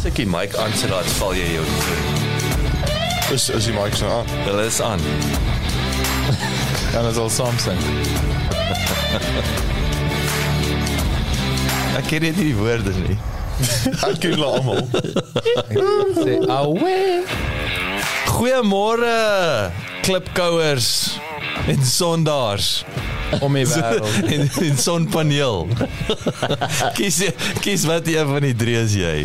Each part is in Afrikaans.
Sikkie mic aan sy laat val jy jou. Is is die mic nou aan? Hulle is aan. En dit is al Samsung. Ek ken nie die woorde nie. Ek ken hulle almal. Sê awe. Goeiemôre klipkouers en sondaars Om die wêreld. en, en sonpaneel. kies kies wat een van die drie is jy.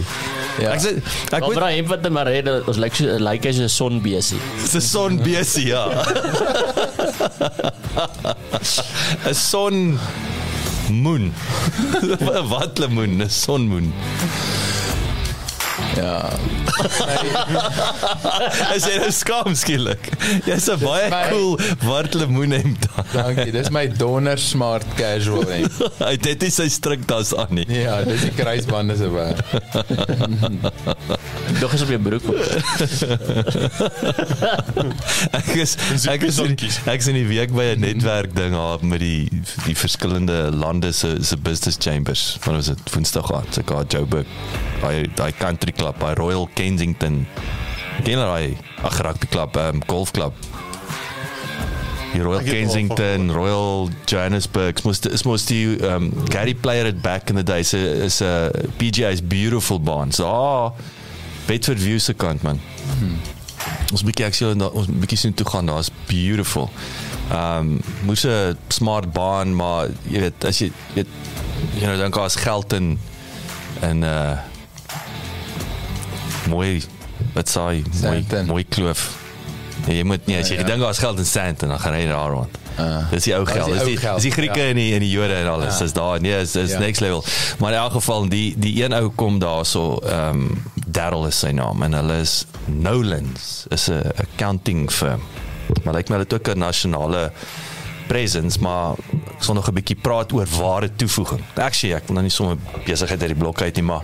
Ja. Ek sê ek moet vra een wat maar rede ons lyk so lyk as 'n sonbesie. se son besie ja. 'n Son moon. wat lemoen, 'n sonmoon. Ja. As jy nou skaam skielik. Jy's 'n baie my- cool wat lemoen hemp. Dankie. Dis my donder smart casual hemp. Hy net nie sy striktas aan nie. Ja, dis die kruisbande se werk. Dog is op jou broek. Ek is ek is in, ek is in die week by 'n netwerk ding haar met die die verskillende lande se se business chambers. Wat was dit? Woensdag aan. Se gaan Joburg. Daai daai country club, by Royal Kensington. Ken jy daai ag rugby club, um, golf club. Die Royal Kensington, Royal Johannesburg, mos is mos die um, Gary player it back in the day. So is 'n uh, PGA's beautiful baan. So ah, Bedford View se kant man. Ons bietjie ek sien ons bietjie sien toe gaan, daar's beautiful. Ehm um, moes 'n smart baan, maar jy weet as jy weet jy nou dink daar's geld in in uh mooi wat sê mooi mooi kloof. Nee, jy moet nie as jy Ja, ja. dink daar's geld in Sandton dan gaan jy daar rond. Ah. Dis die ou geld. die Dis die dis die Grieke ja. en die en die Jode en alles. Ja. Dis daar. Nee, is is Ja. next level. Maar in elk geval die die een ou kom daarso ehm um, Daryl is sy naam en hulle is Nolans is 'n accounting firm. Maar lyk my hulle het ook 'n nasionale presence maar ek sal nog 'n bietjie praat oor ware toevoeging. Actually ek wil nou nie sommer besigheid uit die blok uit nie maar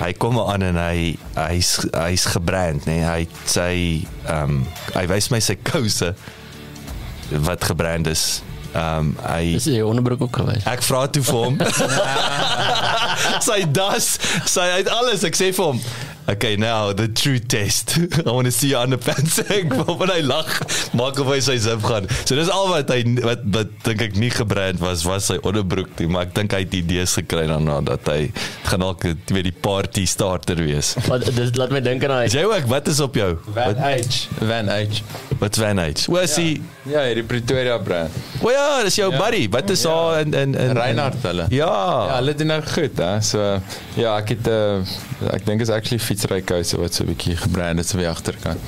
hy kom aan en hy hy's hy's gebrand nê nee. hy het sy ehm um, hy wys my sy kouse wat gebrand is ehm um, hy Dis jy onderbroek ook gewees. Ek vra toe vir hom. sy das, sy uit alles. Ek sê vir hom, "Okay, now the true test. I want to see you underpants." Ek wanneer hy lag, maak of hy sy zip gaan. So dis al wat hy wat wat dink ek nie gebrand was was sy onderbroek nie, maar ek dink hy het idees gekry daarna dat hy gaan dalk weet die party starter wees. Wat dit laat my dink aan Is daai jy ook wat is op jou? Van H. Van H. wat Van H. Hoe is hy? Ja, hierdie Pretoria brand. O ja, dis jou Ja. buddy. Wat is haar in in in Reinhard hulle. Ja. Ja, hulle doen nou goed, hè. So ja, ek het uh, ek dink is actually fietsry kouse wat so 'n bietjie gebrand het so by agterkant.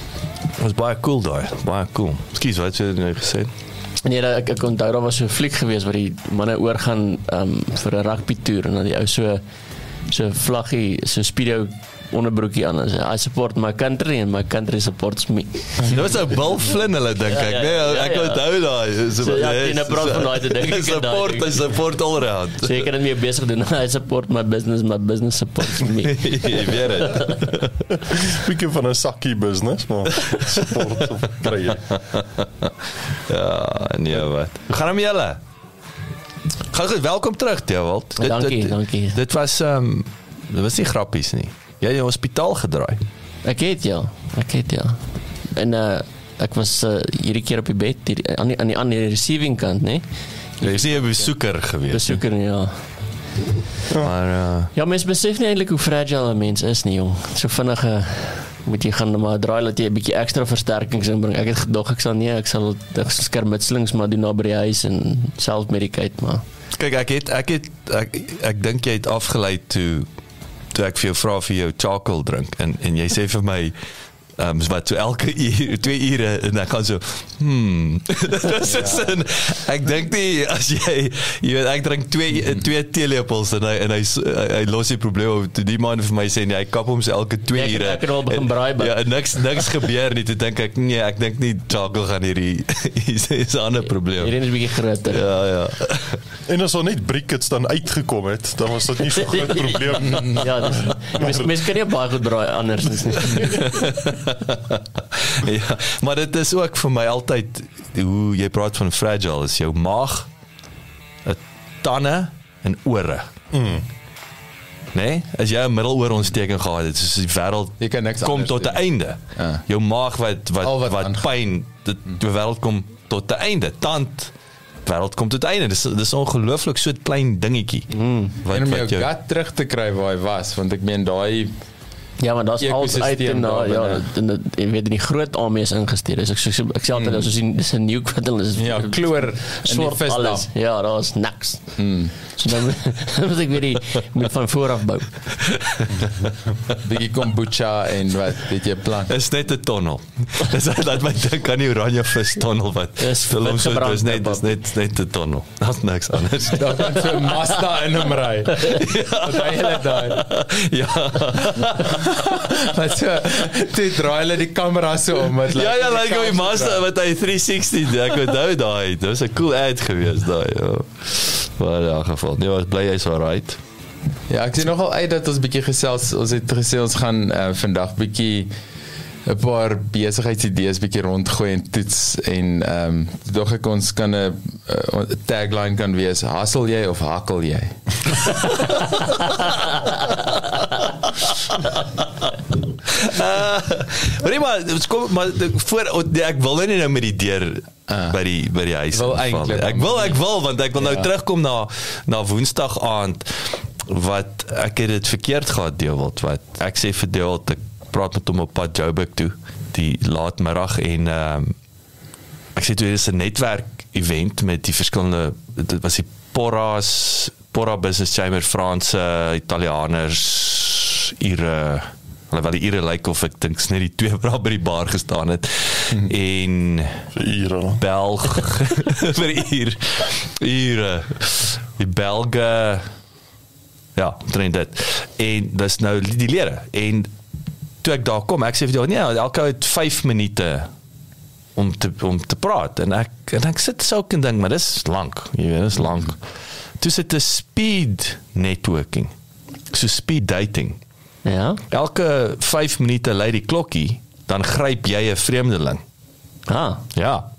was baie cool daai. Baie cool. Ekskuus, wat het jy nou gesê? Nee, dat- ek ek onthou daar was so 'n fliek geweest waar die manne oorgaan um, vir 'n rugby toer en dan die ou so so vlaggie, so speedo onderbroekie aan sê I support my country and my country supports me. Dit was 'n Bill Flynn hulle dink ek, Ja, ja, nee, ja, ek ja. onthou daai. So, ja, in 'n brand van daai te dink ek support, dis support all around. So jy kan dit meer besig doen. I support my business, my business supports me. Jy weet dit. Bietjie van 'n sakkie business, maar support of kry. Ja, nee wat. Gaan met julle? Gaan goed, welkom terug Dewald. Dankie, dankie. Dit was ehm um, dit was nie grappies nie. Jy het in die hospitaal gedraai. Ek het ja, ek het ja. En uh ek was uh, hierdie keer op die bed hier, aan die aan die aan die receiving kant, né? Jy is nie 'n besoeker gewees. Besoeker ja. Maar uh, Ja, mens besef nie eintlik hoe fragile 'n mens is nie, jong. So vinnig uh, moet jy gaan maar draai dat jy 'n bietjie ekstra versterkings inbring. Ek het gedog ek sal nee, ek sal ek skermutselings maar doen na by die huis en self-medicate maar. kyk ek het ek het ek, ek dink jy het afgelei toe toe ek vir jou vra vir jou charcoal drink en en jy sê vir my Ehm um, wat so elke uur, 2 ure en dan gaan so hmm. Dis is ja. ek dink nie as jy jy weet ek drink 2 2 teelepels en hy en hy hy los die probleem op toe die man vir my sê nee, hy kap hom se elke 2 Ja, ek- ure. ek het al begin braai by. Ja, niks niks gebeur nie. Toe dink ek nee, ek dink nie Chaco gaan hierdie is 'n ander probleem. Hierdie is 'n bietjie groter. Ja, ja. En as daar net briquettes dan uitgekom het, dan was dit nie so groot probleem. Ja, dis mens mens kan nie baie goed braai anders nie. ja, maar dit is ook vir my altyd hoe jy praat van fragile is jou maag, 'n tande en ore. Mm. Nee, as jy 'n middeloorontsteking gehad het, soos die wêreld kom tot 'n einde. Ja. Jou maag wat wat Al wat, wat wat pyn, dit die wêreld kom tot 'n einde. Tand wêreld kom tot 'n einde. Dis dis ongelooflik so 'n klein dingetjie. Mm. en om jou gut terug te kry waar hy was want ek meen daai Ja, maar daar's alles uit en na ja, daar en dit jy weet in die groot armees ingesteer. Dis ek so ek sê altyd as jy dis 'n nuke wat hulle is ja kloor in die swart visdam alles. Ja, daar's niks. Mm. So dan moet ek weer die moet van voor af bou. bietjie kombucha en wat weet jy plan is net 'n tonnel. Dis dat my dink aan die oranje vis tonnel wat Dis vir hom so dis net dis net net 'n tonnel. Daar's niks anders. daar kan so 'n Mazda in hom ry wat hy hele daai ja. wat so toe draai hulle die kamera so om wat Ja ja, like my master wat hy 360 doen. Ek onthou daai. Dit was 'n cool ad geweest daai. Ja. Maar in elk geval, nee, was bly hy's alright. Ja, ek sien nogal uit dat ons bietjie gesels. Ons het gesê ons gaan uh, vandag bietjie 'n paar besigheidsidees bietjie rondgooi en toets en ehm um, dog ek ons kan 'n uh, tagline kan wees: Hustle jy of hakkel jy? Maar nee, maar kom maar voor nee, ek wil nie nou met die deur Ah. by die by die huis Wil eintlik, Ek wil ek wil want ek wil nou Ja. terugkom na na Woensdag aand wat ek het dit verkeerd gehad Deewald wat ek sê vir Deewald ek praat met hom op pad Joburg toe die laatmiddag en ehm ek sê toe dis 'n netwerk event met die verskillende dit was die Porras Porra Business Chamber Franse Italianers Ire alhoewel die Ire lyk of ek dink net die twee wat by die bar gestaan het en Vir ure. Belg vir uur ure die Belge ja, train dit. En dis nou die lede en toe ek daar kom, ek sê vir jou nee, elke het 5 minute om te om te praat en ek en ek sit so 'n ding, maar dis lank. Jy weet, dis lank. Toe sit 'n speed networking. So speed dating. Ja. Elke 5 minute lei die klokkie, dan gryp jy 'n vreemdeling. Ah. Ja.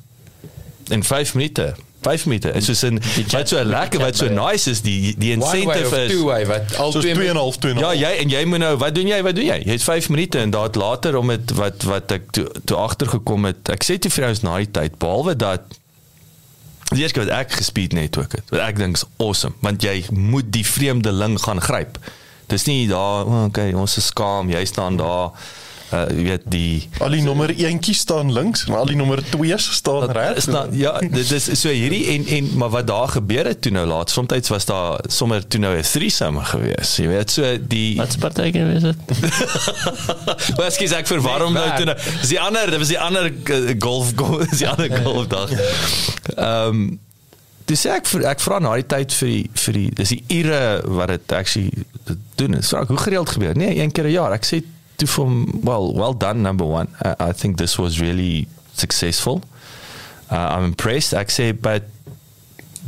In 5 minute. 5 minute. Dit is 'n chat- wat so lekker wat so nice is die die One way incentive of is two way wat al Soos twee 2 en 'n half 2 Ja, jy en jy moet nou, wat doen jy? Wat doen jy? Jy het 5 minute en daad later om dit wat wat ek toe toe agtergekom het. Ek sê toe vir ons na die tyd behalwe dat die eerste keer wat ek gespeed netwerk het. Wat ek dink is awesome, want jy moet die vreemdeling gaan gryp. Dis nie daar, oh, okay, ons is skaam, jy staan daar uh jy weet die Al die nommer 1 staan links en al die nommer 2 staan reg. is nou ja dit is so hierdie en en maar wat daar gebeur het toe nou laat soms was daar sommer toe nou 'n threesome gewees jy weet so die Wat se partytjie is dit? Maar ekskuus ek verwar hom nou toe nou. Dis die ander, dit was die ander uh, golf golf, dis die ander golfdag. Ehm um, dis ek vir- ek vra na die tyd vir die vir die dis die ure wat dit actually doen. Dis vra ek, hoe gereeld gebeur. Nee, een keer 'n jaar. Ek sê toe vir hom, well, well done number 1. I, I think this was really successful. Uh, I'm impressed. Ek sê but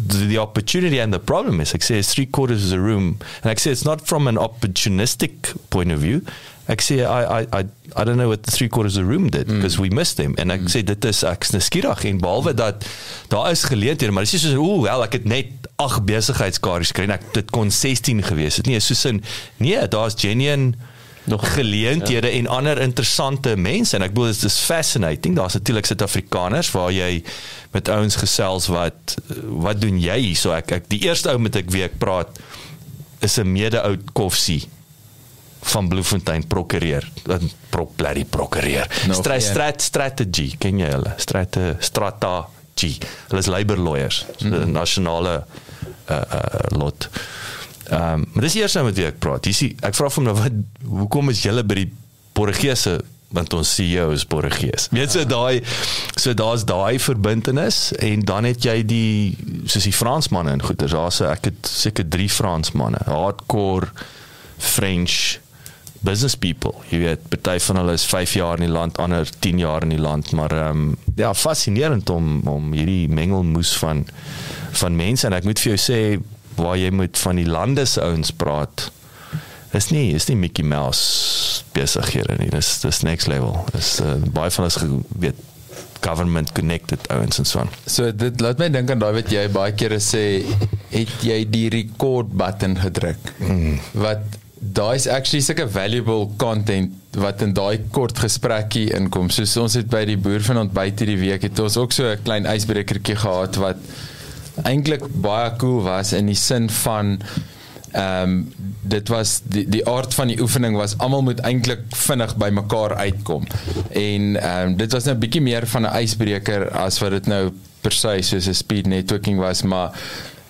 the, the opportunity and the problem is, ek sê, it's three quarters of the room. And ek sê, it's not from an opportunistic point of view. Ek sê, I, I, I, I don't know what the three quarters of the room did, because we missed them. En ek sê, dit is, ek is nuuskierig. En behalwe dat, daar is geleenthede, maar dit is nie soos, oeh, wel, ek het net acht besigheidskaartjies gekry, en ek, dit kon 16 gewees het. Nee, soos in, nee, daar is genuine, nog geleenthede ja. en ander interessante mense en ek bedoel dit is fascinating daar's natuurlik Suid-Afrikaners waar jy met ouens gesels wat wat doen jy hier so ek ek die eerste ou met ek wie ek praat is 'n mede-oud koffsie van Bloemfontein prokureur een pro bloody prokureur Nog Stra een. strat strategy ken jy hulle strate strategy hulle is labor lawyers mm -hmm. nasionale uh, uh, lot Ehm um, maar dis eers nou met wie ek praat. Jy sien, ek vra hom nou wat hoekom is julle by die Portugese want ons CEO is Portugees. Weet jy daai so daar's daai verbintenis en dan het jy die soos die Fransmanne en goeters. Daar's ek het seker 3 Fransmanne, hardcore French business people. Jy weet, party van hulle is 5 jaar in die land, ander 10 jaar in die land, maar ehm um, ja, fascinerend om om hierdie mengelmoes van van mense en ek moet vir jou sê waar jy moet van die lande se ouens praat. Is nie is nie Mickey Mouse besighede nie. Dis dis next level. Dis uh, baie van ons weet government connected ouens en so aan. So dit laat my dink aan daai wat jy baie kere sê, het jy die record button gedruk? Mm. Wat daai's actually sulke valuable content wat in daai kort gesprekkie inkom. Soos ons het by die boer van ontbyt hierdie week het ons ook so 'n klein ysbrekertjie gehad wat eintlik baie cool was in die sin van ehm um, dit was die die aard van die oefening was almal moet eintlik vinnig by mekaar uitkom. En ehm um, dit was nou 'n bietjie meer van 'n ysbreker as wat dit nou per se soos 'n speed networking was, maar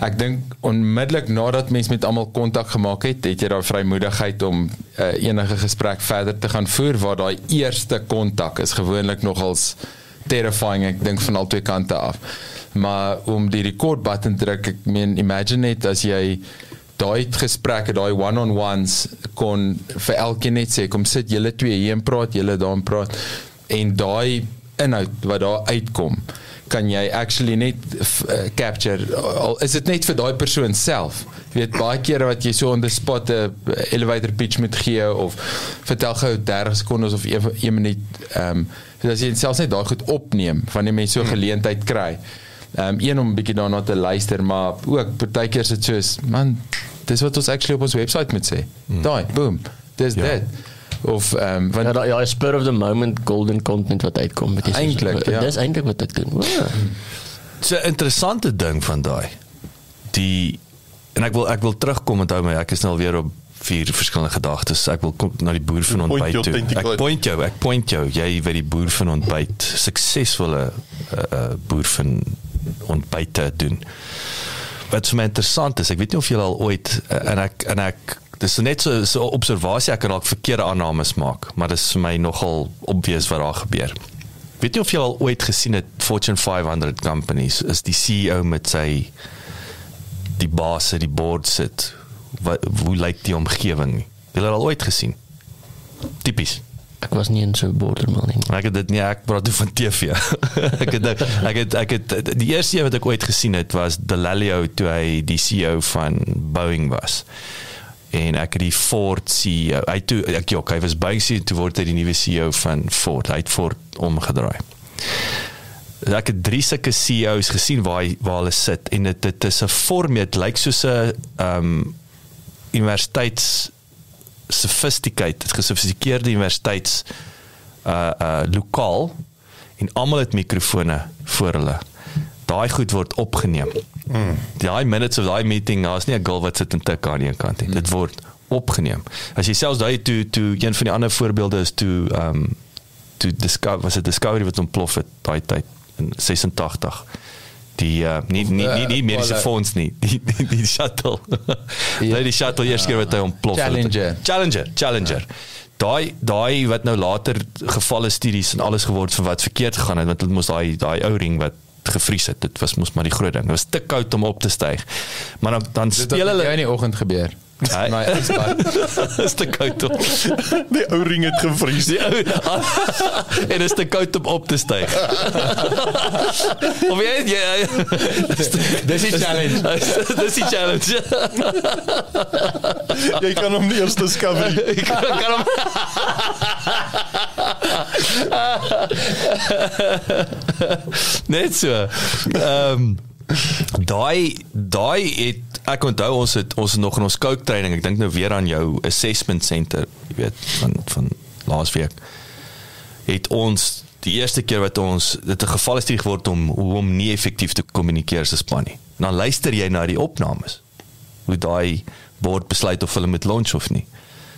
ek dink onmiddellik nadat mens met almal kontak gemaak het, het jy daai vrymoedigheid om uh, enige gesprek verder te gaan voer waar daai eerste kontak is gewoonlik nogals terrifying ek dink van albei kante af. Maar om die record button te druk, ek meen imagine net as jy daai gesprekke, daai one-on-ones kon vir elkeen net sê kom sit julle twee hier en praat, julle daar en praat en daai inhoud wat daar uitkom kan jy actually net uh, capture al is dit net vir daai persoon self jy weet baie kere wat jy so on the spot 'n elevator pitch met gee of vertel gou 30 sekondes of 1 minuut ehm um, as jy selfs net daai goed opneem van die mense so geleentheid kry ehm um, een om 'n bietjie daarna te luister, maar ook partykeer is dit soos man, dis wat ons actually op ons webwerf moet sê. Hmm. Daai, boom. Dis ja. dit. Of ehm um, want ja, ja, spur of the moment golden content wat uitkom met dis eintlik, ja. Dis eintlik wat ek doen. Dit's 'n interessante ding van daai. Die en ek wil ek wil terugkom onthou my ek is nou weer op vier verskillende gedagtes. Ek wil kom na die boer van ontbyt toe. Ek point jou, ek point jou. Jy weet die boer van ontbyt, suksesvolle uh, uh, boer van ontbyte doen. Wat vir my interessant is, ek weet nie of jy al ooit uh, en ek en ek dis net so so observasie ek kan dalk verkeerde aannames maak, maar dis vir my nogal obvious wat daar gebeur. Weet jy of jy al ooit gesien het Fortune 500 companies is die CEO met sy die baas se die board sit. Wat hoe lyk die omgewing? Jy het al ooit gesien. Tipies. Ek was nie in so 'n borderman nie. Ek het dit nie ek praat toe van TV. ek het ek het ek het die eerste een wat ek ooit gesien het was Delalio toe hy die CEO van Boeing was. En ek het die Ford CEO. Hy toe ek jok, hy was Boeing CEO toe word hy die nuwe CEO van Ford. Hy het Ford omgedraai. Ek het drie sulke CEOs gesien waar hy, waar hulle sit en dit dit is 'n vorm dit lyk soos 'n um, universiteits sophisticated, gesofistikeerde universiteits uh uh lokaal en almal het mikrofone voor hulle. Daai goed word opgeneem. Mm. Daai minutes of daai meeting, daar's nie 'n girl wat sit en tik aan die kant nie. Mm. Dit word opgeneem. As jy selfs daai toe toe een van die ander voorbeelde is toe um toe discover was 'n discovery wat ontplof het daai tyd in 86 die uh, nie nie nie nie mediese uh, fonds nie die die, die shuttle ja die shuttle eers keer wat hy ontplof Challenger het. Challenger Challenger ja. daai daai wat nou later gevalle studies en alles geword van wat verkeerd gegaan het want dit moes daai daai ou ring wat gevries het. Dit was mos maar die groot ding. Dit was te koud om op te styg. Maar dan dan speel hulle in die oggend gebeur Nee, is te koud om. Die ou ring het gevries. Die ou en is te koud om op te styg. of jy jy Dis die challenge. Dis die challenge. jy kan hom nie eers discover nie. Ek kan hom Net so. Ehm um, daai daai het ek onthou ons het ons nog in ons coke training ek dink nou weer aan jou assessment center jy weet van van laasweek het ons die eerste keer wat ons dit 'n geval is dit geword om hoe om nie effektief te kommunikeer 'n span nie. Dan luister jy na die opnames hoe daai board besluit of hulle met launch of nie.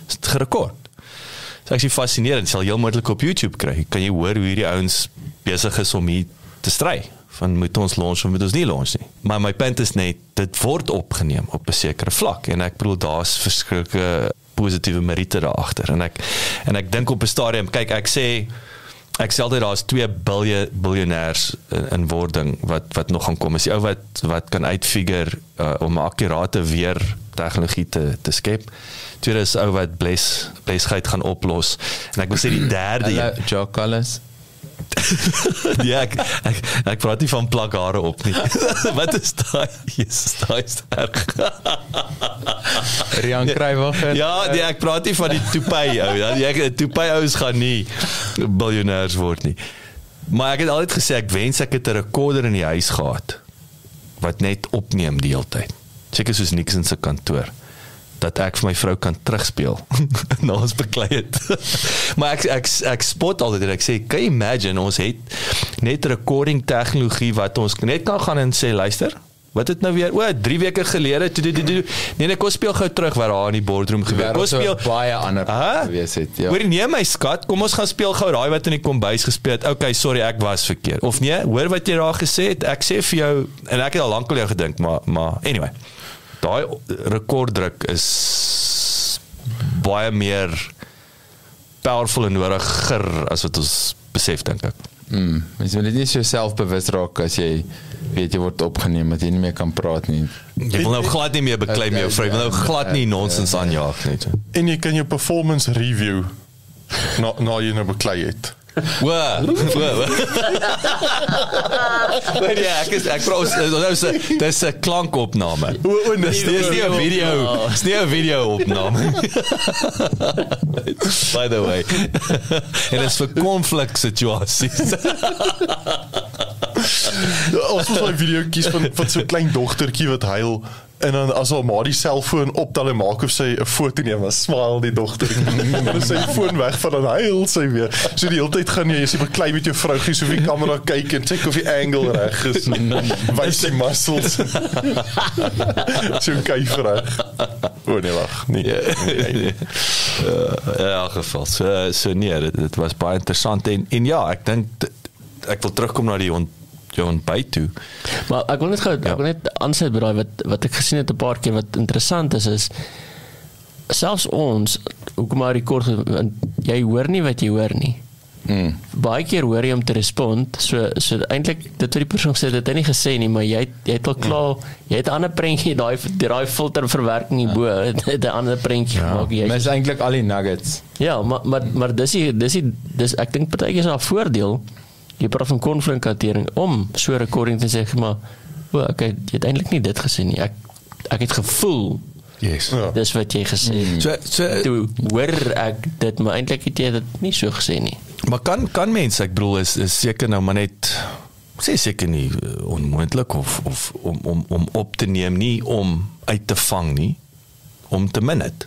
Is dit gerekord? Dit is actually fascinerend sal heel moontlik op YouTube kry. Kan jy hoor hoe hierdie ouens besig is om hier te stry van moet ons launch of moet ons nie launch nie. Maar my punt is net dit word opgeneem op 'n sekere vlak. En ek bedoel daar's verskillike positiewe meriete daar agter en ek en ek dink op 'n stadium kyk ek sê ek sê altyd daar's 2 biljoen biljonêers in, in wording wat wat nog gaan kom. Is die ou wat wat kan uitfigure uh, om 'n akkurate weer tegnologie te te skep. Tweede is ou wat bles blesheid gaan oplos. En ek wil sê die derde Hallo, een- Jock Collins. ja, ek, ek ek praat nie van plak hare op nie. Wat is daai? Jesus, daai is erg. Rian Kruiwagen. Ja, nee, ek praat nie van die toepay ou. Ja, die toepay ouens gaan nie biljonêers word nie. Maar ek het altyd gesê ek wens ek het 'n rekorder in die huis gehad wat net opneem die hele tyd. Seker soos Nixon se kantoor dat ek vir my vrou kan terugspeel na ons beklei het. maar ek ek ek spot altyd en ek sê, "Can you imagine ons het net recording tegnologie wat ons net kan gaan en sê, luister, wat het nou weer? O, 3 weke gelede. toe, toe, toe, toe. Nee, nee, kom speel gou terug wat daar in die boardroom gebeur. Kom speel baie ander Hæ? gewees het. Ja. Hoor nee my skat, kom ons gaan speel gou daai wat in die kombuis gespeel het. Okay, sorry, ek was verkeerd. Of nee, hoor wat jy daar gesê het. Ek sê vir jou en ek het al lank al jou gedink, maar maar anyway. Daai rekorddruk is baie meer powerful en nodiger as wat ons besef dink ek. Mm, mens moet net so selfbewus raak as jy weet jy word opgeneem dat jy nie meer kan praat nie. Jy wil nou glad nie meer beklei met jou vrou. Jy wil nou glad nie nonsens aanjaag nie. En jy kan jou performance review na na jy nou beklei het. Wo. Wo. Maar ja, ek is ek vra ons nou is 'n dis 'n klankopname. O, o, nee, Dis dis nie 'n video, dis nie 'n video opname. By the way. En dit is vir konflik situasies. Ons het daai video kies van van so 'n klein dogtertjie wat huil en dan as haar ma die selfoon optel en maak of sy 'n foto neem, dan smile die dogtertjie. En dan is sy foon weg van dan huil sy weer. So die hele tyd gaan jy as jy beklei met jou vrougie so wie kamera kyk en check of die angle reg is. Wys die muscles. so kyk reg. O nee, wag. Nee. nee, nee. Uh, elk geval. So so nee, dit, dit was baie interessant en en ja, ek dink ek wil terugkom na die ont ontbyt toe. Maar ek wil net gou Ja. ek wil net aansluit by daai wat wat ek gesien het 'n paar keer wat interessant is is selfs ons hoekom maar rekord jy hoor nie wat jy hoor nie. Mm. Baie keer hoor jy om te respond. So so eintlik dit wat die persoon sê dit het hy nie gesê nie, maar jy jy het al klaar jy het 'n ander prentjie daai daai filter verwerking hierbo het 'n ander prentjie ja. gemaak. Jy Mens eintlik al die nuggets. Ja, maar maar maar dis die dis die dis ek dink partykeer is daar voordeel. Jy praat van konflikhantering om so 'n recording te sê maar o, okay, jy het eintlik nie dit gesê nie. Ek ek het gevoel Yes. Ja. dis wat jy gesê het. So so Toe hoor ek dit, maar eintlik het jy dit nie so gesê nie. Maar kan kan mense, ek bedoel is is seker nou maar net sê seker nie uh, onmoontlik of of om om om op te neem nie om uit te vang nie om te min dit.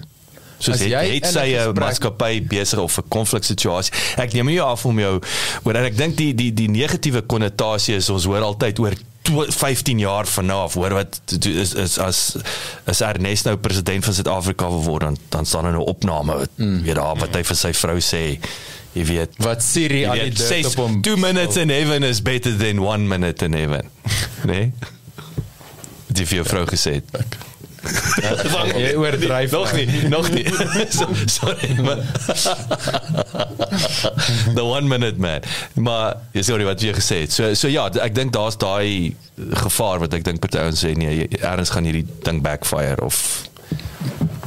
Soos As jy het sy 'n gesprek- maatskappy besig of 'n konfliksituasie. Ek neem nie af om jou oor en ek dink die die die negatiewe konnotasie is ons hoor altyd oor tw- 15 jaar vanaf hoor wat is is as as Ernest nou president van Suid-Afrika wil word dan dan staan er 'n opname wat mm. weet daar wat hy vir sy vrou sê jy weet Wat Siri al die dit says op hom. two minutes in heaven is better than one minute in heaven. Nee? Die vir jou vrou gesê het. Jy oordryf Nog nie, nog nie. so, sorry, maar The one minute man. Maar ja, sorry wat jy gesê het. So so ja, ek dink daar's daai gevaar wat ek dink party ouens sê nee, erns gaan hierdie ding backfire of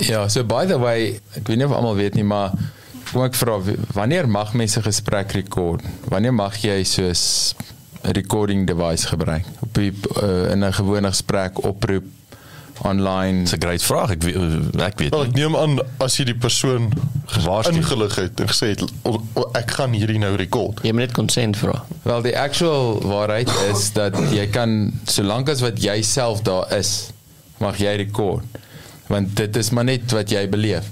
Ja, so by the way, ek weet nie of almal weet nie, maar kom ek vra wanneer mag mense gesprek rekord? Wanneer mag jy soos 'n recording device gebruik? Op die, uh, in 'n gewone gesprek oproep online. Dis 'n great vraag. Ek weet ek weet Wel, ek neem aan as jy die persoon Gewaarsku. ingelig het en gesê het "O- o- ek gaan hierdie nou rekord. Jy moet net consent vra. Wel die actual waarheid is dat jy kan solank as wat jy self daar is, mag jy rekord. Want dit is maar net wat jy beleef.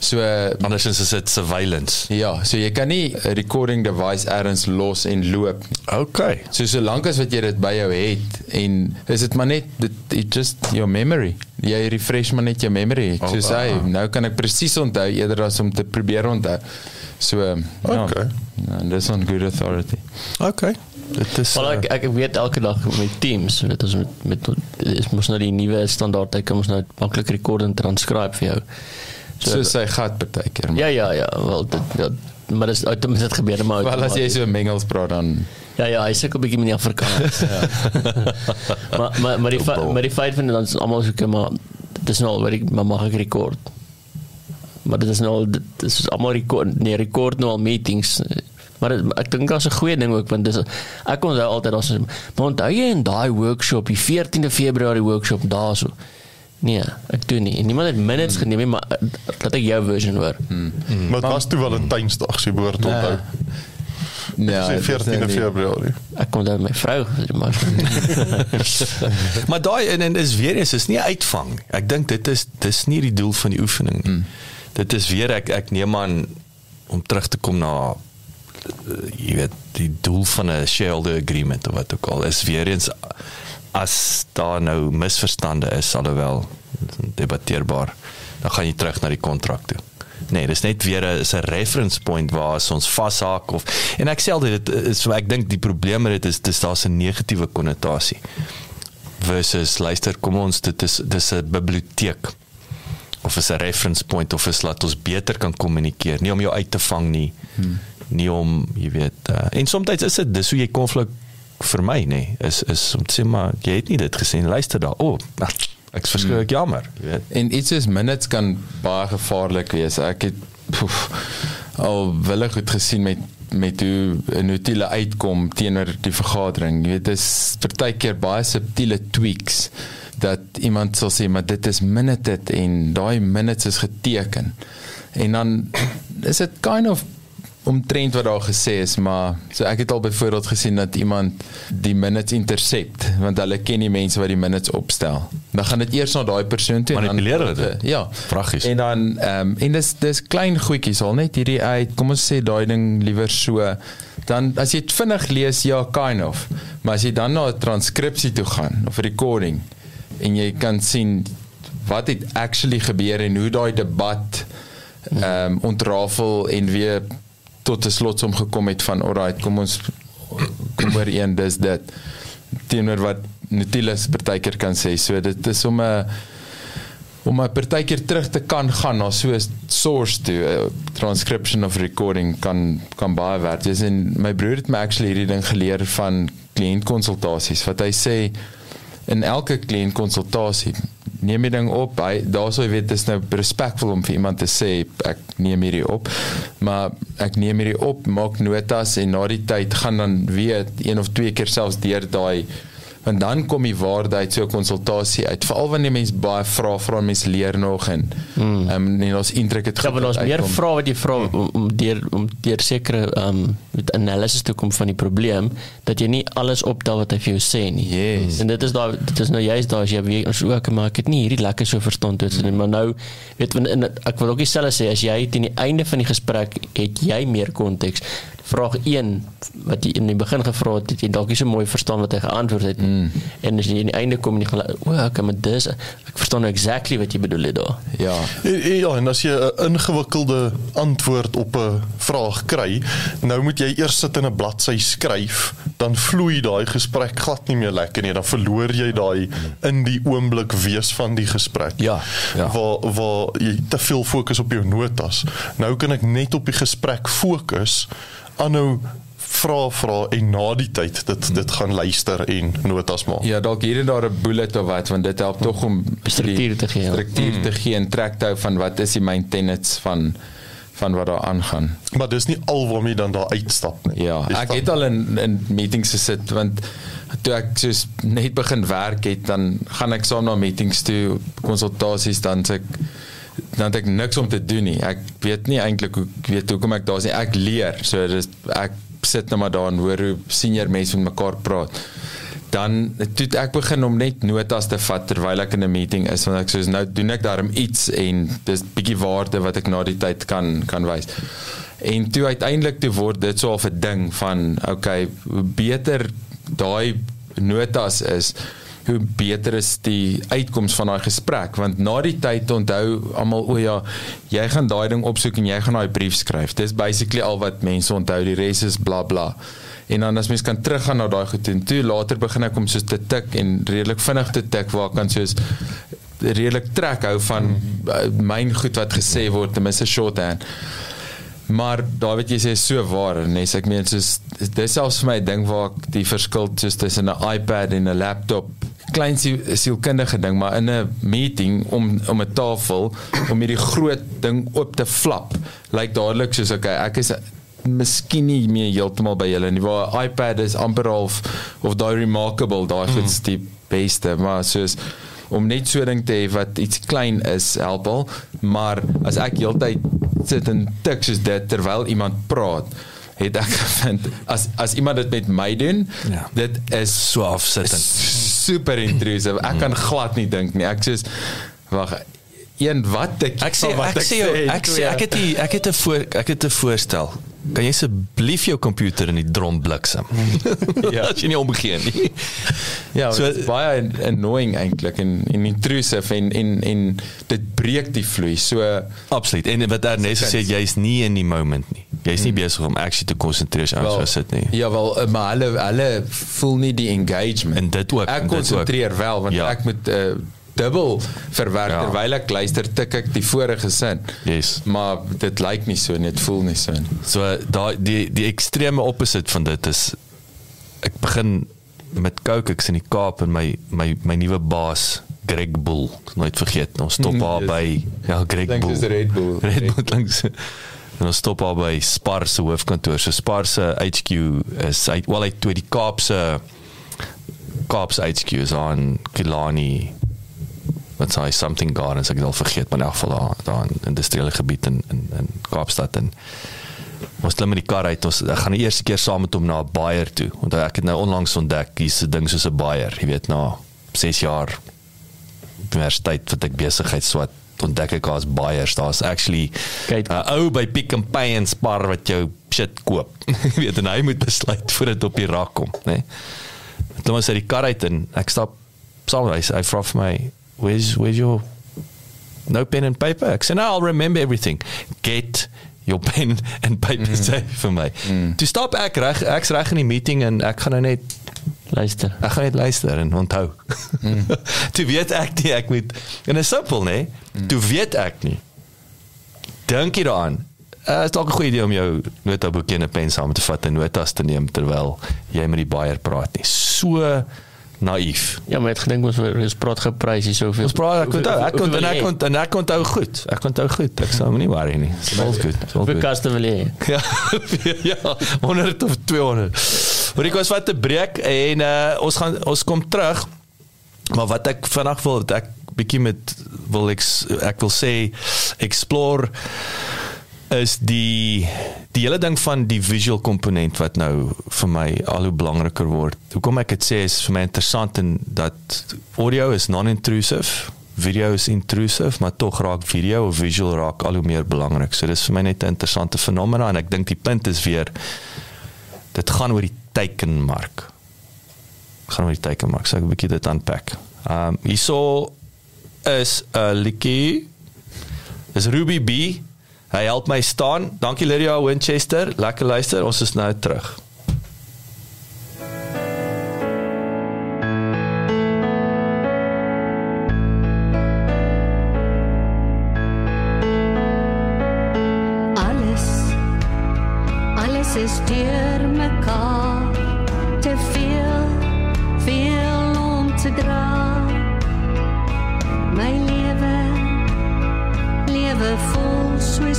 So Andersins is dit surveillance. ja, so jy kan nie 'n recording device ergens los en loop Okay. So solank as wat jy dit by jou het en is dit maar net dit it just your memory. Jy refresh maar net jou memory. Oh, So sê ah. nou kan ek presies onthou eerder as om te probeer onthou. So ja. Okay. Ja, dis on good authority. Okay. Dit is Maar uh, ek ek weet elke dag met Teams, weet ons met met is mos nou die nuwe standaard, ek kan ons nou maklik rekord en transcribe vir jou. So sy gat partykeer. Ja ja ja, wel dit ja, maar dis outomaties dit gebeur maar Wel as jy so Mengels praat dan Ja ja, hy sukkel 'n bietjie met die Afrikaans. ja. maar maar maar die maar die feit van dan is almal so kom maar dit is nou al wat ek maar mag ek rekord. Maar dit is nou al- dit is almal rekord nee rekord nou al meetings. Maar dit, ek dink daar's 'n goeie ding ook want dis ek onthou altyd daar's maar onthou jy in daai workshop die 14de Februarie workshop daarso. Nee, ek doen nie. En Niemand het minutes Hmm. geneem nie, maar eh, laat ek jou version hoor. Maar dit was toe Valentynsdag, sy behoort te onthou. Ja, Sy dit is 14de nou nie- Februarie. Ek kom daar met my vrou, maar Maar daai en, en is weer eens is nie uitvang. Ek dink dit is dis nie die doel van die oefening nie. Mm. Dit is weer ek ek neem aan om terug te kom na uh, jy weet die doel van 'n shareholder agreement of wat ook al is weer eens as daar nou misverstande is alhoewel debatteerbaar dan gaan jy terug na die kontrak toe. Nee, dis net weer 'n is 'n reference point waar ons vashaak of en ek sê altyd dit is ek dink die probleem met dit is dis daar's 'n negatiewe konnotasie versus luister kom ons dit is dis 'n biblioteek of is 'n reference point of is laat ons beter kan kommunikeer nie om jou uit te vang nie hmm. nie om jy weet uh, en soms is dit dis hoe jy konflik vermy nê is is om te sê maar jy het nie dit gesien luister daar o oh, ek is verskriklik jammer jy weet En iets soos minutes kan baie gevaarlik wees. Ek het poef, al wille goed gesien met met hoe 'n notule uitkom teenoor die vergadering. Jy weet dis partykeer baie subtiele tweaks dat iemand sal sê maar dit is minute dit en daai minutes is geteken. En dan is dit kind of omtrent wat daar gesê is, maar so ek het al byvoorbeeld gesien dat iemand die minutes intercept want hulle ken die mense wat die minutes opstel. Dan gaan dit eers na daai persoon toe Manipuleer hulle dit? Ja. Vraggies. En dan ehm um, en dis dis klein goedjies al net hierdie uit. Kom ons sê daai ding liewer so. Dan as jy dit vinnig lees, ja, kind of. Maar as jy dan na 'n transkripsie toe gaan of recording en jy kan sien wat het actually gebeur en hoe daai debat ehm um, ontrafel en weer tot 'n slotsom gekom het van alright, kom ons kom oor een dis dit teenoor wat Nutilus partykeer kan sê. So dit is om 'n om 'n partykeer terug te kan gaan na so 'n source toe, 'n transcription of recording kan kan baie werd wees. En my broer het my actually hierdie ding geleer van kliëntkonsultasies wat hy sê in elke kliëntkonsultasie neem jy ding op. Hy daarsou jy weet dis nou respekvol om vir iemand te sê ek neem hierdie op. Maar ek neem hierdie op, maak notas en na die tyd gaan dan weer een of twee keer selfs deur daai want dan kom die waarde uit so 'n konsultasie uit veral wanneer mense baie vra vra mense leer nog en ehm um, en ons intrek het Ja, maar daar's meer vrae wat jy vra om, om deur om deur sekere ehm um, met analisis te kom van die probleem dat jy nie alles optel wat hy vir jou sê nie. Yes. En dit is daai dit is nou juist daar as jy weer ons ook maar ek het nie hierdie lekker so verstaan toe nie, maar nou weet want in ek wil ook dieselfde sê as jy teen die einde van die gesprek het jy meer konteks. Vraag 1 wat jy in die begin gevra het, het jy dalk nie so mooi verstaan wat hy geantwoord het nie. Mm. En as jy in die einde kom en jy gaan o, okay, maar dis ek verstaan nou exactly wat jy bedoel het daar. Ja. En- en Ja, en as jy 'n ingewikkelde antwoord op 'n vraag kry, nou moet jy eers sit in 'n bladsy skryf, dan vloei daai gesprek glad nie meer lekker nie, dan verloor jy daai in die oomblik wees van die gesprek. Ja, ja. Waar waar jy te veel fokus op jou notas. Nou kan ek net op die gesprek fokus, aanhou vra vra en na die tyd dit dit gaan luister en notas maak. Ja, dalk hier en daar 'n bullet of wat want dit help tog om Struktuur te gee, ja. Struktuur te gee en trek te hou van wat is die main tenets van van wat daar aangaan. Maar dis nie al waarmee dan daar uitstap nie. Ja, Jy ek stap- het al in in meetings gesit want toe ek soos net begin werk het dan gaan ek saam na meetings toe, konsultasies dan sê ek dan het ek niks om te doen nie. Ek weet nie eintlik hoe weet hoekom ek daar is nie. Ek leer. So dis ek sit net maar daar en hoor hoe senior mense met mekaar praat. Dan het ek begin om net notas te vat terwyl ek in 'n meeting is want ek soos nou doen ek daarom iets en dis bietjie waarde wat ek na die tyd kan kan wys. En toe uiteindelik toe word dit so 'n ding van okay, beter daai notas is, hoe beter is die uitkoms van daai gesprek want na die tyd onthou almal o ja, jy gaan daai ding opsoek en jy gaan daai brief skryf. Dis basically al wat mense onthou, die res is bla bla. En dan as mens kan teruggaan na daai goed en toe later begin ek om soos te tik en redelik vinnig te tik waar kan soos redelik trek hou van uh, myn goed wat gesê word ten minste shorthand. Maar daar weet jy sê so waar nee ek meen soos dis selfs vir my ding waar ek die verskil soos tussen 'n iPad en 'n laptop klein siel, sielkundige ding maar in 'n meeting om om 'n tafel om hierdie groot ding oop te flap lyk like dadelik soos okay ek is miskien nie meer heeltemal by julle nie waar iPad is amper half of daai remarkable daai mm. is die beste maar soos om net so 'n ding te hê wat iets klein is help al maar as ek heeltyd sit en tik soos dit terwyl iemand praat het ek gevind as as iemand dit met my doen ja. dit is so afsittend super intrusive. Ek kan glad nie dink nie. Ek sê wag een wat ek ek sê ek, ek sê ek sê ek het die, ek het 'n voor ek het 'n voorstel kan jy asseblief jou komputer in die drom bliksem? ja, as jy nie omgee nie. ja, so baie annoying eintlik en en intrusive en en en dit breek die vloei. So absoluut. En wat Ernest sê jy's nie in die moment nie. Jy's nie mm. besig om actually te konsentreer aan wat sit nie. Ja, wel eh, maar hulle hulle voel nie die engagement. En dit ook. Ek konsentreer wel want ja. ek moet uh, dubbel verwerk ja. terwyl ek luister tik ek die vorige sin. Yes. Maar dit lyk nie so nie, dit voel nie so nie. So daai die die ekstreme opposite van dit is ek begin met Coke ek's in die Kaap en my my my nuwe baas Greg Bull, nooit vergeet, ons stop daar yes. by ja Greg Bull. Dis Red Bull. Red Bull langs. En ons stop daar by Spar se hoofkantoor. So Spar se HQ is uit wel uit toe die Kaap se Kaap se HQ is aan Kilani wat sê something gardens ek het al vergeet maar in elk geval daar daar in industriële gebied in in in Kaapstad en ons klim in die kar uit ons ek gaan die eerste keer saam met hom na 'n baier toe. Want ek het nou onlangs ontdek hier's 'n ding soos 'n baier jy weet na 6 jaar universiteit wat ek besigheid swat ontdek ek as buyers daar's actually 'n uh, ou by Pick n Pay en Spar wat jou shit koop. Jy weet en hy moet besluit voor dit op die rak kom nê nee? dan was hy die kar uit en ek stap saam hy hy vra vir my where's where's your no pen and paper? Ek sê, no, I'll remember everything. Get your pen and paper mm. safe vir my. Mm. To stop ek reg ek's reg in die meeting en ek gaan nou net luister. Ek gaan net luister en onthou. Mm. Toe weet ek nie ek moet en is simpel nê? Mm. Toe weet ek nie. Dink jy daaraan? Uh, is dalk 'n goeie idee om jou notaboek en 'n pen saam te vat en notas te neem terwyl jy met die baier praat nie. So naïef. Ja, maar ek gedink ons ons praat geprys hier soveel. Ons praat ek onthou, ek kon en ek kon en ek onthou goed. Ek onthou goed. Ek sou nie worry nie. Alles goed. Vir customer lê. Ja. ja, 100 of 200. Maar ek was wat te breek en uh, ons gaan ons kom terug. Maar wat ek vanaand wil ek bietjie met wil ek ek wil sê explore is die die hele ding van die visual komponent wat nou vir my al hoe belangriker word. Hoekom ek dit sê is vir my interessant en dat audio is non-intrusive, video is intrusive, maar tog raak video of visual raak al hoe meer belangrik. So dis vir my net 'n interessante fenomena en ek dink die punt is weer dit gaan oor die teikenmark. gaan oor die teikenmark. So ek 'n bietjie dit aanpak. Ehm um, hierso is 'n liedjie. Dis Ruby B Hy help my staan. Dankie Lydia Winchester. Lekker luister. Ons is nou terug.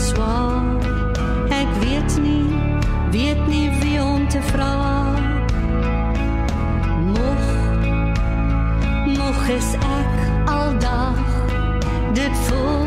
Swaar. Ek weet nie, weet nie wie om te vra. Nog nog is ek aldag dit voel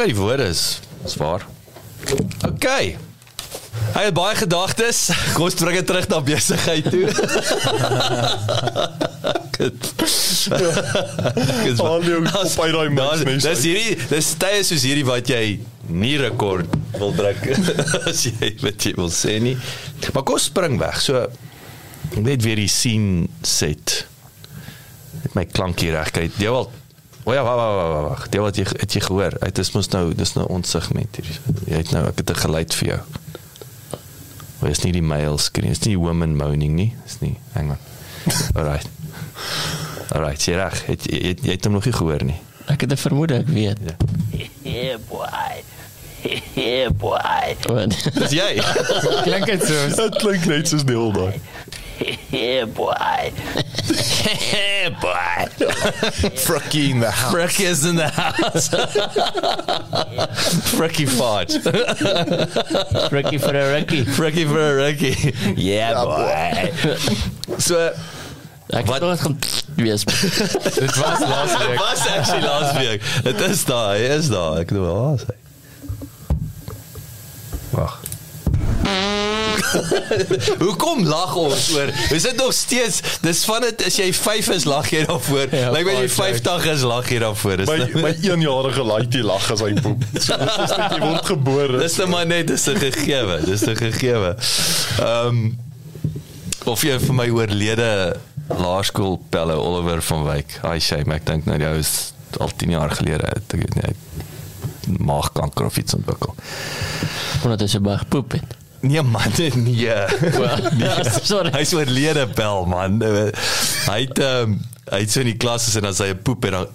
Ontset. Ja, die woorde is swaar. OK. Hy het baie gedagtes. Kom ons bring dit terug na besigheid toe. Goed. Hallo, op uit daai mix, mense. Dis hierdie dis tye soos hierdie wat jy nie rekord wil druk as jy wat jy wil sê nie. Maar kom spring weg. So net weer die scene set. Net my klankie reg kry. Jy wil O ja, wag wag wag wag. Jy wat jy het jy gehoor? Dit is mos nou dis nou ons segment hier. Jy het nou ek het 'n geluid vir jou. Maar is nie die male screen, is nie die woman moaning nie. Is nie. Hang on. Alright. Alright, jy reg. Het jy jy, jy het hom nog nie gehoor nie. Ek het 'n vermoede ek weet. Ja. Yeah boy. Yeah boy. Wat? Dis jy. Klink dit so? Dit klink net soos deel daai. Yeah boy. hey boy. Frucky in the house. Frick is in the house. Fricky fart. Ricky for a Ricky. Fricky for a Ricky. Yeah boy. So Ek Wat- het nog gaan wees. Dit was laas Dit was actually last week. Dit is daar, hy is daar. Ek dink, "Ah, sê." Wag. Hoekom lag ons oor? Is dit nog steeds dis van dit as jy 5 is lag jy daarvoor. Ja, Lyk my jy baie 50 is lag jy daarvoor. Dis My nou- my eenjarige laaitjie lag as hy poep. So dit is net jy word gebore. Dis net maar net dis 'n gegewe, dis 'n gegewe. Ehm of jy vir my oorlede laerskool pelle Oliver van Wyk. Hy sê ek dink nou jou is al 10 jaar gelede het ek weet nie maagkanker of iets ontwikkel. Omdat hy so baie gepoep het. Nee man, nee. Well, sorry. Hy's oorlede pel man. Hy het ehm hy het so in die klas gesit en as hy 'n poep en dan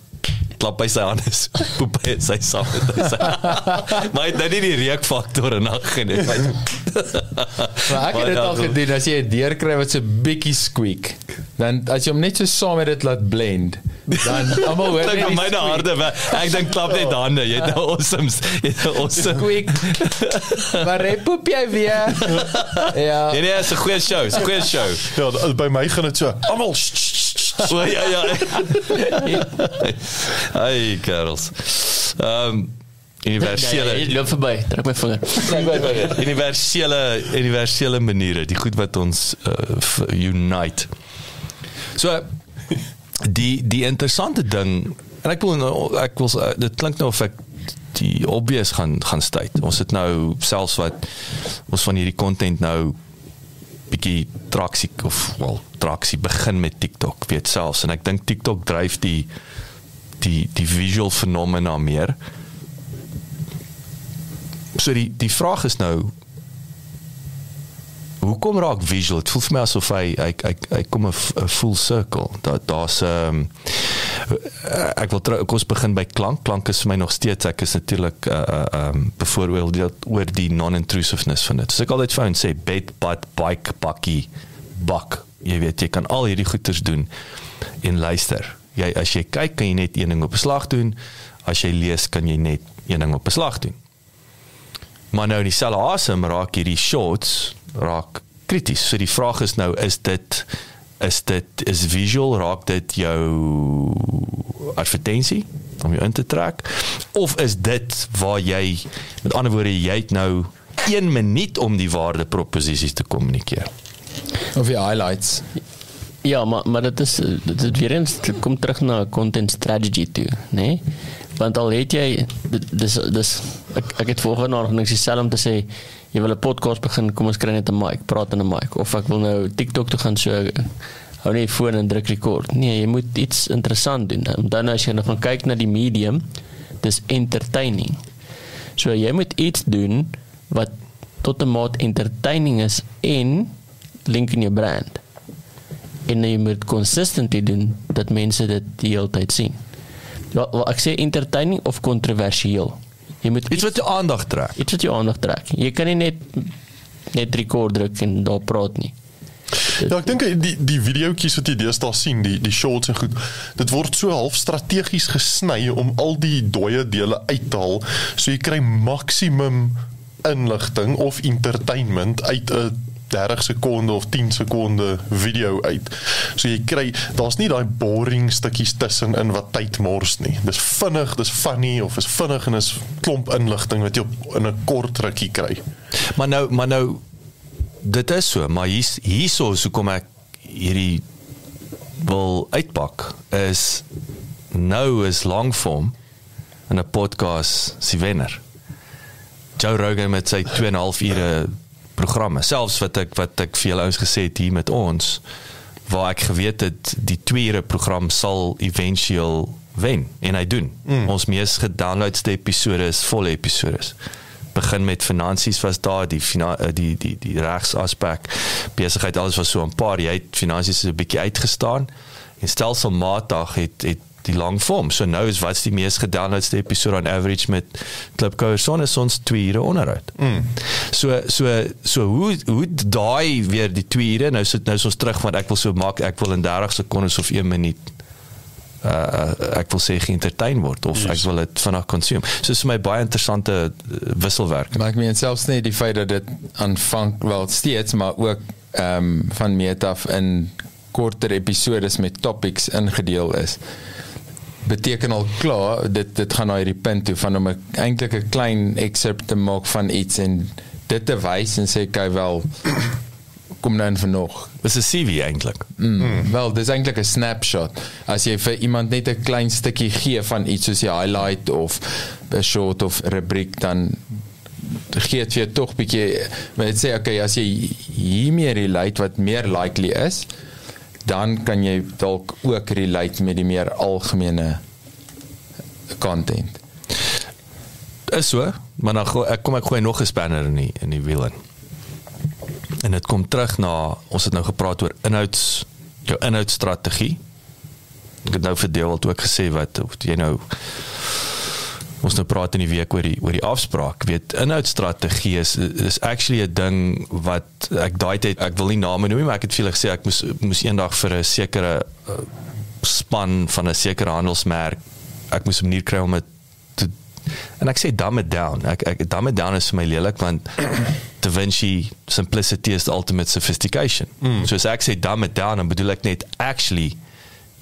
klap hy sy hande so, poep hy sy saam met sy. maar hy het nou nie die reukfaktor in ag geneem. Maar ek het dit ja, al gedoen as jy 'n deur kry wat so bietjie squeak. Dan as jy hom net so saam met dit laat blend, dan almal hoor net myne squeak. harde weg. Ek dink klap net hande. Jy het nou awesome. Jy het nou awesome. Squeak. Maar hy poep jy weer. ja. Nee nee, is 'n goeie show, is 'n goeie show. Ja, by my gaan dit so. Almal O ja ja. Ai, Karels. Ehm universele Ja, ja, jy loop verby. Druk my vinger. universele universele maniere, die goed wat ons uh, unite. So die die interessante ding en ek wil nou- ek wil dit klink nou of ek die obvious gaan gaan stuit. Ons het nou selfs wat ons van hierdie content nou bietjie traksie of wel traksie begin met TikTok weet selfs en ek dink TikTok dryf die die die visual fenomena meer. So die die vraag is nou hoekom raak visual? Dit voel vir my asof hy hy hy, hy kom 'n 'n full circle. Daar daar's ehm um, ek wil kom ons begin by klank. Klank is vir my nog steeds ek is natuurlik uh uh um bevoorbeeld oor die non-intrusiveness van dit. So ek altyd foon sê bed butt bike bakkie bak. Jy weet jy kan al hierdie goeters doen en luister. Jy as jy kyk kan jy net een ding op beslag doen. As jy lees kan jy net een ding op beslag doen. Maar nou in dieselfde asem raak hierdie shorts raak krities. So die vraag is nou is dit is dit is visual raak dit jou advertensie om jou in te trek of is dit waar jy met ander woorde jy het nou 1 minuut om die waarde proposisies te kommunikeer. Of die highlights. Ja, maar maar dit is dit is weer eens dit kom terug na content strategy toe, né? Nee? Want al het jy dit- dis dis ek ek het volgende nog niks dieselfde om te sê jy wil 'n podcast begin, kom ons kry net 'n mic, praat in 'n mic of ek wil nou TikTok toe gaan so hou net die foon en druk record. Nee, jy moet iets interessant doen. En dan as jy nou gaan kyk na die medium, dis entertaining. So jy moet iets doen wat tot 'n mate entertaining is en link in jou brand en jy moet consistently doen dat mense dit die hele tyd sien. Ja, wel, ek sê entertaining of kontroversieel. Jy moet Iets wat jou aandag trek. iets wat jou aandag trek. Jy kan nie net net record druk en daar praat nie. Ja, ek dink die die videoetjies wat jy deesdae sien, die die shorts en goed, dit word so half strategies gesny om al die dooie dele uit te haal, so jy kry maksimum inligting of entertainment uit 'n 30 sekonde of 10 sekonde video uit. So jy kry daar's nie daai boring stukkies tussenin wat tyd mors nie. Dis vinnig, dis funny of is vinnig en is klomp inligting wat jy op in 'n kort rukkie kry. Maar nou maar nou dit is so, maar hier's hierso is hoekom ek hierdie wil uitpak is nou is langform in 'n podcast se wenner. Joe Rogan met sy 2 en 'n half ure programme, selfs wat ek wat ek vir julle ouens gesê het hier met ons waar ek geweet het die 2 ure program sal eventueel wen en hy doen. Mm. Ons mees gedownloadste episode is volle episode begin met finansies was daar die eh, die die die regsaspek besigheid alles was so 'n paar jy het finansies so 'n bietjie uitgestaan en stelselmatig het het die lang vorm so nou is wat's die mees gedownloadste episode on average met Klipkouer son is ons 2 ure onderhoud. Mm. So so so hoe hoe daai weer die 2 ure nou sit nou is ons terug want ek wil so maak ek wil in 30 sekondes of 1 minuut uh, ek wil sê geëntertain word of yes. ek wil dit vinnig consume. So dis vir my baie interessante uh, wisselwerking. Maar ek meen selfs net die feit dat dit aanvang wel steeds maar ook ehm um, van meet af in korter episodes met topics ingedeel is beteken al klaar dit dit gaan na hierdie punt toe van om 'n eintlik 'n klein excerpt te maak van iets en dit te wys en sê kyk wel kom nou in vir nog Dis 'n CV eintlik. Mm. Mm. Wel, dis eintlik 'n snapshot. As jy vir iemand net 'n klein stukkie gee van iets soos 'n highlight of 'n short of rubriek dan gee dit vir jou tog bietjie dit sê okay, as jy hiermee relate wat meer likely is, dan kan jy dalk ook relate met die meer algemene content. Is so, maar dan go- ek kom ek gooi nog 'n spanner in die in die wiel in. En dit kom terug na ons het nou gepraat oor inhouds jou inhoudstrategie. Ek het nou vir Dewald ook gesê wat of jy nou ons nou praat in die week oor die oor die afspraak. Weet inhoudstrategie is is actually 'n ding wat ek daai tyd ek wil nie name noem maar ek het vir julle gesê ek moes moes eendag vir 'n sekere uh, span van 'n sekere handelsmerk ek moes 'n manier kry om dit te en ek sê dumb it down. Ek ek dumb it down is vir my lelik want Da Vinci simplicity is the ultimate sophistication. Mm. So as ek sê dumb it down, dan bedoel ek net actually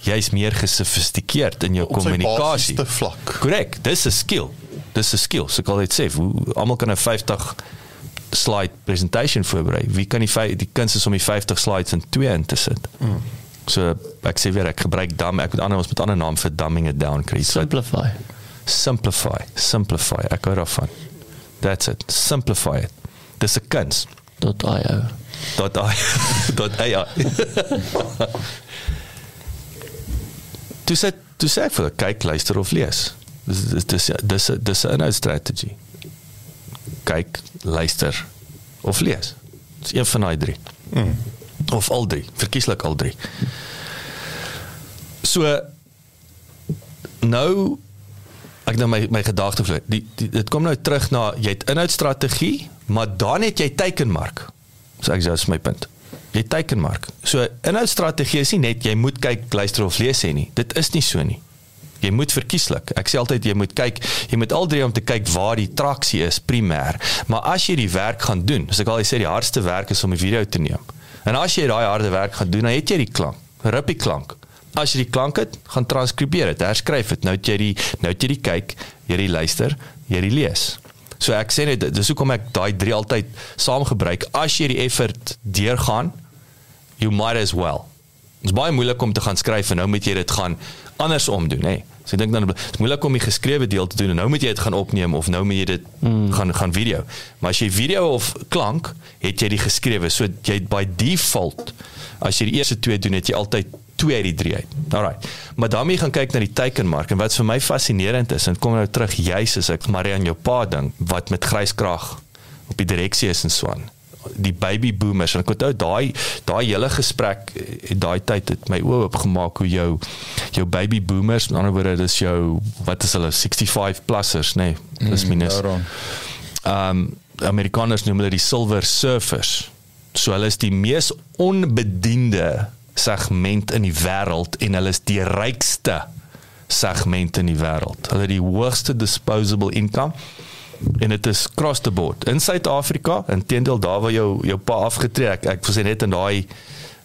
jy's meer gesofistikeerd in jou kommunikasie. Korrek, dis 'n skill. Dis 'n skill. So ek al dit sê, almal kan 'n 50 slide presentation voorberei. Wie kan die die kuns is om die 50 slides in twee in te sit. Mm. So ek sê weer ek gebruik dumb ek moet ander ons met ander naam vir dumbing it down kry. Simplify. simplify, simplify. Ek hou daarvan. That's it. Simplify it. Dis 'n kuns. .io. ai dot ai Toe sê toe sê ek vir hulle, kyk, luister of lees. Dis dis dis dis dis 'n inhoudstrategie. Kyk, luister of lees. Dis een van daai drie. Mm. Of al drie, verkieslik al drie. So nou ek nou my my gedagte vloei. Die, die dit kom nou terug na jy het inhoudstrategie, maar dan het jy teikenmark. So ek sê dis my punt. Jy teikenmark. So inhoudstrategie is nie net jy moet kyk, luister of lees sê nie. Dit is nie so nie. Jy moet verkieslik. Ek sê altyd jy moet kyk, jy moet al drie om te kyk waar die traksie is primêr. Maar as jy die werk gaan doen, soos ek al sê die hardste werk is om 'n video te neem. En as jy daai harde werk gaan doen, dan het jy die klank, rippie klank. As jy die klank het, gaan transkribeer dit, herskryf dit. Nou het jy die nou het jy die kyk, jy die luister, jy die lees. So ek sê net dis hoekom ek daai drie altyd saam gebruik. As jy die effort deurgaan, you might as well. Dit is baie moeilik om te gaan skryf en nou moet jy dit gaan andersom doen, hè. So ek dink dan dit is moeilik om die geskrewe deel te doen en nou moet jy dit gaan opneem of nou moet jy dit mm. gaan gaan video. Maar as jy video of klank, het jy die geskrewe. So jy by default as jy die eerste twee doen, het jy altyd twee uit die drie uit. Alraai. Maar daarmee gaan kyk na die teikenmark en wat vir my fascinerend is en kom nou terug juis as ek Marian jou pa ding wat met gryskrag op die direksie is en so aan die baby boomers. En ek onthou daai daai hele gesprek het daai tyd het my oë oopgemaak hoe jou jou baby boomers met ander woorde dis jou wat is hulle 65 plussers nê nee, dis minus. ehm um, Amerikaners noem hulle die silver surfers. So hulle is die mees onbediende segment in die wêreld en hulle is die rykste segment in die wêreld. Hulle het die hoogste disposable income en dit is cross the board. In Suid-Afrika inteendeel daar waar jou jou pa afgetrek ek sê net in daai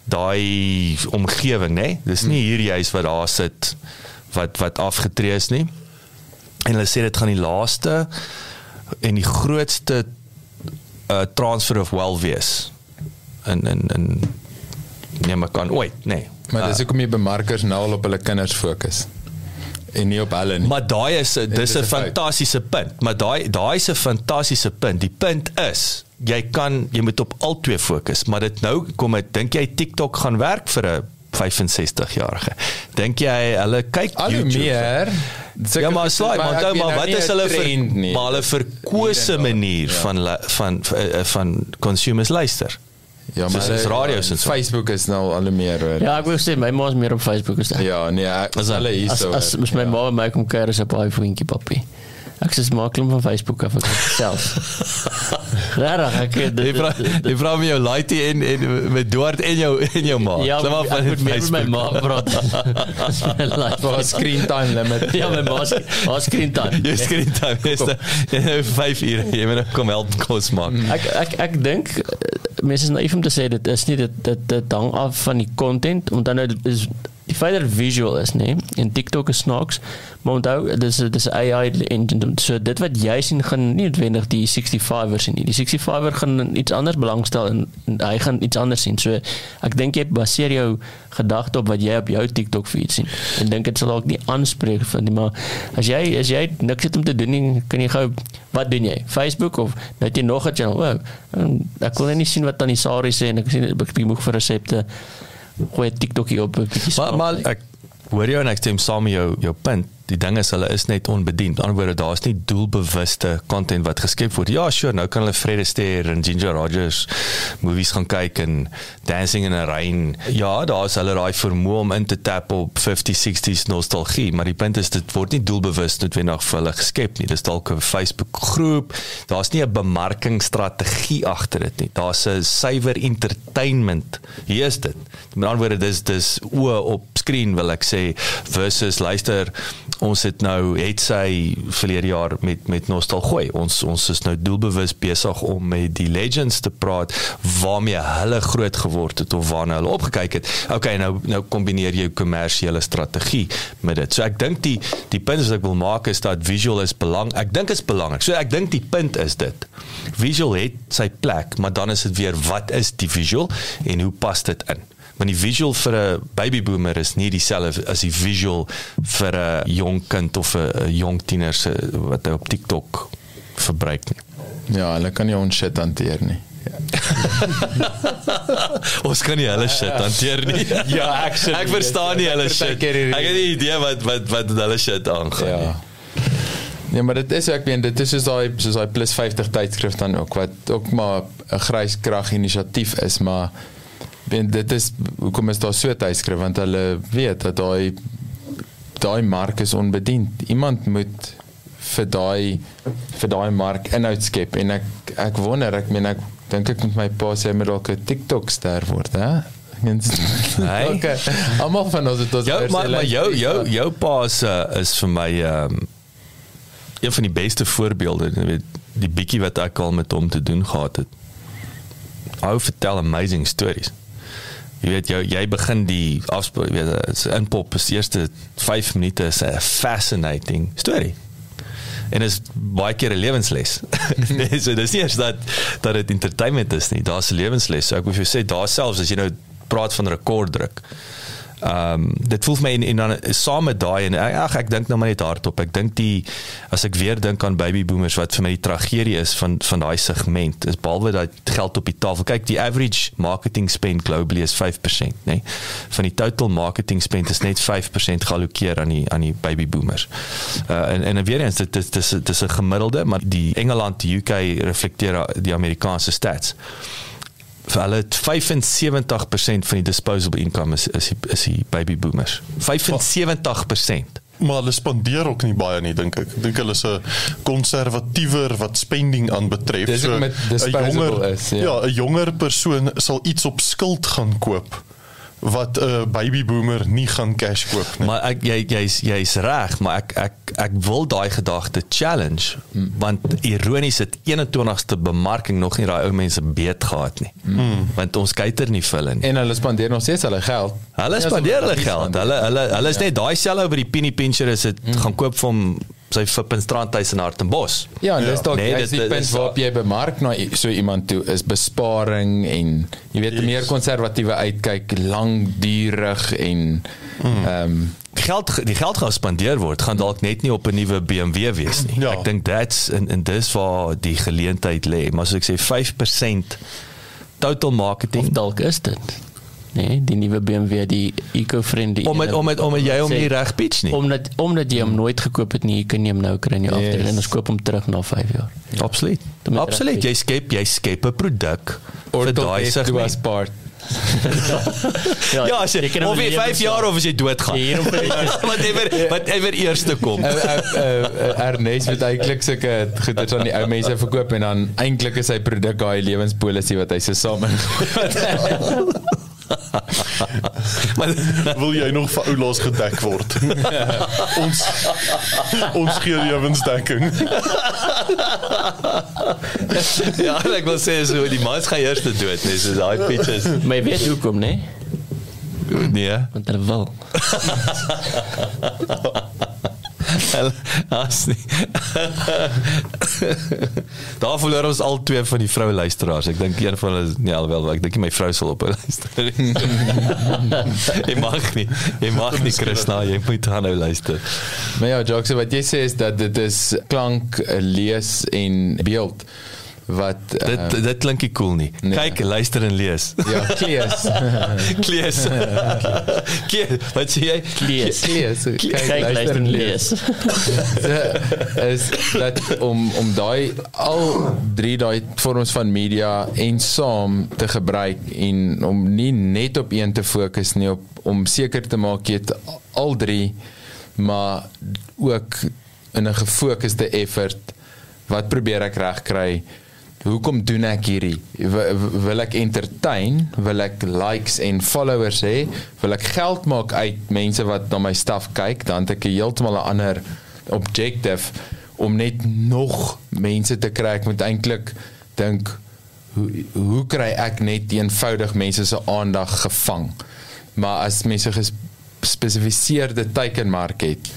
daai omgewing nê? Dis nie hier juis wat daar sit wat wat afgetree is nie. En hulle sê dit gaan die laaste en die grootste uh, transfer of wealth wees in in in nee maar kan ooit nee Maar dis hoekom die bemarkers nou al op hulle kinders fokus en nie op hulle nie. Maar daai is dis 'n fantastiese punt, maar daai daai is 'n fantastiese punt. Die punt is jy kan jy moet op al twee fokus, maar dit nou kom ek dink jy TikTok gaan werk vir 'n 65 jarige. Dink jy hulle kyk al YouTube? meer Ja maar slaai, maar onthou maar nou wat is hulle vir nie. maar hulle verkose manier ja. van van van van consumers luister. Ja, Soos hulle- is radio's en so. Facebook is nou al meer hoor. Ja, ek wil sê my ma is meer op Facebook as dit. Ja, nee, ek- Is dat- hulle hier As so. as as my ma en my kom kuier is op daai vriendjie papi. Ek sê maak hom van Facebook af ek self. Rarig, ek Jy vra jy vra my jou laaitie en en met Duart en jou en jou ma. Ja, Klim af ek van met my ma praat. Vir 'n screen time limit. Ja, my ma se haar screen time. Jy screen time is nou 5 ure. Jy moet nou kom help kos maak. Ek ek ek dink eh, mense is naïef om te sê dit is nie dit dit dit hang af van die content. Want dan nou is die feit dat visual is nê en TikTok is snaaks maar onthou dis dis AI engine so dit wat jy sien gaan nie noodwendig die 65ers sien nie. Die 65er gaan iets anders belangstel en, en hy gaan iets anders sien. So ek dink jy baseer jou gedagte op wat jy op jou TikTok feed sien. En dink dit sal dalk nie aanspreek van die maar as jy as jy niks het om te doen nie kan jy gou wat doen jy? Facebook of het jy nog 'n channel? Wow, ek wil net sien wat aan die Sari sê en ek sien bietjie moeg vir resepte gooi 'n TikTokie op Maar maar ek hoor jou en ek stem saam met jou jou punt. Die ding is hulle is net onbediend. Met ander woorde, daar's nie doelbewuste content wat geskep word. Ja, sure, nou kan hulle Fred Astaire en Ginger Rogers movies gaan kyk en Dancing in the Rain. Ja, daar's hulle daai vermoë om in te tap op 50s, 60s nostalgie, maar die punt is dit word nie doelbewus noodwendig vir hulle geskep nie. Dis dalk 'n Facebook groep. Daar's nie 'n bemarkingsstrategie agter dit nie. Daar's 'n suiwer entertainment. Hier is dit. Met ander woorde, dis dis oë op skerm wil ek sê versus luister ons het nou het sy verlede jaar met met nostalgie ons ons is nou doelbewus besig om met die legends te praat waarmee hulle groot geword het of waarna hulle opgekyk het. Okay nou nou kombineer jy kommersiële strategie met dit. So ek dink die die punt wat ek wil maak is dat visual is belang ek dink is belangrik so ek dink die punt is dit. Visual het sy plek maar dan is dit weer wat is die visual en hoe pas dit in Want die visual vir 'n baby boomer is nie dieselfde as die visual vir 'n jong kind of 'n jong tiener se wat hy op TikTok verbruik nie. Ja, hulle kan nie ons shit hanteer nie. Ons kan nie hulle shit hanteer nie. Ja, actually. Ek verstaan nie hulle shit. Ek het nie idee wat wat wat hulle shit aangaan Ja. nie. Ja, maar dit is ek meen dit is soos daai soos daai plus 50 tydskrif dan ook wat ook maar 'n grys krag inisiatief is, maar weet dit is hoekom is daar so tydskrif want hulle weet dat daai daai mark is onbedien. Iemand moet vir daai vir daai mark inhoud skep en ek ek wonder ek meen ek dink ek moet my pa sê hy moet dalk 'n TikTok ster word, hè? Hey. okay. Almal van ons het ons Jou maar, maar jou jou jou pa is uh, is vir my ehm um, een van die beste voorbeelde, jy weet, die bietjie wat ek al met hom te doen gehad het. Hy vertel amazing stories. Jy weet jou jy begin die afspraak, jy weet, dit's inpop is eerste 5 minute is 'n fascinating storie. En is baie keer 'n lewensles. nee, so dis nie eers dat dat dit entertainment is nie. Daar's 'n lewensles. So ek wil vir jou sê daar selfs as jy nou praat van rekorddruk. Ehm um, dit voel vir my en, en dan saam met daai en ag ek dink nou maar net hardop. Ek dink die as ek weer dink aan baby boomers wat vir my die tragedie is van van daai segment is behalwe dat geld op die tafel. Kyk, die average marketing spend globally is 5%, nê. Nee? Van die total marketing spend is net 5% geallokeer aan die aan die baby boomers. Uh en en weer eens dit dit dis dis 'n gemiddelde, maar die Engeland, die UK reflekteer die Amerikaanse stats vir hulle het 75% van die disposable income is is die, is die baby boomers. 75%. Maar hulle spandeer ook nie baie nie dink ek. Ek dink hulle is 'n konservatiewer wat spending aanbetref. Dis ook met 'n disposable jonger is, ja. ja, 'n jonger persoon sal iets op skuld gaan koop wat 'n baby boomer nie gaan cash koop nie. Maar ek jy jy's jy's reg, maar ek ek ek wil daai gedagte challenge mm. want ironies het 21ste bemarking nog nie daai ou mense beet gehad nie. Mm. Want ons kyker nie vir hulle nie. En hulle spandeer nog steeds hulle geld. Hulle Ja, spandeer hulle geld. Hulle hulle hulle is net daai selfe oor die penny pincher is dit mm. gaan koop vir hom sy fip in strandhuis in Hartenbos. Ja, en dis dalk Nee, nee, dit- die dit punt is- waarop jy bemark na so iemand toe is besparing en jy weet 'n meer konservatiewe uitkyk, langdurig en ehm um, geld die geld gaan spandeer word gaan dalk net nie op 'n nuwe BMW wees nie. Ja. Ek dink that's en en dis waar die geleentheid lê. Maar soos ek sê 5% total Of marketing dalk is dit. Nee, die nuwe BMW, die eco-friendly. om met om met om met jy hom Sê- nie reg pitch nie. Omdat omdat jy hom nooit gekoop het nie, jy kan jy hom nou kry in jou Yes. afdeling en ons koop hom terug na 5 jaar. Absoluut. Moet Absoluut. reg Jy skep jy skep 'n produk vir daai F2 as segment. part. Ja, as jy, kan hom of jy lewe 5 jaar saam. of as jy doodgaan. Ja, hierom vir whatever whatever eerste kom. Uh, Ernest moet eintlik sulke goeders aan die ou mense verkoop en dan eintlik is sy produk daai lewenspolisie wat hy se saam in. Maar Wil jy nog vir oulaas gedek word? ons ons gee lewensdekking. ja, ek wil sê so die mans gaan eers te dood, nee, so daai pitches. Maar jy weet hoekom, né? Nee. Want hulle wil. As nie. Daar verloor ons al twee van die vroue luisteraars. Ek dink een van hulle nee alhoewel ek dink nie my vrou sal op luister. nie. jy mag nie. Jy mag nie Christina, jy moet gaan nou luister. Maar ja, Jacques, wat jy sê is dat dit is klank, lees en beeld wat Dit ehm, dit klink nie cool nie. nee. Kyk, luister en lees. ja, klees. Klees. Klees. Wat sê jy? Lees. Klees. Kyk, luister en lees. is dat om om daai al drie daai vorms van media en saam te gebruik en om nie net op een te fokus nie op om seker te maak jy het al drie maar ook in 'n gefokusde effort wat probeer ek regkry Hoekom doen ek hierdie? Wil ek entertain? Wil ek likes en followers hê? Wil ek geld maak uit mense wat na my stuff kyk? Dan het ek heeltemal 'n ander objective om net nog mense te kry. Ek moet eintlik dink hoe hoe kry ek net eenvoudig mense se aandag gevang? Maar as mense gespesifiseerde teikenmark het,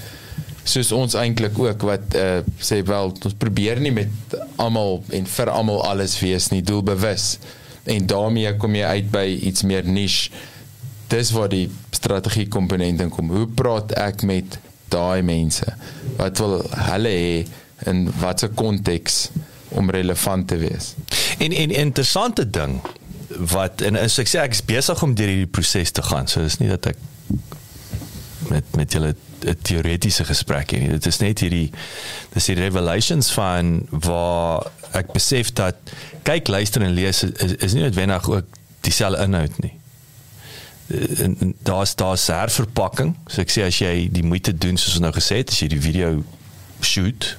soos ons eintlik ook wat uh, sê wel ons probeer nie met almal en vir almal alles wees nie doelbewus en daarmee kom jy uit by iets meer niche dis waar die strategie komponent in kom. Hoe praat ek met daai mense? Wat wil hulle hê in watter konteks om relevant te wees? En en interessante ding wat en as ek sê ek is besig om deur hierdie proses te gaan. So dis nie dat ek met met julle 'n teoretiese gesprek hier nie. Dit is net hierdie dis die revelations van waar ek besef dat kyk, luister en lees is, is nie noodwendig ook dieselfde inhoud nie. Eh, En en daar's daar's herverpakking. So ek sê as jy die moeite doen soos ons nou gesê het, as jy die video shoot,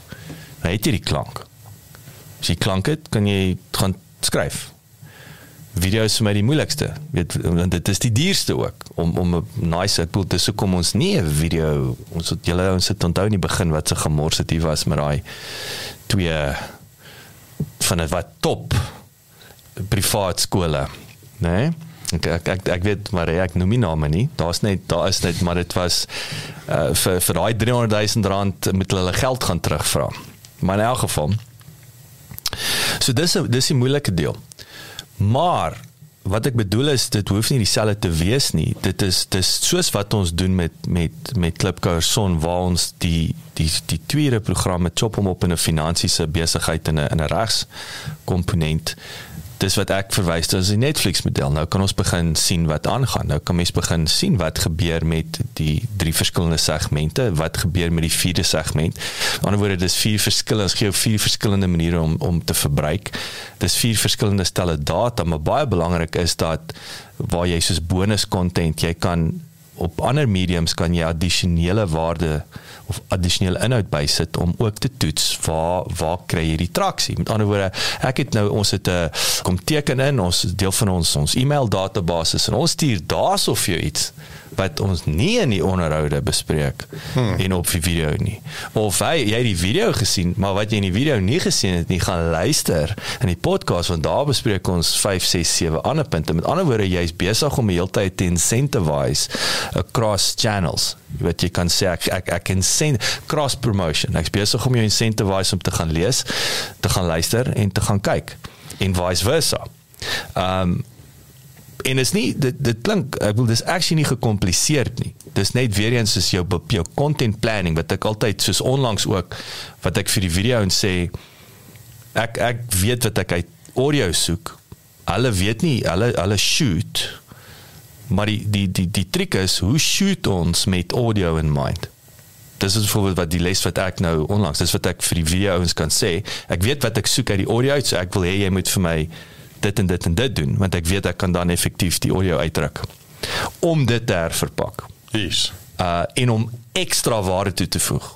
het jy die klank. As jy klank het, kan jy gaan skryf. Video is vir my die moeilikste. Weet want dit is die duurste ook om om 'n nice ek bedoel dis hoekom ons nie 'n video ons het julle ons het onthou in die begin wat se gemors dit was met daai twee van dit wat top privaat skole, né? Nee? Ek, ek ek ek weet maar ek noem nie name nie. Daar's net daar is net maar dit was uh, vir vir daai 300 000 rand moet hulle geld gaan terugvra. Maar in elk geval So dis dis die moeilike deel. Maar wat ek bedoel is dit hoef nie dieselfde te wees nie. Dit is dis soos wat ons doen met met met Klipkouer Son waar ons die die die tweede program met chop hom op in 'n finansiese besigheid in 'n in 'n regs komponent. Dis wat ek verwys tot as die Netflix model. Nou kan ons begin sien wat aangaan. Nou kan mens begin sien wat gebeur met die drie verskillende segmente, wat gebeur met die vierde segment. Aan die ander woorde dis vier verskillende, ons gee jou vier verskillende maniere om om te verbruik. Dis vier verskillende stelle data, maar baie belangrik is dat waar jy soos bonus content, jy kan op ander mediums kan jy addisionele waarde of addisionele inhoud bysit om ook te toets waar waar kry jy die traksie. Met ander woorde, ek het nou ons het 'n kom teken in ons deel van ons ons e-mail database en ons stuur daarsof jou iets wat ons nie in die onderhoude bespreek hmm. en op die video nie. Of hy jy het die video gesien, maar wat jy in die video nie gesien het nie, gaan luister in die podcast want daar bespreek ons 5, 6, 7 ander punte. Met ander woorde, jy's besig om die hele tyd te incentivize across channels. Wat jy kan sê ek ek ek incent cross promotion. Ek's besig om jou incentivize om te gaan lees, te gaan luister en te gaan kyk en vice versa. Um en is nie dit dit klink ek wil dis actually nie gekompliseerd nie. Dis net weer eens soos jou jou content planning wat ek altyd soos onlangs ook wat ek vir die video en sê ek ek weet wat ek uit audio soek. Hulle weet nie hulle hulle shoot maar die die die die trick is hoe shoot ons met audio in mind. Dis is voorbeeld wat die les wat ek nou onlangs dis wat ek vir die video ouens kan sê. Ek weet wat ek soek uit die audio uit, so ek wil hê jy moet vir my dit en dit en dit doen want ek weet ek kan dan effektief die audio uitdruk om dit te herverpak. Yes. Uh en om ekstra waarde toe te voeg.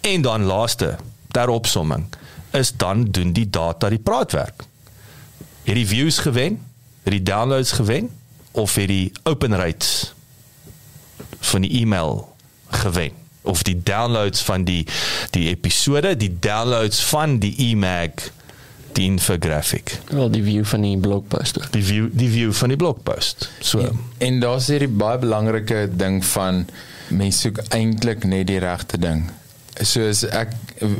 En dan laaste ter opsomming is dan doen die data die praatwerk. Het die views gewen? Het die downloads gewen? Of het die open rates van die e-mail gewen? Of die downloads van die die episode, die downloads van die e-mag die infographic. Wel die view van die blogpost. ook. Die view die view van die blogpost. So En, en daar's hierdie baie belangrike ding van mense soek eintlik net die regte ding. Soos ek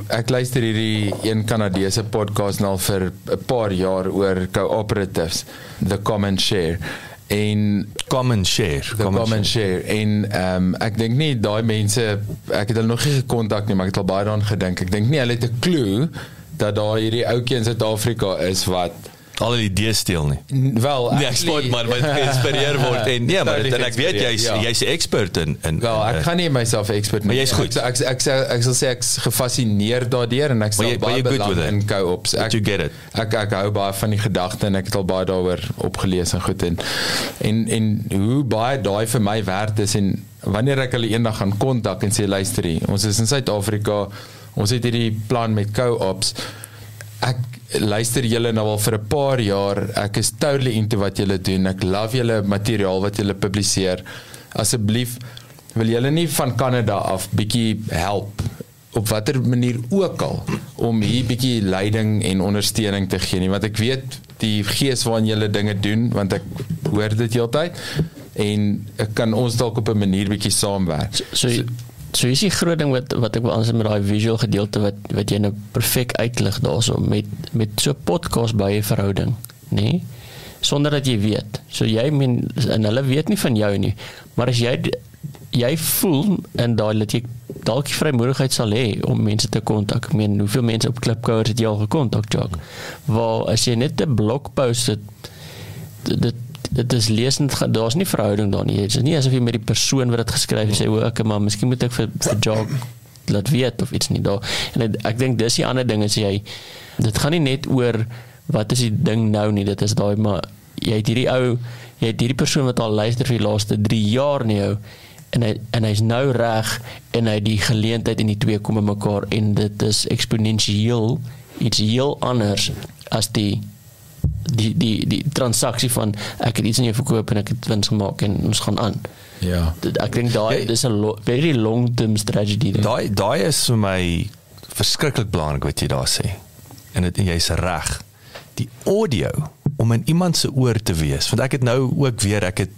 ek luister hierdie een Kanadese podcast nou al vir 'n paar jaar oor cooperatives, the common share. En common share, the common, share. En ehm um, ek dink nie daai mense ek het hulle nog nie gekontak nie, maar ek het al baie daaraan gedink. Ek dink nie hulle het 'n klou dat daar hierdie ouetjie in Suid-Afrika is wat al die idees steel nie. wel Nee, ek spot maar wat geïnspireer word en nee, maar dit, en ek weet jy's Ja. jy's 'n expert in in Wel, ek in, gaan nie myself expert Maar jy's goed. Ek ek ek, ek, ek sal sê ek's gefassineer daardeur en ek sal jy- baie belang in co-ops. Ek you get it. Ek ek hou baie van die gedagte en ek het al baie daaroor opgelees en goed en en en hoe baie daai vir my werd is en wanneer ek hulle eendag gaan kontak en sê luister hier, ons is in Suid-Afrika, ons het hierdie plan met co-ops. Ek luister julle nou al vir 'n paar jaar. Ek is totally into wat julle doen. Ek love julle materiaal wat julle publiseer. Asseblief wil julle nie van Kanada af bietjie help op watter manier ook al om hier bietjie leiding en ondersteuning te gee nie want ek weet die gees waarin julle dinge doen want ek hoor dit heeltyd en ek kan ons dalk op 'n manier bietjie saamwerk. So so, so is die groot ding wat wat ek wil aansit met daai visual gedeelte wat wat jy nou perfek uitlig daarso met met so 'n podcast by 'n verhouding, nê? Nee? sonder dat jy weet. So jy meen en hulle weet nie van jou nie. Maar as jy jy voel en daai dat jy dalk vrymoedigheid sal hê om mense te kontak. Ek meen hoeveel mense op Klipkouers het jy al gekontak, Jock? Waar as jy net 'n blogpost het dit dit is lesend daar's nie verhouding daar nie. Dit is nie asof jy met die persoon wat dit geskryf het sê o, ek maar miskien moet ek vir vir Jock laat weet of iets nie daar. En ek, ek dink dis die ander ding is jy dit gaan nie net oor wat is die ding nou nie. Dit is daai maar jy het hierdie ou jy het hierdie persoon wat al luister vir die laaste 3 jaar na jou en hy en hy's nou reg en hy het die geleentheid en die twee kom in mekaar en dit is eksponensieel iets heel anders as die die die die transaksie van ek het iets aan jou verkoop en ek het wins gemaak en ons gaan aan. Ja. Ek dink daai dis 'n lo, very long term strategy. daar. Daai daai is vir my verskriklik belangrik wat jy daar sê. En dit jy's reg. Die audio om in iemand se oor te wees. Want ek het nou ook weer ek het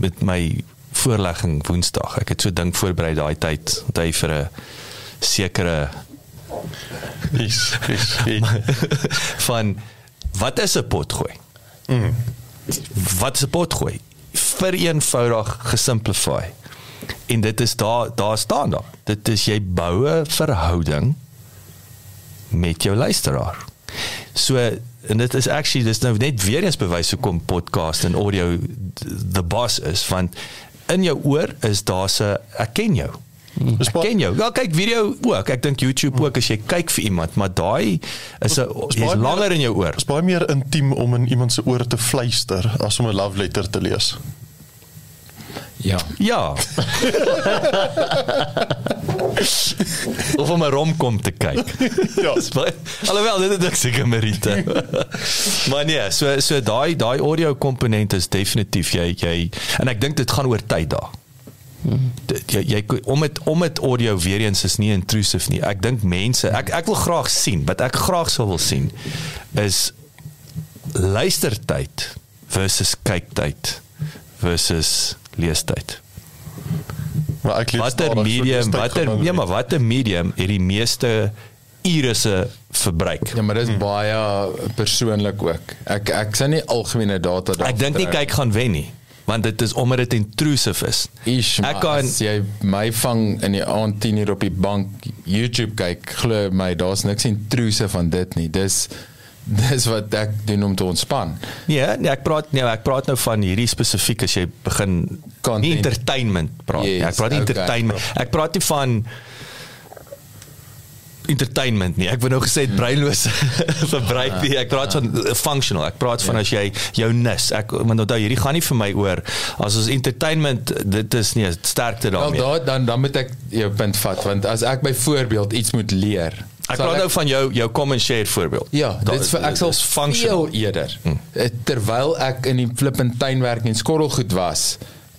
met my voorlegging Woensdag. Ek het so ding voorberei daai tyd, onthou vir 'n sekere Is is. van wat is 'n potgooi? Mm. Wat is 'n potgooi? Vereenvoudig gesimplify. En dit is daar daar staan daar. Dit is jy bou 'n verhouding met jou luisteraar. So en dit is actually dis nou net weer eens bewys hoekom podcast en audio the boss is want in jou oor is daar 'n ek ken jou. Dis Ek ken jou. Ja, kyk video ook. Ek dink YouTube ook as jy kyk vir iemand, maar daai is 'n Is langer in jou oor. Dit is baie meer intiem om in iemand se oor te fluister as om 'n love letter te lees. Ja. Ja. of om 'n romkom te kyk. Ja. Alhoewel dit is seker Merite. maar nee, so so daai daai audio komponent is definitief jy jy en ek dink dit gaan oor tyd daar. Dit- Jy jy om dit om dit audio weer eens is nie intrusive nie. Ek dink mense ek ek wil graag sien wat ek graag sou wil sien is luistertyd versus kyktyd versus leestyd. Maar ek lees Watter medium, watter nie. maar watter medium het die meeste ure se verbruik? Ja, maar dis hmm. baie persoonlik ook. Ek ek sien nie algemene data daar. Ek dink nie kyk gaan wen nie, want dit is omdat dit intrusive is. Ish, Ek kan- as jy my vang in die aand 10 uur op die bank YouTube kyk, glo my, daar's niks intrusive van dit nie. Dis dis wat ek doen om te ontspan. Ja, nee, ek praat nee, ek praat nou van hierdie spesifiek as jy begin Content. nie entertainment praat nie. Yes, Ek praat nie okay. entertainment. Ek praat nie van entertainment nie. Ek wou nou gesê het breinlose verbruik nie. Ek praat van uh, functional. Ek praat van as jy jou nis. Ek want onthou hierdie gaan nie vir my oor as ons entertainment dit is nie sterkte Wel daarmee. daar dan dan moet ek jou punt vat want as ek byvoorbeeld iets moet leer. Ek praat nou van jou jou and share voorbeeld. Ja, dit is vir ek sal functional. veel eerder. Hmm. Terwyl ek in die flippend tuinwerk en skorrelgoed was,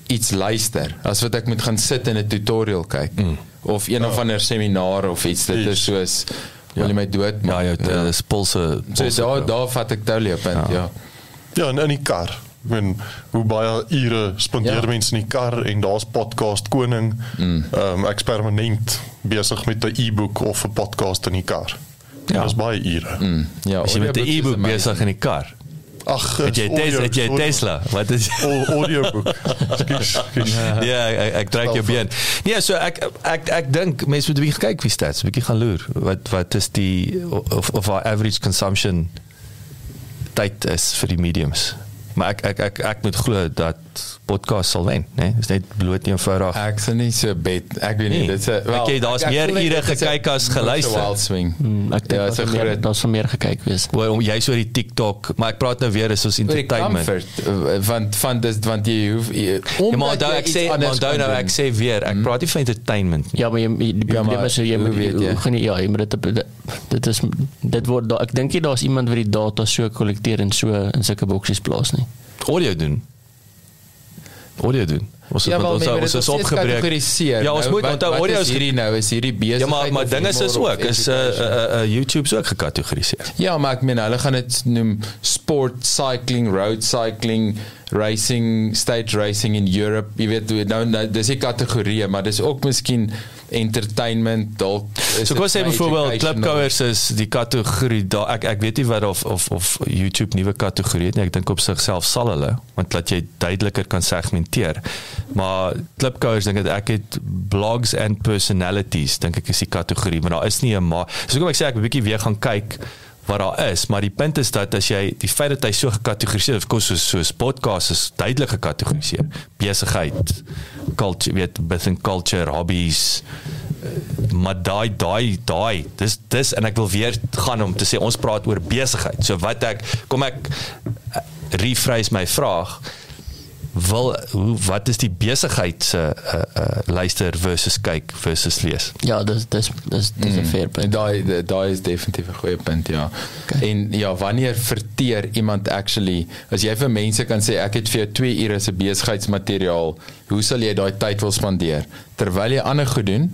iets luister as wat ek moet gaan sit en 'n tutorial kyk hmm. of een of ander seminaar of iets. Dit is soos wil jy my dood Ja, maak. jou ja. dis pulse. So pulse daar daar vat ek totally op punt, ja. Ja, en in die kar. Ek meen hoe baie ure spandeer Ja. ja. mense in die kar en daar's podcast koning. Ehm um, ek is permanent besig met 'n e-book of 'n podcast in die kar. Ja. Ja. Dis baie ure. Mm. Ja, As jy met 'n audioboek is e-book besig in die kar. Ag, Het jy tes, het jy Tesla? Wat is ekskuus. Ja, ek ek trek jou been. Nee, so ek ek ek dink mense moet 'n bietjie kyk wie stats, 'n bietjie gaan loer. Wat wat is die of of our average consumption tyd is vir die mediums. Maar ek ek ek ek moet glo dat podcast sal wen, né? Nee? Dis net bloot nie eenvoudig. Ek sien nie so bet. Ek weet nie, Nee. dit is 'n- wel, Ek jy, daar's meer ure gekyk as geluister. wild swing. Hmm, ek dink Ja, meer groot- daar's meer gekyk wees. Wel, om jy's oor die TikTok, maar ek praat nou weer is ons Oor entertainment. comfort uh, want van dis want jy hoef jy- Ja, maar onthou jy ek sê, onthou nou ek sê weer, ek praat nie van entertainment nie. Ja, maar jy die Ja, probleem maar is jy moet weet jy? gaan jy ja, jy moet dit dit- is dit word ek dink nie daar's iemand wat die data so kollekteer en so in sulke boksies plaas nie. audio doen. Audio doen. Ons Ja, het wel, ons maar ons is steeds opgebreek. Ja, ons Nou, moet onthou audio is is hierdie nou is hierdie besigheid. Ja, maar maar dinge is humor of ook is uh, education? uh, uh, YouTube's ook gekategoriseer. Ja, maar ek meen hulle gaan dit noem sport cycling, road cycling, racing, stage racing in Europe. Jy weet nou, nou dis die kategorieë, maar dis ook miskien entertainment dalk So kom sê byvoorbeeld klipkouers is die kategorie daar ek ek weet nie wat of of of YouTube nuwe kategorie het nie. Ek dink op sigself sal hulle want dat jy duideliker kan segmenteer. Maar klipkouers dink ek het blogs and personalities dink ek is die kategorie, maar daar is nie 'n maar. So kom ek sê ek 'n bietjie weer gaan kyk wat daar is, maar die punt is dat as jy die feit dat hy so gekategoriseer of kos soos soos podcast is duidelik gekategoriseer. Besigheid, culture, weet, within culture, hobbies, maar daai daai daai dis dis en ek wil weer gaan om te sê ons praat oor besigheid. So wat ek kom ek eh, rephrase my vraag wil hoe wat is die besigheid se uh, uh, luister versus kyk versus lees. Ja, dis dis dis dis 'n fair punt. Daai daai is definitief 'n goeie punt, ja. Okay. En ja, wanneer verteer iemand actually as jy vir mense kan sê ek het vir jou 2 ure se besigheidsmateriaal, hoe sal jy daai tyd wil spandeer terwyl jy ander goed doen?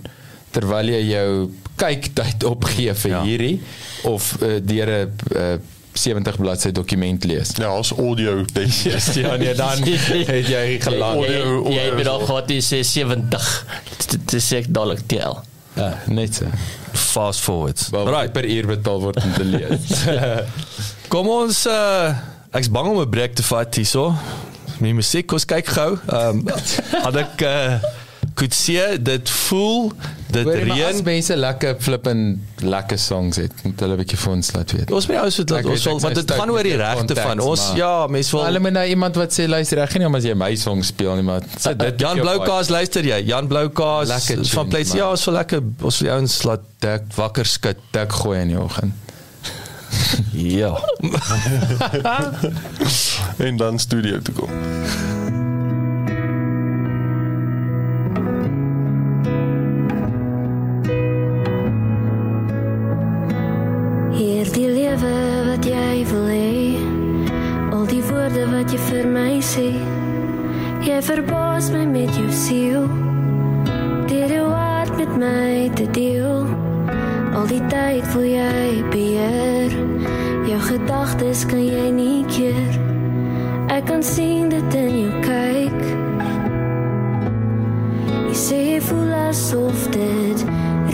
Terwyl jy jou kyktyd opgee vir ja. hierdie of uh, deur 'n uh, 70 bladsy dokument lees. Ja, as audio definitief. Ja, nee, dan het jy gelag. Jy Audio- jy audio het al is gehad jy sê 70. Dit is ek dadelik tel. Ja, net so. Fast forwards. Waar Right. right. per uur betaal word om te lees. Kom ons uh ek's bang om 'n breek te vat hierso. My musiek, ons kyk gou. Ehm um, had ek uh could see dit voel dit maar as reën. mense lekker flippin lekker songs het, moet hulle 'n bietjie vir ons laat weet. Ons moet ons moet Ek laat ons sal ek want dit gaan oor die die regte van ons maar- ja, mense wil Maar hulle moet nou iemand wat sê luister reg nie om as jy my song speel nie, maar sit dit Jan Bloukaas luister jy? Jan Bloukaas van Place. man. Ja, ons wil lekker ons wil ouens laat dik wakker skud. dik gooi in die oggend. Ja. en dan studio toe kom. Vir my sê Jy verbaas my met jou siel. Deur jou hart met my te deel. Al die tyd wil jy beheer. Jou gedagtes kan jy nie keer. Ek kan sien dit in jou kyk. Jy sê jy voel asof dit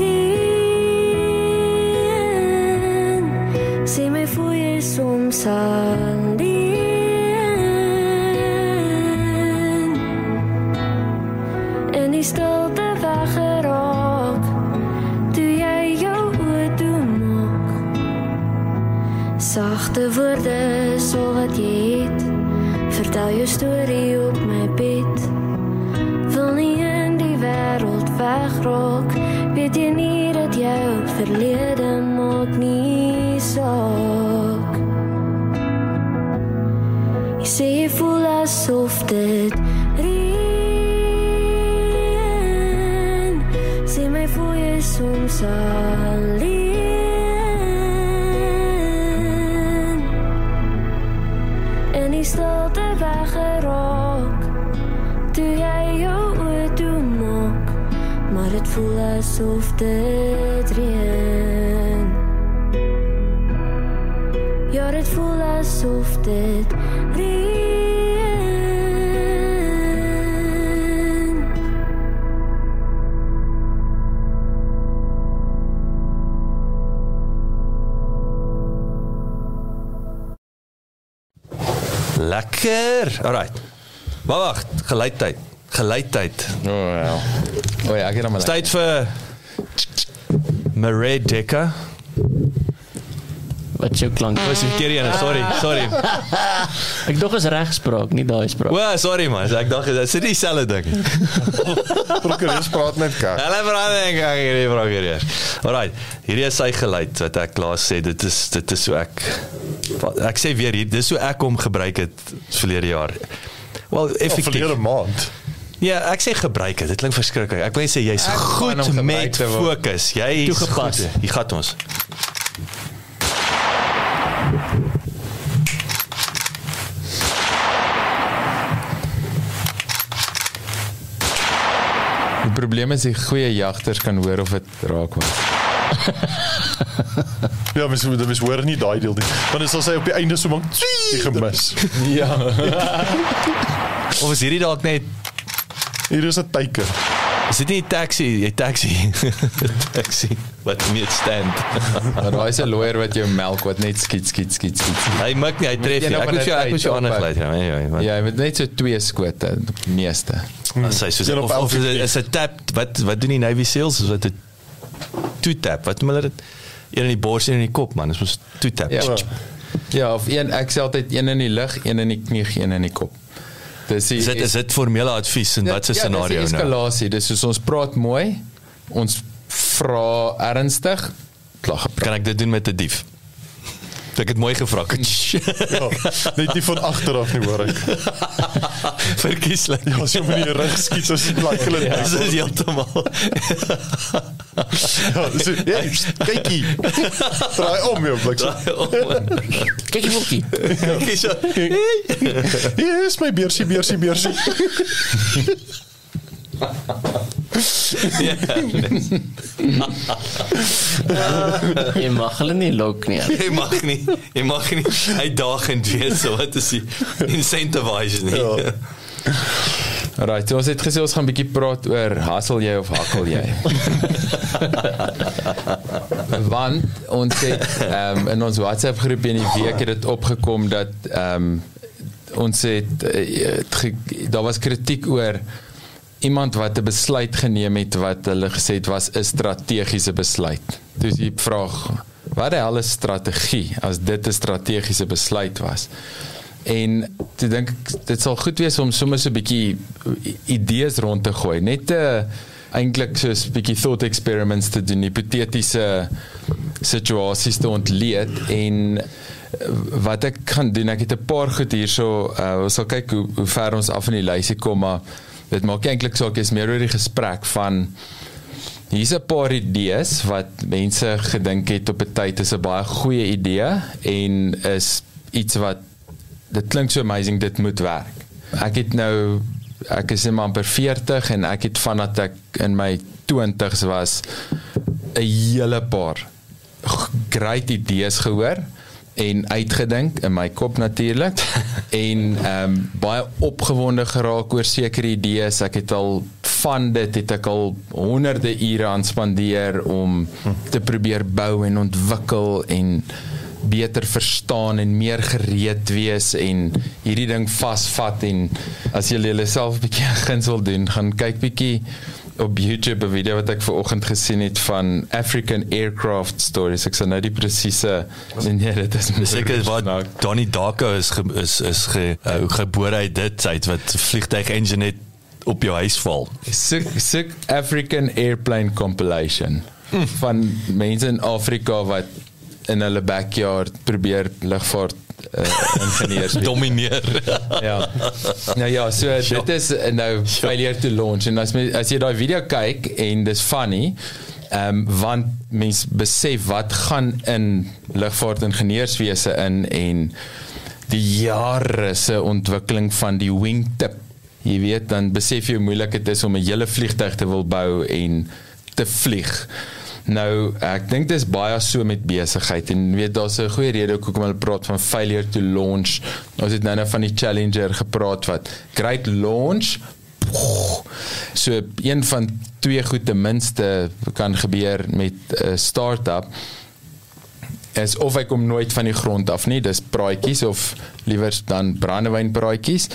reën. Sê my voel jy soms alleen geluidtyd. Geluidtyd. O oh, ja. O ja, ek het hom al. Tyd vir Mare Dekker. Wat jou klank. Was die verkeerde een, sorry, sorry. Ek dog is regspraak, nie daai spraak. O, sorry man, ek dink dit is dieselfde ding. Prokureurs praat net kak. Hulle verander ek hierdie prokureur. Alright, hierdie is sy geluid wat ek laas sê dit is dit is so ek ek sê weer hier dis so ek hom gebruik het verlede jaar. Wel, effektief. verlede maand. Ja, ek sê gebruik dit. Dit klink verskriklik. Ek wil net sê jy's goed met word. fokus. Jy is Toegepas. goed. Hier gaan ons. Die probleem is die goeie jagters kan hoor of dit raak was. Ja, mens moet mens hoor nie daai deel nie. Want sal sy op die einde so maak "Tswee!" gemis. Ja. Of is hierdie dalk net Hier is 'n teiken. Is dit nie 'n taxi, 'n taxi. taxi wat nie stand. Maar daar is 'n lawyer wat jou melk wat net skiet skiet skiet skiet. Hy maak nie, hy tref nie. Ek moet jou ek moet jou ander op- gelyk. Ja, ja, ja. Ja, met net so twee skote, die meeste. As hy soos of, of is knie. is 'n tap wat wat doen die Navy Seals is wat 'n two tap. Wat noem hulle dit? Een in die bors en in die kop man. Dis mos two tap. Ja. Ja. Ja, of een ek sê altyd een in die lug, een in die knie, een in die kop. Dis die, Is dit is dit formele advies en wat se scenario ja, dis die nou? eskalasie. Dis soos ons praat mooi, ons vra ernstig, gepraat. Kan ek dit doen met 'n dief? Ek het mooi gevra. Ja, net nie van agter af nie hoor ek. Verkieslik. Ja, as jy hom in die rug skiet soos die plak hulle. Ja, Ja, dis is heeltemal. ja, so, hey, kykie. Draai om jou blik. Kyk hier boekie. Kyk so. Hier is my beersie, beersie, beersie. Jy mag hulle nie lok nie. Jy mag nie. Jy mag nie uitdagend wees so wat is die incentivize nie. Ja. Right, so ons het gesê ons gaan 'n bietjie praat oor hassel jy of hakkel jy. Want ons het um, in ons WhatsApp groep in die week het dit opgekom dat ehm um, ons het, uh, het ge, daar was kritiek oor iemand wat 'n besluit geneem het wat hulle gesê het was 'n strategiese besluit. Dus die vraag, wat die hel is strategie as dit 'n strategiese besluit was? En ek dink dit sal goed wees om sommer so 'n bietjie idees rond te gooi, net 'n uh, eintlik so 'n bietjie thought experiments te doen, hipotetiese situasies te ontleed en uh, wat ek kan doen, ek het 'n paar goed hierso, uh, ons sal kyk hoe, hoe ver ons af in die lysie kom, maar dit maak eintlik saak, is meer oor die gesprek van Hier's 'n paar idees wat mense gedink het op 'n tyd is 'n baie goeie idee en is iets wat dit klink so amazing dit moet werk. Ek het nou ek is net amper 40 en ek het vandat ek in my 20's was 'n hele paar great idees gehoor en uitgedink in my kop natuurlik en ehm um, baie opgewonde geraak oor sekere idees. Ek het al van dit het ek al honderde ure aan spandeer om te probeer bou en ontwikkel en beter verstaan en meer gereed wees en hierdie ding vasvat en as jy julle self 'n bietjie guns wil doen, gaan kyk bietjie op YouTube 'n video wat ek ver oggend gesien het van African aircraft stories. Ek sê nou die presiese nee, dit is Seker wat Nou, Donnie Darko is ge, is is ge, uh, gebore uit dit uit wat vliegtuig engine net op jou huis val. Sick sick African airplane compilation mm. van mense in Afrika wat in hulle backyard probeer lugvaart uh, ingenieurs. Domineer. ja. Nou ja, so dit is nou failure to launch en as my, as jy daai video kyk en dis funny, ehm um, want mens besef wat gaan in lugvaart ingenieurswese in en die jare se ontwikkeling van die wingtip. Jy weet dan besef jy hoe moeilik dit is om 'n hele vliegtuig te wil bou en te vlieg. Nou, ek dink dis baie so met besigheid en weet daar's 'n goeie rede hoekom hulle praat van failure to launch. Ons het nou nou van die Challenger gepraat wat great launch so een van twee goed ten minste kan gebeur met 'n start-up is of hy kom nooit van die grond af nie, dis praatjies of liewer dan brandewynpraatjies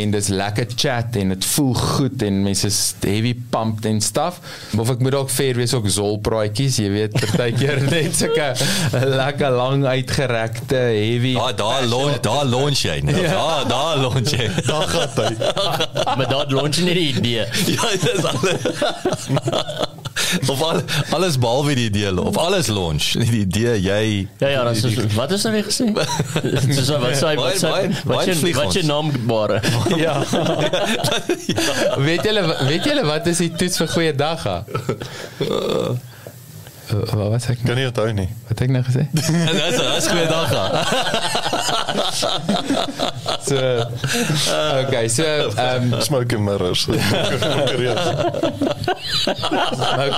en dis lekker chat en dit voel goed en mense is heavy pumped en stuff. Of ek moet dalk fair wees ook zolpraatjies, jy weet, partykeer net sulke lekker lang uitgerekte heavy Daar daar launch daar launch jy. Nee. Daar daar launch jy. Daar gaan hy. Maar daar launch nie die idee. Ja, dis alles. of al, alles behalwe die idee of alles launch. Die idee jy Ja ja, dan is wat is nou weer gesê? Dis wat sê wat sê wat jy wat jy ons? naam bare. Ja. weet julle weet julle wat is die toets vir goeie dag? ha? Wat was ek? Kan nie onthou nie. Wat het ek nou gesê? Dis dis goeie dag. ja. So okay, so um, Smoke and mirrors. Smoke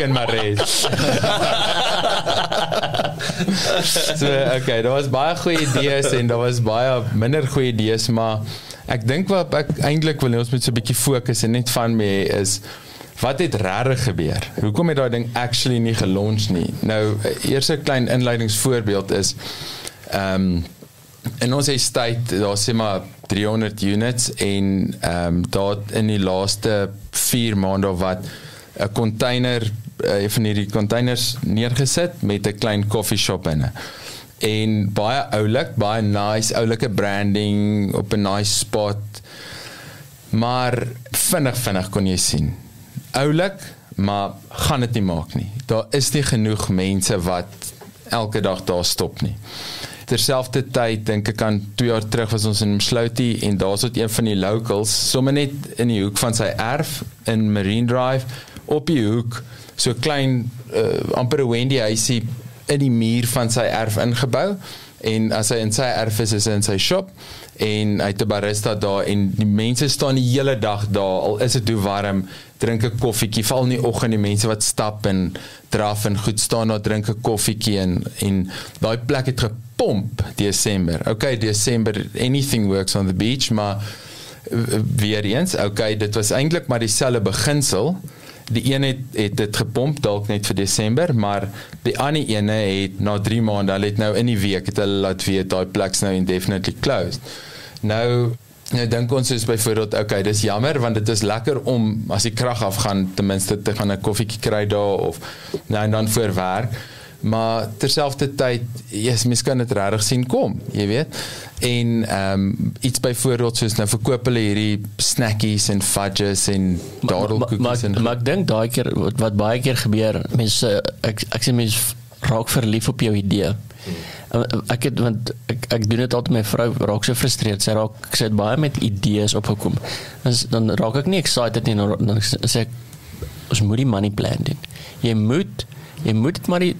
and Marais. so okay, daar was baie goeie idees en daar was baie minder goeie idees, maar ek dink wat ek eintlik wil hê ons moet so 'n bietjie fokus en net van me is wat het regtig gebeur? Hoekom het daai ding actually nie gelunch nie? Nou eers 'n klein inleidingsvoorbeeld is ehm um, in ons estate daar sê maar 300 units en ehm um, daar in die laaste 4 maande of wat 'n container uh, van hierdie containers neergesit met 'n klein coffee shop binne. En baie oulik, baie nice, oulike branding op 'n nice spot. Maar vinnig vinnig kon jy sien. Oulik, maar gaan dit nie maak nie. Daar is nie genoeg mense wat elke dag daar stop nie. Terselfdertyd dink ek aan 2 jaar terug was ons in Msloutie en daar's ook een van die locals sommer net in die hoek van sy erf in Marine Drive op die hoek so klein uh, amper 'n Wendy huisie in die muur van sy erf ingebou en as hy in sy erf is is hy in sy shop en hy het 'n barista daar en die mense staan die hele dag daar al is dit hoe warm drink 'n koffietjie. Val in die oggend die mense wat stap en draf en goed staan daar drink 'n koffietjie en en daai plek het gepomp Desember. Okay Desember anything works on the beach maar uh, weer eens okay dit was eintlik maar dieselfde beginsel. Die een het het dit gepomp dalk net vir Desember, maar die ander ene het na 3 maande, hulle het nou in die week het hulle laat weet daai plek's nou indefinitely closed. Nou Nou dink ons is byvoorbeeld okay, dis jammer want dit is lekker om as die krag afgaan ten minste te gaan 'n koffietjie kry daar of nou en dan voor werk. Maar terselfdertyd, yes, mens kan dit regtig sien kom, jy weet. En ehm um, iets byvoorbeeld soos nou verkoop hulle hierdie snackies en fudges en dadelkoekies maar, en maar, ek dink daai keer wat, wat baie keer gebeur, mense ek ek sê mense raak verlief op jou idee. Hmm. Ek het want ek ek doen dit altyd my vrou raak so frustreerd. Sy raak sy het baie met idees opgekom. Dan dan raak ek nie excited nie dan, dan sê ek ons moet die money plan doen. Jy moet jy moet dit maar die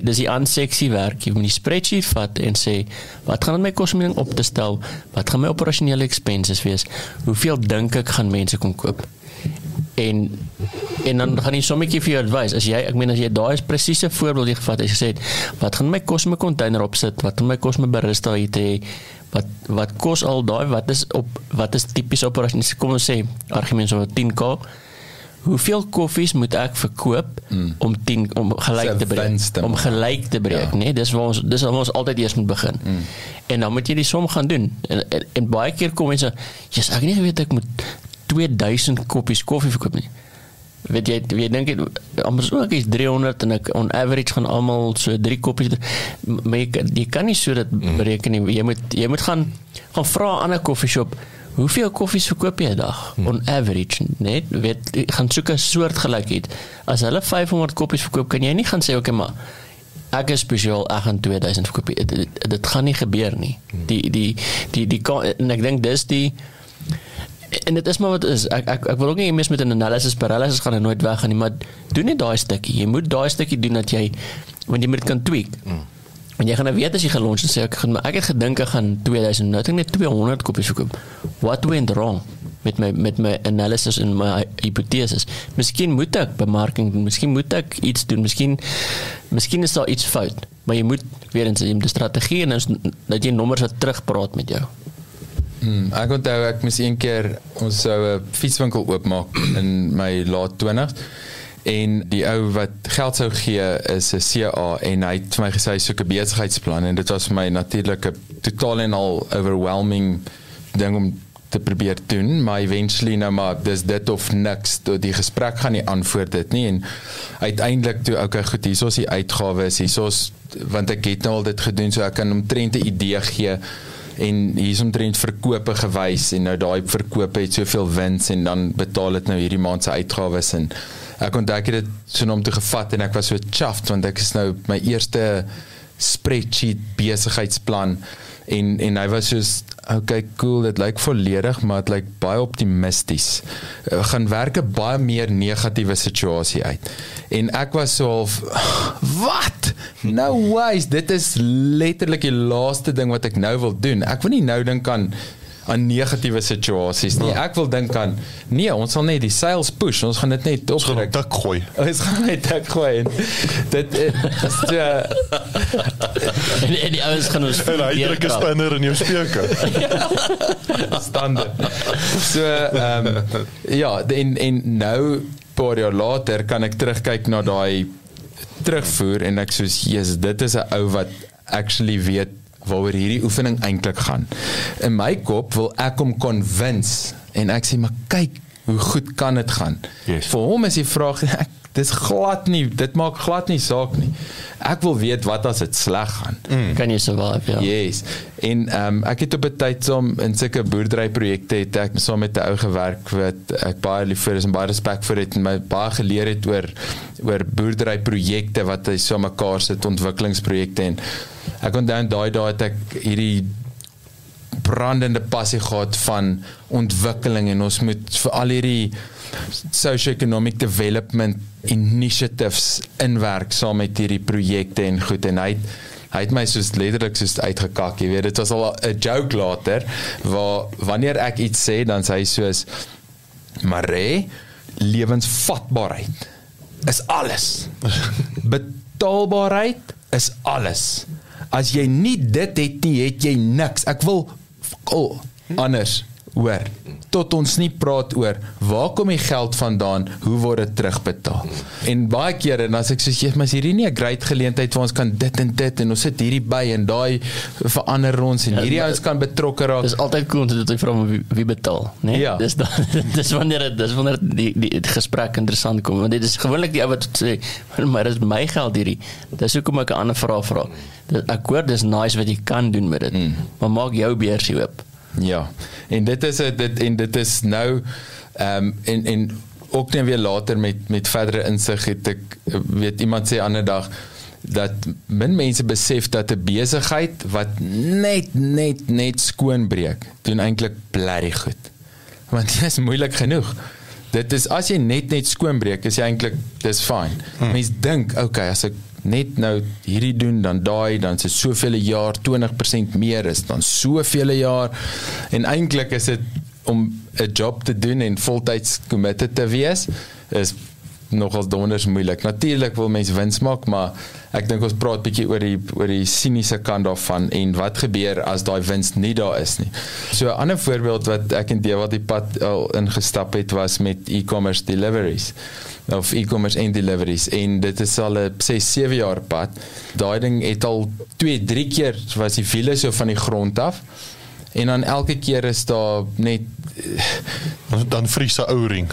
dis die aanseksie werk. Jy moet die spreadsheet vat en sê wat gaan dit my kos om ding op te stel? Wat gaan my operasionele expenses wees? Hoeveel dink ek gaan mense kom koop? En en dan gaan jy sommetjie vir jou advies. As jy ek meen as jy daai is presiese voorbeeld jy gevat het, jy gesê wat gaan my kos om 'n container opsit? Wat gaan my kos 'n barista hier te? Wat wat kos al daai? Wat is op wat is tipies operasionele kom ons sê argument so 10k hoeveel koffies moet ek verkoop mm. om 10 om gelyk te breek om gelyk te breek ja. nê nee? dis waar ons dis waar ons altyd eers moet begin mm. en dan moet jy die som gaan doen en, en, en baie keer kom mense jy's ek nie geweet ek moet 2000 koppies koffie verkoop nie weet jy jy dink almal so ek is 300 en ek on average gaan almal so 3 koppies maar jy, jy kan nie so dit mm. bereken nie jy moet jy moet gaan gaan vra aan 'n koffieshop Hoeveel koffies verkoop jy 'n dag hmm. on average? Net weet gaan soek 'n soort gelykheid. As hulle 500 koffies verkoop, kan jy nie gaan sê okay maar ek is spesiaal ek gaan 2000 verkoop. Dit, dit, dit gaan nie gebeur nie. Hmm. Die die die die, die en ek dink dis die en dit is maar wat is ek ek ek wil ook nie mis met 'n analysis paralysis gaan nooit weg gaan nie maar doen net daai stukkie jy moet daai stukkie doen dat jy want jy moet kan tweak mm. En jy gaan nou weet as jy gelunch en sê ek gaan ek het gedink ek gaan 2000 nou het ek net 200 koppies verkoop. What went wrong met my met my analysis en my hipoteses? Miskien moet ek bemarking doen, miskien moet ek iets doen, miskien miskien is daar iets fout, maar jy moet weer eens die strategie en dat jy nommers wat terugpraat met jou. Hmm, ek onthou ek moes een keer ons sou 'n fietswinkel oopmaak in my laat 20s en die ou wat geld sou gee is 'n CA en hy het vir my gesê hy soek 'n besigheidsplan en dit was vir my natuurlik 'n totaal en al overwhelming ding om te probeer doen maar eventually nou maar dis dit of niks tot die gesprek gaan nie antwoord dit nie en uiteindelik toe okay goed hier is die uitgawes hier is want ek het nou al dit gedoen so ek kan omtrent 'n idee gee en hier is omtrent verkope gewys en nou daai verkope het soveel wins en dan betaal dit nou hierdie maand se uitgawes en ek onthou ek het dit so om te gevat en ek was so chuffed want ek is nou my eerste spreadsheet besigheidsplan en en hy was so okay cool dit lyk volledig maar dit lyk baie optimisties. Uh, gaan werk 'n baie meer negatiewe situasie uit. En ek was so half wat? No ways. Dit is letterlik die laaste ding wat ek nou wil doen. Ek wil nie nou dink aan aan negatiewe situasies nie. Ek wil dink aan nee, ons sal net die sales push. Ons gaan dit net op gaan dik gooi. Ons gaan net dik gooi. En dit is so en, en die ouens gaan ons en hy druk 'n spinner in jou speaker. Standaard. So ehm um, ja, en en nou paar jaar later kan ek terugkyk na daai terugvoer en ek soos Jesus, dit is 'n ou wat actually weet waaroor hierdie oefening eintlik gaan. In my kop wil ek hom convince en ek sê maar kyk hoe goed kan dit gaan. Yes. Vir hom is die vraag ek dis glad nie dit maak glad nie saak nie. Ek wil weet wat as dit sleg gaan. Mm. Kan jy survive ja. Yes. En ehm um, ek het op 'n tyd saam in sulke boerderyprojekte het ek saam met 'n ou gewerk wat ek baie lief vir is en baie respek vir het en my baie geleer het oor oor boerderyprojekte wat hy so mekaar sit ontwikkelingsprojekte en ek onthou daai dae het ek hierdie brandende passie gehad van ontwikkeling en ons moet vir al hierdie socio-economic development initiatives inwerk saam met hierdie projekte en goed. En hy het, hy het my soos letterlik soos uitgekak jy weet. Dit was al 'n joke later waar wanneer ek iets sê dan sê hy soos Mare lewensvatbaarheid is alles. Betaalbaarheid is alles as jy nie dit het nie het jy niks. Ek wil oh, anders hoor tot ons nie praat oor waar kom die geld vandaan hoe word dit terugbetaal en baie kere en as ek sê jy maar is hierdie nie 'n great geleentheid waar ons kan dit en dit en ons sit hierdie by en daai verander ons en Ja, hierdie ouens kan betrokke raak Dis altyd cool om te vra maar wie, wie betaal, né? Nee? Ja. Dis dan dis wanneer dit dis wanneer die die, die gesprek interessant kom want dit is gewoonlik die ou wat sê maar dis my geld hierdie. Dis hoekom ek 'n ander vraag vra. Dit- Ek hoor dis nice wat jy kan doen met dit. Mm. Maar maak jou beursie oop. Ja. En dit is dit en dit is nou ehm um, en en ook net weer later met met verdere insig het ek weet iemand sê ander dag dat min mense besef dat 'n besigheid wat net net net skoonbreek doen eintlik blerry goed. Want dit is moeilik genoeg. Dit is as jy net net skoonbreek is jy eintlik dis fyn. Hmm. Mense dink, okay, as ek net nou hierdie doen dan daai dan is dit soveel jaar 20% meer is dan soveel jaar en eintlik is dit om 'n job te doen en voltyds committed te wees is nogals donders moeilik. Natuurlik wil mense wins maak, maar ek dink ons praat bietjie oor die oor die siniese kant daarvan en wat gebeur as daai wins nie daar is nie. So 'n ander voorbeeld wat ek en Dewald die pad al ingestap het was met e-commerce deliveries of e-commerce en deliveries en dit is al 'n 6 7 jaar pad. Daai ding het al 2 3 keer was die wiele so van die grond af en dan elke keer is daar net Dan, dan vries 'n ou ring.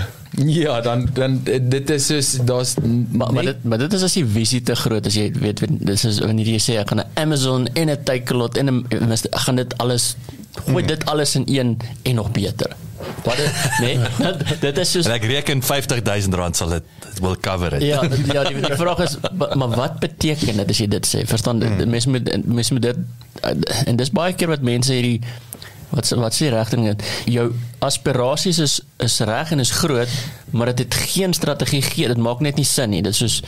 ja, dan dan dit is soos daar's Maar maar dit maar dit is as die visie te groot as jy weet weet- dis is wanneer jy sê ek gaan 'n Amazon en 'n Takealot en 'n gaan dit alles gooi Hmm. dit alles in een en nog beter. Wat dit nee, dit- dit is soos En ek reken 50000 rand sal dit will cover it. Ja, ja die, die vraag is maar wat beteken dit as jy dit sê? Verstaan dit mense moet mense moet dit en dis baie keer wat mense hierdie wat wat sê rigting jou aspirasies is is reg en is groot, maar dit het geen strategie gee. Dit maak net nie sin nie. Dit is soos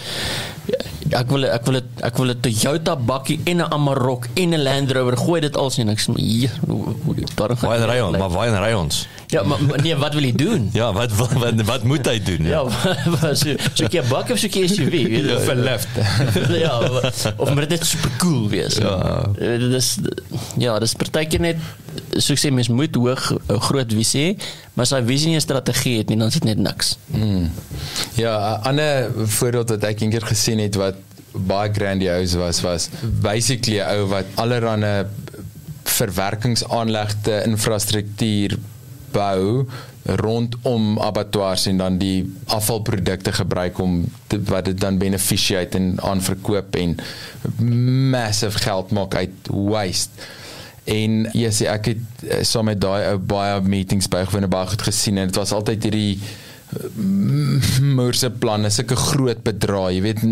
ek wil ek wil dit ek wil 'n Toyota bakkie en 'n Amarok en 'n Land Rover gooi dit als en ek sê hier daar gaan Waar ry ons? Maar waar ry ons? Ja, maar, maar nee, wat wil jy doen? Ja, wat wat wat, wat moet hy doen? Ja, wat so so 'n bak of so 'n SUV, weet jy, vir lift. ja, of maar dit is super cool wees. Ja. Dit is ja, dis partykeer net so ek sê mens moet hoog groot visie hê, maar as hy visie nie 'n strategie het nie, dan is dit net niks. Ja, 'n ander voorbeeld wat ek eendag gesien het wat baie grandiose was was basically 'n ou wat allerlei verwerkingsaanlegte infrastruktuur bou rondom abattoirs en dan die afvalprodukte gebruik om te, wat dit dan beneficiate en aanverkoop en massive geld maak uit waste. En ja, yes, ek het eh, saam met daai ou baie meetings bygewoon en baie goed gesien en dit was altyd hierdie moerse planne, sulke groot bedrae, jy weet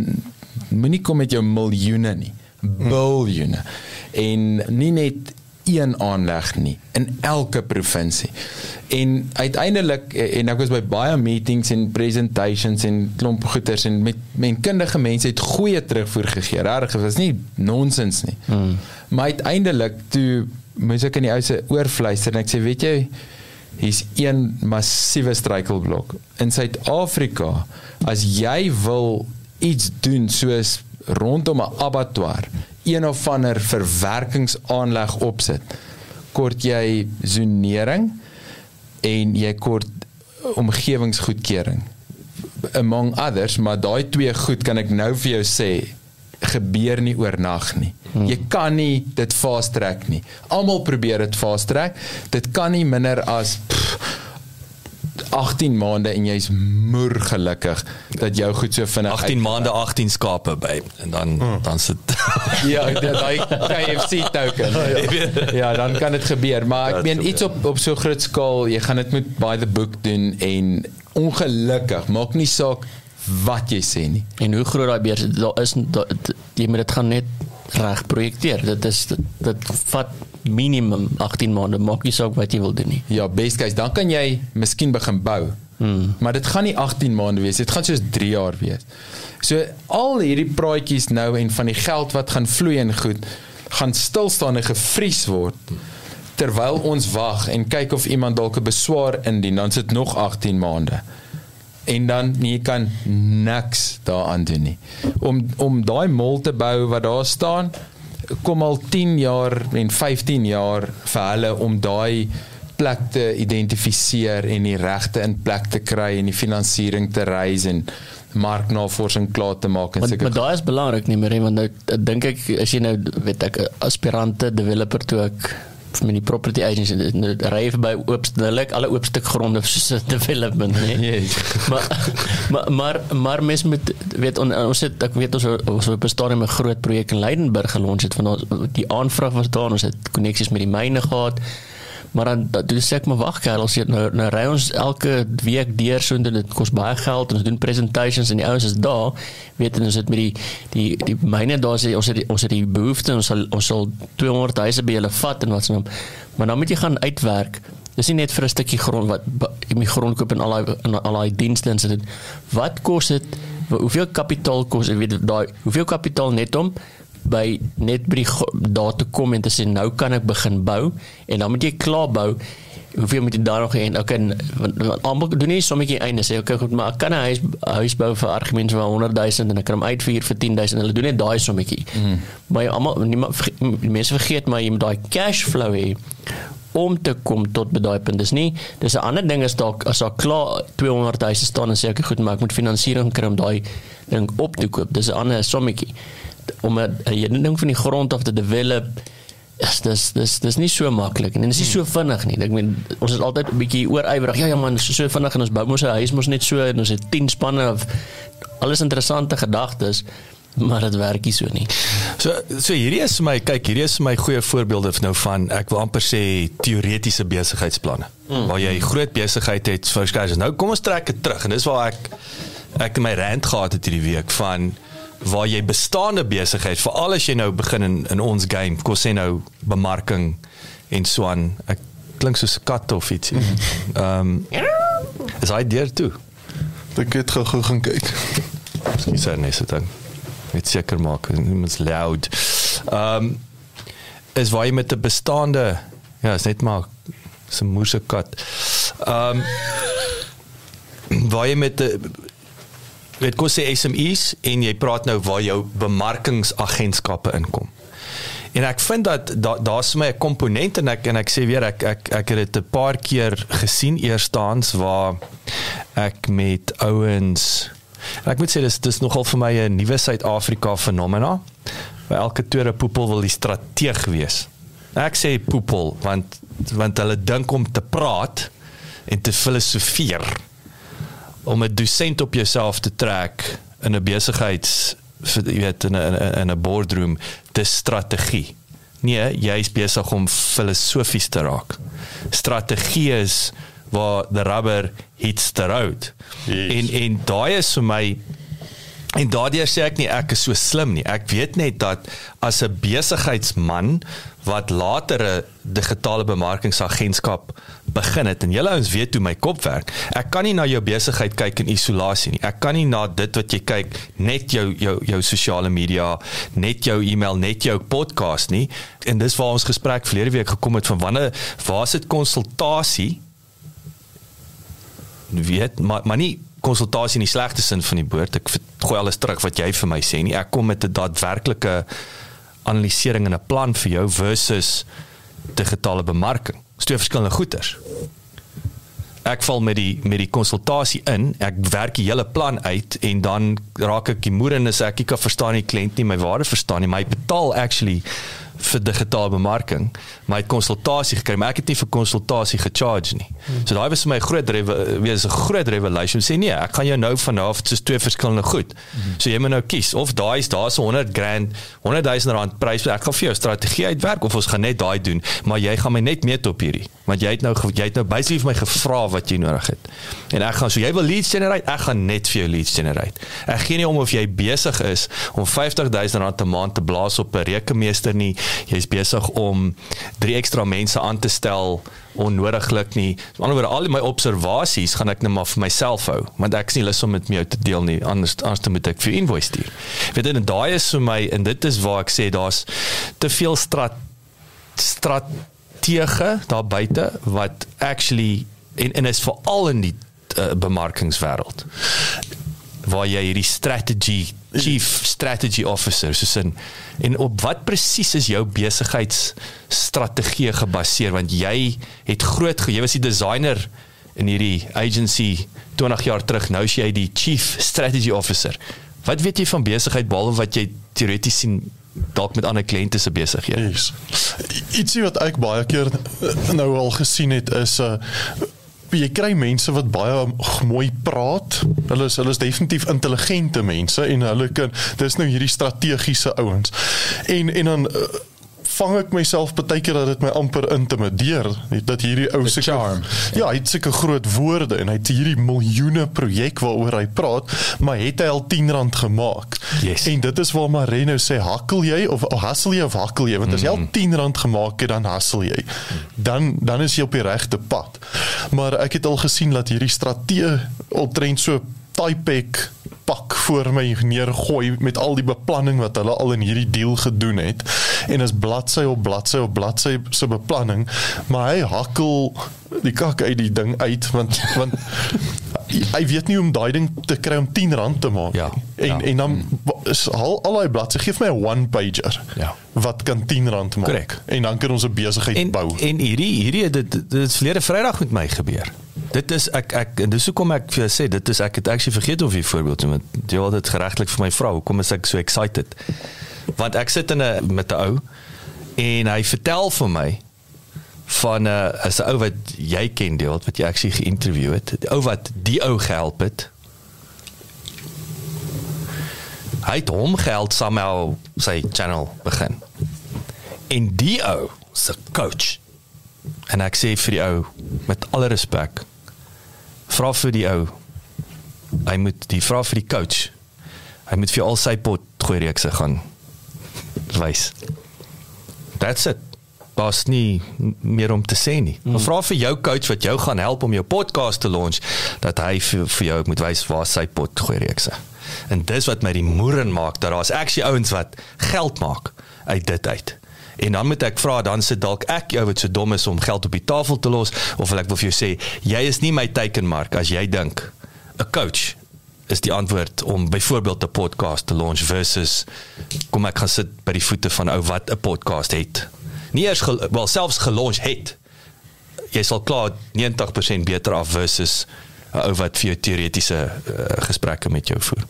moenie kom met jou miljoene nie, biljoene. En nie net een aanleg nie in elke provinsie. En uiteindelik en ek was by baie meetings en presentations en klomp goeters en met men kundige mense het goeie terugvoer gegee. Regtig, dit was nie nonsens nie. Hmm. Maar uiteindelik toe moes ek in die ou se oor fluister en ek sê, weet jy, hier's een massiewe struikelblok. In Suid-Afrika, as jy wil iets doen soos rondom 'n abattoir, een of ander verwerkingsaanleg opsit, kort jy zonering en jy kort omgewingsgoedkeuring among others, maar daai twee goed kan ek nou vir jou sê gebeur nie oornag nie. Hmm. Jy kan nie dit fast track nie. Almal probeer dit fast track. Dit kan nie minder as pff, 18 maande en jy's moer gelukkig dat jou goed so vinnig 18 maande 18 skape by en dan hmm. dan sit ja daai KFC token. Ja dan kan dit gebeur maar ek meen iets op op so groot skaal jy gaan dit met by the book doen en ongelukkig maak nie saak wat jy sê nie. En hoe groot daai beurs daar is daar, jy moet dit gaan net reg projekteer. Dit is dit, dit vat minimum 18 maande. Maak nie saak wat jy wil doen nie. ja best case dan kan jy miskien begin bou Hmm. Maar dit gaan nie 18 maande wees. Dit gaan soos 3 jaar wees. So al hierdie praatjies nou en van die geld wat gaan vloei en goed gaan stil staan en gevries word terwyl ons wag en kyk of iemand dalk 'n beswaar indien, dan sit nog 18 maande. En dan jy kan niks daaraan doen nie. Om om daai mol te bou wat daar staan, kom al 10 jaar en 15 jaar vir hulle om daai plek te identifiseer en die regte in plek te kry en die finansiering te raise en marknavorsing klaar te maak en Maar, seker maar daai is belangrik nie meer, want nou dink ek as jy nou weet ek 'n aspirante developer toe ek met die property agents en ry verby oop lyk alle oop stuk gronde soos development nee. Yes. maar maar maar maar mens moet weet on, ons het ek weet ons ons op 'n stadium 'n groot projek in Leidenburg gelons het van ons die aanvraag was daar ons het koneksies met die myne gehad maar dan dan toe sê ek maar wag kerel ons het nou nou ry ons elke week deur so en dit kos baie geld ons doen presentations en die ouens is daar weet en ons het met die die die myne daar sê ons het die, ons het die behoefte ons sal ons sal 200 huise by hulle vat en wat so maar dan moet jy gaan uitwerk Dis nie net vir 'n stukkie grond wat jy grond koop en al daai en al daai dienste en sit. Wat kos dit? Hoeveel kapitaal kos, ek weet daai hoeveel kapitaal net om by net by die daar te kom en te sê nou kan ek begin bou en dan moet jy klaar bou. Hoeveel moet jy daar nog hê? Okay, en- want- want almal doen nie sommetjie einde sê okay goed, maar ek kan 'n huis huis bou vir argumente van 100 000 en ek kan hom uitvier vir 10 000. Hulle doen net daai sommetjie. Mm. Maar almal niemand mense vergeet maar jy moet daai cash flow hê om te kom tot by daai punt. Dis nie dis 'n ander ding is dalk as daar klaar 200 huise staan en sê ek goed, maar ek moet finansiering kry om daai ding op te koop. Dis 'n ander sommetjie. Om 'n ding van die grond af te develop is dis dis dis nie so maklik en dit is nie so vinnig nie. Ek meen ons is altyd 'n bietjie oorywerig. Ja ja man, so, so vinnig en ons bou mos 'n huis mos net so en ons het 10 spanne of alles interessante gedagtes, maar dit werk nie so nie. So so hierdie is vir my kyk hierdie is vir my goeie voorbeelde nou van ek wil amper sê teoretiese besigheidsplanne mm. waar jy groot besigheid het vir skars. Nou kom ons trek dit terug en dis waar ek ek my rand gehad het hierdie week van waar jy bestaande besigheid veral as jy nou begin in in ons game kom sê nou bemarking en so aan ek klink soos 'n kat of ietsie. Ehm um, is hy deur toe. Ek het gou-gou gaan kyk. Miskien sê net so dan. Net seker maak niemand's loud. Ehm um, is waar jy met 'n bestaande ja, is net maar so 'n moerse kat. Ehm um, waar jy met 'n weet kos sê SMEs en jy praat nou waar jou bemarkingsagentskappe inkom. En ek vind dat daar daar's vir my 'n komponent en ek en ek sê weer ek ek ek het dit 'n paar keer gesien eerstaans waar ek met ouens en ek moet sê dis dis nogal vir my 'n nuwe Suid-Afrika fenomena. Waar elke tweede poepel wil die strateeg wees. Ek sê poepel want want hulle dink om te praat en te filosofeer om 'n dosent op jouself te trek in 'n besigheids vir jy weet in 'n in 'n boardroom dis strategie. Nee, jy's besig om filosofies te raak. Strategie is waar the rubber hits the road. Yes. En en daai is vir my En daardeur sê ek nie ek is so slim nie. Ek weet net dat as 'n besigheidsman wat later 'n digitale bemarkingsagentskap begin het en julle ouens weet hoe my kop werk. Ek kan nie na jou besigheid kyk in isolasie nie. Ek kan nie na dit wat jy kyk net jou jou jou sosiale media, net jou e-mail, net jou podcast nie. En dis waar ons gesprek verlede week gekom het van wanneer waar sit konsultasie weet maar maar nie konsultasie in die slegte sin van die woord. Ek gooi alles terug wat jy vir my sê nie. Ek kom met 'n daadwerklike analisering en 'n plan vir jou versus digitale bemarking. Dis twee verskillende goeters. ek val met die met die konsultasie in, ek werk die hele plan uit en dan raak ek die moer en sê ek ek kan verstaan die kliënt nie, my waarde verstaan nie, hy betaal actually vir digitale bemarking, maar hy het konsultasie gekry, maar ek het nie vir konsultasie gecharge nie. So daai was vir my 'n groot wees 'n groot revelation. Sê nee, ek gaan jou nou vanaf soos twee verskillende goed. So jy moet nou kies of daai is daar's 'n 100 grand, 100 000 rand prys, ek gaan vir jou strategie uitwerk of ons gaan net daai doen, maar jy gaan my net meet op hierdie, want jy het nou jy het nou basically vir my gevra wat jy nodig het. En ek gaan so jy wil leads generate, ek gaan net vir jou leads generate. Ek gee nie om of jy besig is om 50000 rand 'n maand te blaas op 'n rekenmeester nie. Jy's besig om drie ekstra mense aan te stel onnodiglik nie. Met ander woorde, al my observasies gaan ek net maar vir myself hou, want ek is nie lus om dit met jou te deel nie. Anders anders dan moet ek vir invoice stuur. Weet jy, en daai is vir my en dit is waar ek sê daar's te veel strat stratege daar buite wat actually en en is veral in die uh, bemarkingswêreld waar jy hierdie strategy chief strategy officer soos in en op wat presies is jou besigheidsstrategie gebaseer? Want jy het groot jy was die designer in hierdie agency 20 jaar terug nou is jy die chief strategy officer. Wat weet jy van besigheid behalwe wat jy teoreties sien dalk met ander kliënte se besighede Yes. Ietsie wat ek baie keer eh, nou al gesien het is 'n uh, jy kry mense wat baie mooi praat. Hulle is hulle is definitief intelligente mense en hulle kan dis nou hierdie strategiese ouens. En en dan uh, vang ek myself baie keer dat dit my amper intimideer dat hierdie ou sulke charm. ja, hy het sulke groot woorde en hy het hierdie miljoene projek waaroor hy praat, maar het hy al 10 rand gemaak. Yes. En dit is waar Mareno sê hakkel jy of, hustle jy of hakkel jy want as jy al 10 rand gemaak het dan hustle jy. Dan dan is jy op die regte pad. Maar ek het al gesien dat hierdie strategie optrend so Typek pak voor my neergooi met al die beplanning wat hulle al in hierdie deal gedoen het en is bladsy op bladsy op bladsy se beplanning maar hy hakkel die kak uit die ding uit want want hy weet nie hoe om daai ding te kry om 10 rand te maak Ja, en ja. en dan is al al daai bladsy gee vir my 'n one pager Ja. wat kan 10 rand maak Korrek. en dan kan ons 'n besigheid bou en hierdie hierdie dit dit is verlede Vrydag met my gebeur. Dit is ek ek en dis hoekom ek vir jou sê dit is ek het actually vergeet of jy voorbeeld te met jy wil dit geregtelik vir my vrou. Hoekom is ek so excited? Want ek sit in 'n met 'n ou en hy vertel vir my van 'n uh, as 'n ou wat jy ken deel wat jy actually geïnterview het. Die ou wat die ou gehelp het. Hy het hom geld somehow sy channel begin. En die ou se coach. En ek sê vir die ou met alle respek, vra vir die ou. Hy moet die vra vir die coach. Hy moet vir al sy pot gooi reekse gaan wys. That's it. Daar's nie meer om te sê nie. Maar vra vir jou coach wat jou gaan help om jou podcast te launch dat hy vir, vir jou moet wys waar sy pot gooi reekse. En dis wat my die moeren maak dat daar's actually ouens wat geld maak uit dit uit. En dan moet ek vra dan sit dalk ek jou wat so dom is om geld op die tafel te los of wil ek wil vir jou sê jy is nie my teikenmark as jy dink 'n coach is die antwoord om byvoorbeeld 'n podcast te launch versus kom ek gaan sit by die voete van ou wat 'n podcast het. Nie eers wel selfs gelaunch het. Jy sal klaar 90% beter af versus 'n ou wat vir jou teoretiese uh, gesprekke met jou voer.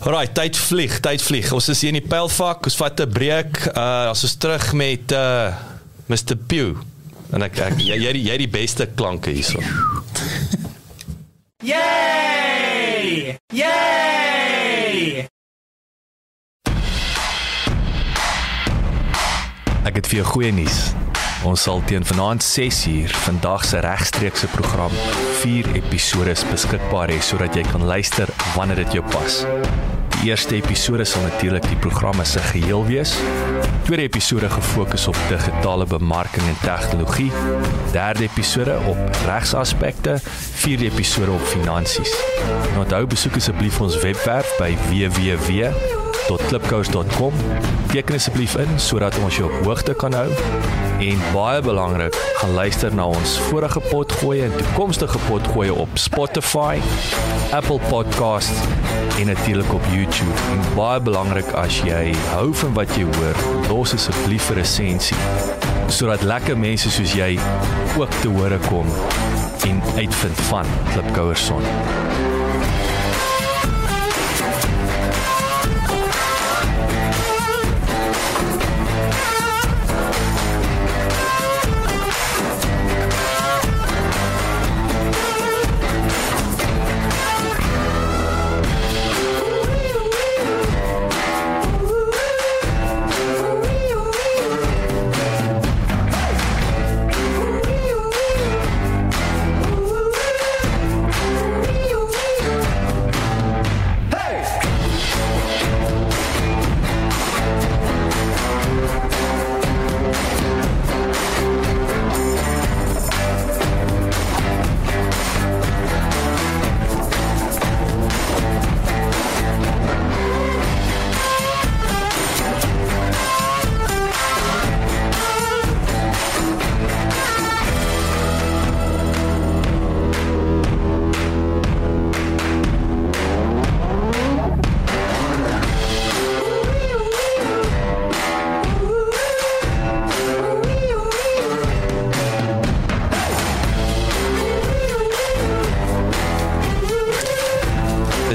Alright, tyd vlieg, tyd vlieg. Ons is hier in die pylvak. Ons vat 'n breek. Uh ons terug met uh Mr Pew. En ek, ek jy jy die, jy die beste klanke hierso. Yay! Yay! Ek het vir jou goeie nuus. Ons sal teen vanaand 6uur vandag se regstreekse program 4 episode beskikbaar hê sodat jy kan luister wanneer dit jou pas. Die eerste episode sal natuurlik die programme se geheel wees. Tweede episode gefokus op digitale bemarking en tegnologie. Derde episode op regsaspekte, vierde episode op finansies. En onthou besoek asseblief ons webwerf by www www.klipkous.com. Teken asseblief in sodat ons jou op hoogte kan hou. En baie belangrik, gaan luister na ons vorige potgoeie en toekomstige potgoeie op Spotify, Apple Podcasts en natuurlik op YouTube. En baie belangrik as jy hou van wat jy hoor, los asseblief 'n resensie sodat lekker mense soos jy ook te hore kom en uitvind van Klipkouer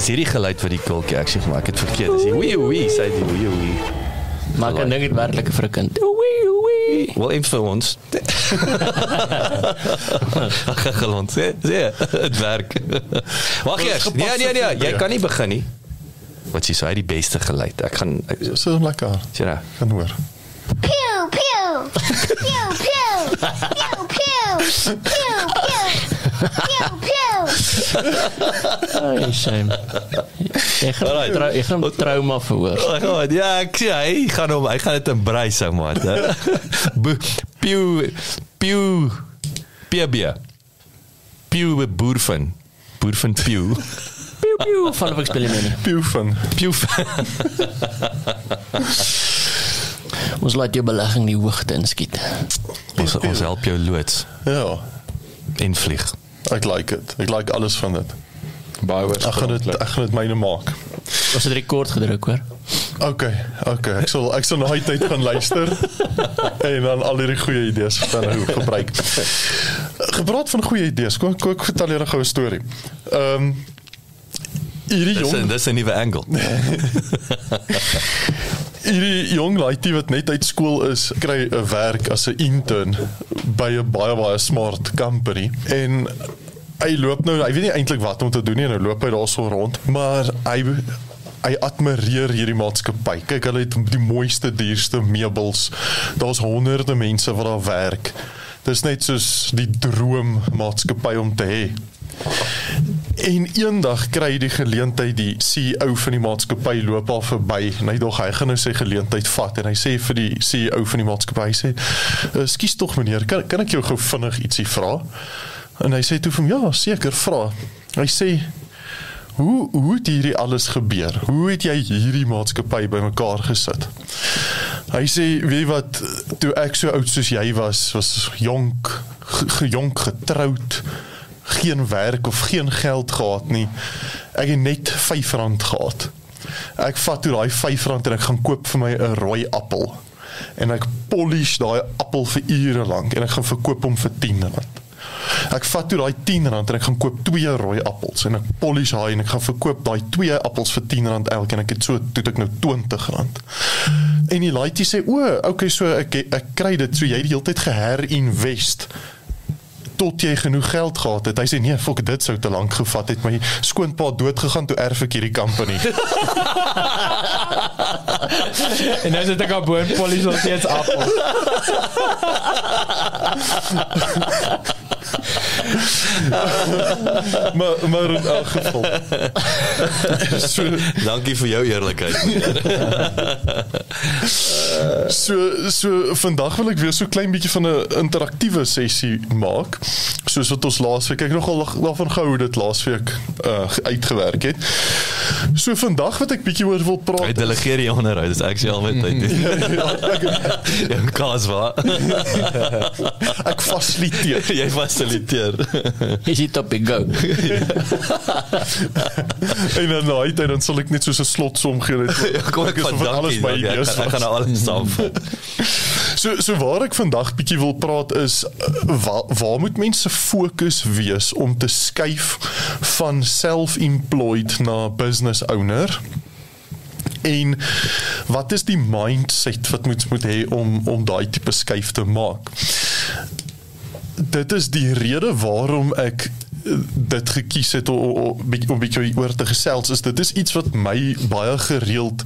Dis hierdie geluid wat die kulkie actually gemaak het. Verkeerd. Dis die wee wee, sê die wee wee. Maar ek dink dit werklik vir 'n kind. Oei oei. Wel een vir ons. Ag gelond. Sê, sê, dit werk. Wag eers. Nee nee nee, jy kan nie begin nie. Wat jy sê, hy het die beste geluid. Ek gaan So lekker. sien nou. Gaan hoor. Pew, pew. Pew, pew. Pew, pew. Pew, pew. Pew, pew. Ai, shame. Ek gaan Alright. trou, ek gaan trauma verhoor. Oh god, ja, ek sê hy gaan hom, hy gaan dit embrace ou maat. hè. Bo- Piu piu PB. Piu boervin. Boervin piu. Piu piu van of ek speel nie. Piu van. Piu. Ons laat jou belegging die hoogte inskiet. Ons ons help jou loods Ja. en vlieg. Ek like dit. Ek like alles van dit. Baie Ek gaan dit ek gaan dit myne maak. Ons het rekord gedruk hoor. OK, OK. Ek sal ek sal na hy tyd gaan luister en dan al hierdie goeie idees van nou gebruik. Gepraat van goeie idees. Kom kom ek vertel julle 'n goue storie. Ehm um, hierdie Dis 'n jong dis 'n nuwe angle. hierdie jong laaitjie wat net uit skool is, kry 'n werk as 'n intern by 'n baie baie smart company en hy loop nou, hy weet nie eintlik wat om te doen nie, nou loop hy daarso rond, maar hy hy admireer hierdie maatskappy. Kyk, hulle het die mooiste, duurste meubels. Daar's honderde mense wat daar werk. Dis net soos die droom maatskappy om te hê. En eendag kry hy die geleentheid die CEO van die maatskappy loop al verby en hy dog hy gaan nou sy geleentheid vat en hy sê vir die CEO van die maatskappy hy sê ekskuus tog meneer kan kan ek jou gou vinnig ietsie vra? En hy sê toe vir hom ja seker vra. Hy sê hoe hoe het hierdie alles gebeur? Hoe het jy hierdie maatskappy bymekaar gesit? Hy sê weet wat toe ek so oud soos jy was was jonk jonk getroud geen werk of geen geld gehad nie. Ek het net R5 gehad. Ek vat toe daai R5 en ek gaan koop vir my 'n rooi appel. En ek polish daai appel vir ure lank en ek gaan verkoop hom vir R10. Ek vat toe daai R10 en ek gaan koop twee rooi appels en ek polish daai en ek gaan verkoop daai twee appels vir R10 elk en ek het so toe ek nou R20. En die laaitjie sê o, okay so ek ek kry dit so jy het die hele tyd geherinvest tot jy genoeg geld gehad het. Hy sê nee, fok dit sou te lank gevat het. My skoonpa dood gegaan toe erf ek hierdie company. En nou sit ek op boon polisie nog steeds appel. maar maar in elk geval. so Dankie vir jou eerlikheid. so so vandag wil ek weer so klein bietjie van 'n interaktiewe sessie maak. Soos wat ons laasweek ek nogal daarvan gehou hoe dit laasweek uh, uitgewerk het. So vandag wat ek bietjie oor wil praat. Hy delegeer die onderhoud. Dis actually al wat hy doen. Ja, kaas waar. ek fasiliteer. Jy fasiliteer. Is dit op go? en dan daai tyd dan sal ek net soos 'n slotsom gee net. Ja, kom ek is van alles by Ek, idees ek, ek gaan nou alles saamvat. So so waar ek vandag bietjie wil praat is uh, waar waar moet mense fokus wees om te skuif van self-employed na business owner? En wat is die mindset wat moet moet hê om om daai tipe skuif te maak? Dit is die rede waarom ek eh, dit gekies het om om bietjie oor te gesels is dit is iets wat my baie gereeld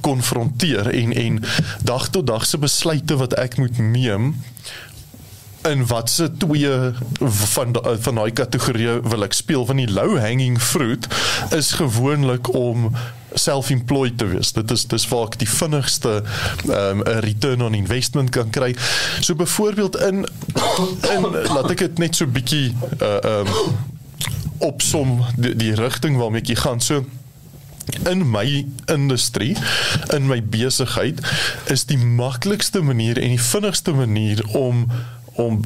konfronteer en en dag tot dag se besluite wat ek moet neem en wat se twee van da- van daai kategorieë wil ek speel van die low hanging fruit is gewoonlik om self-employed te wees. Dit is dis waar ek die vinnigste ehm um, 'n return on investment kan kry. So byvoorbeeld in in laat ek dit net so bietjie uh ehm um, opsom die, die rigting waarmee hier gaan. So in my industrie, in my besigheid is die maklikste manier en die vinnigste manier om om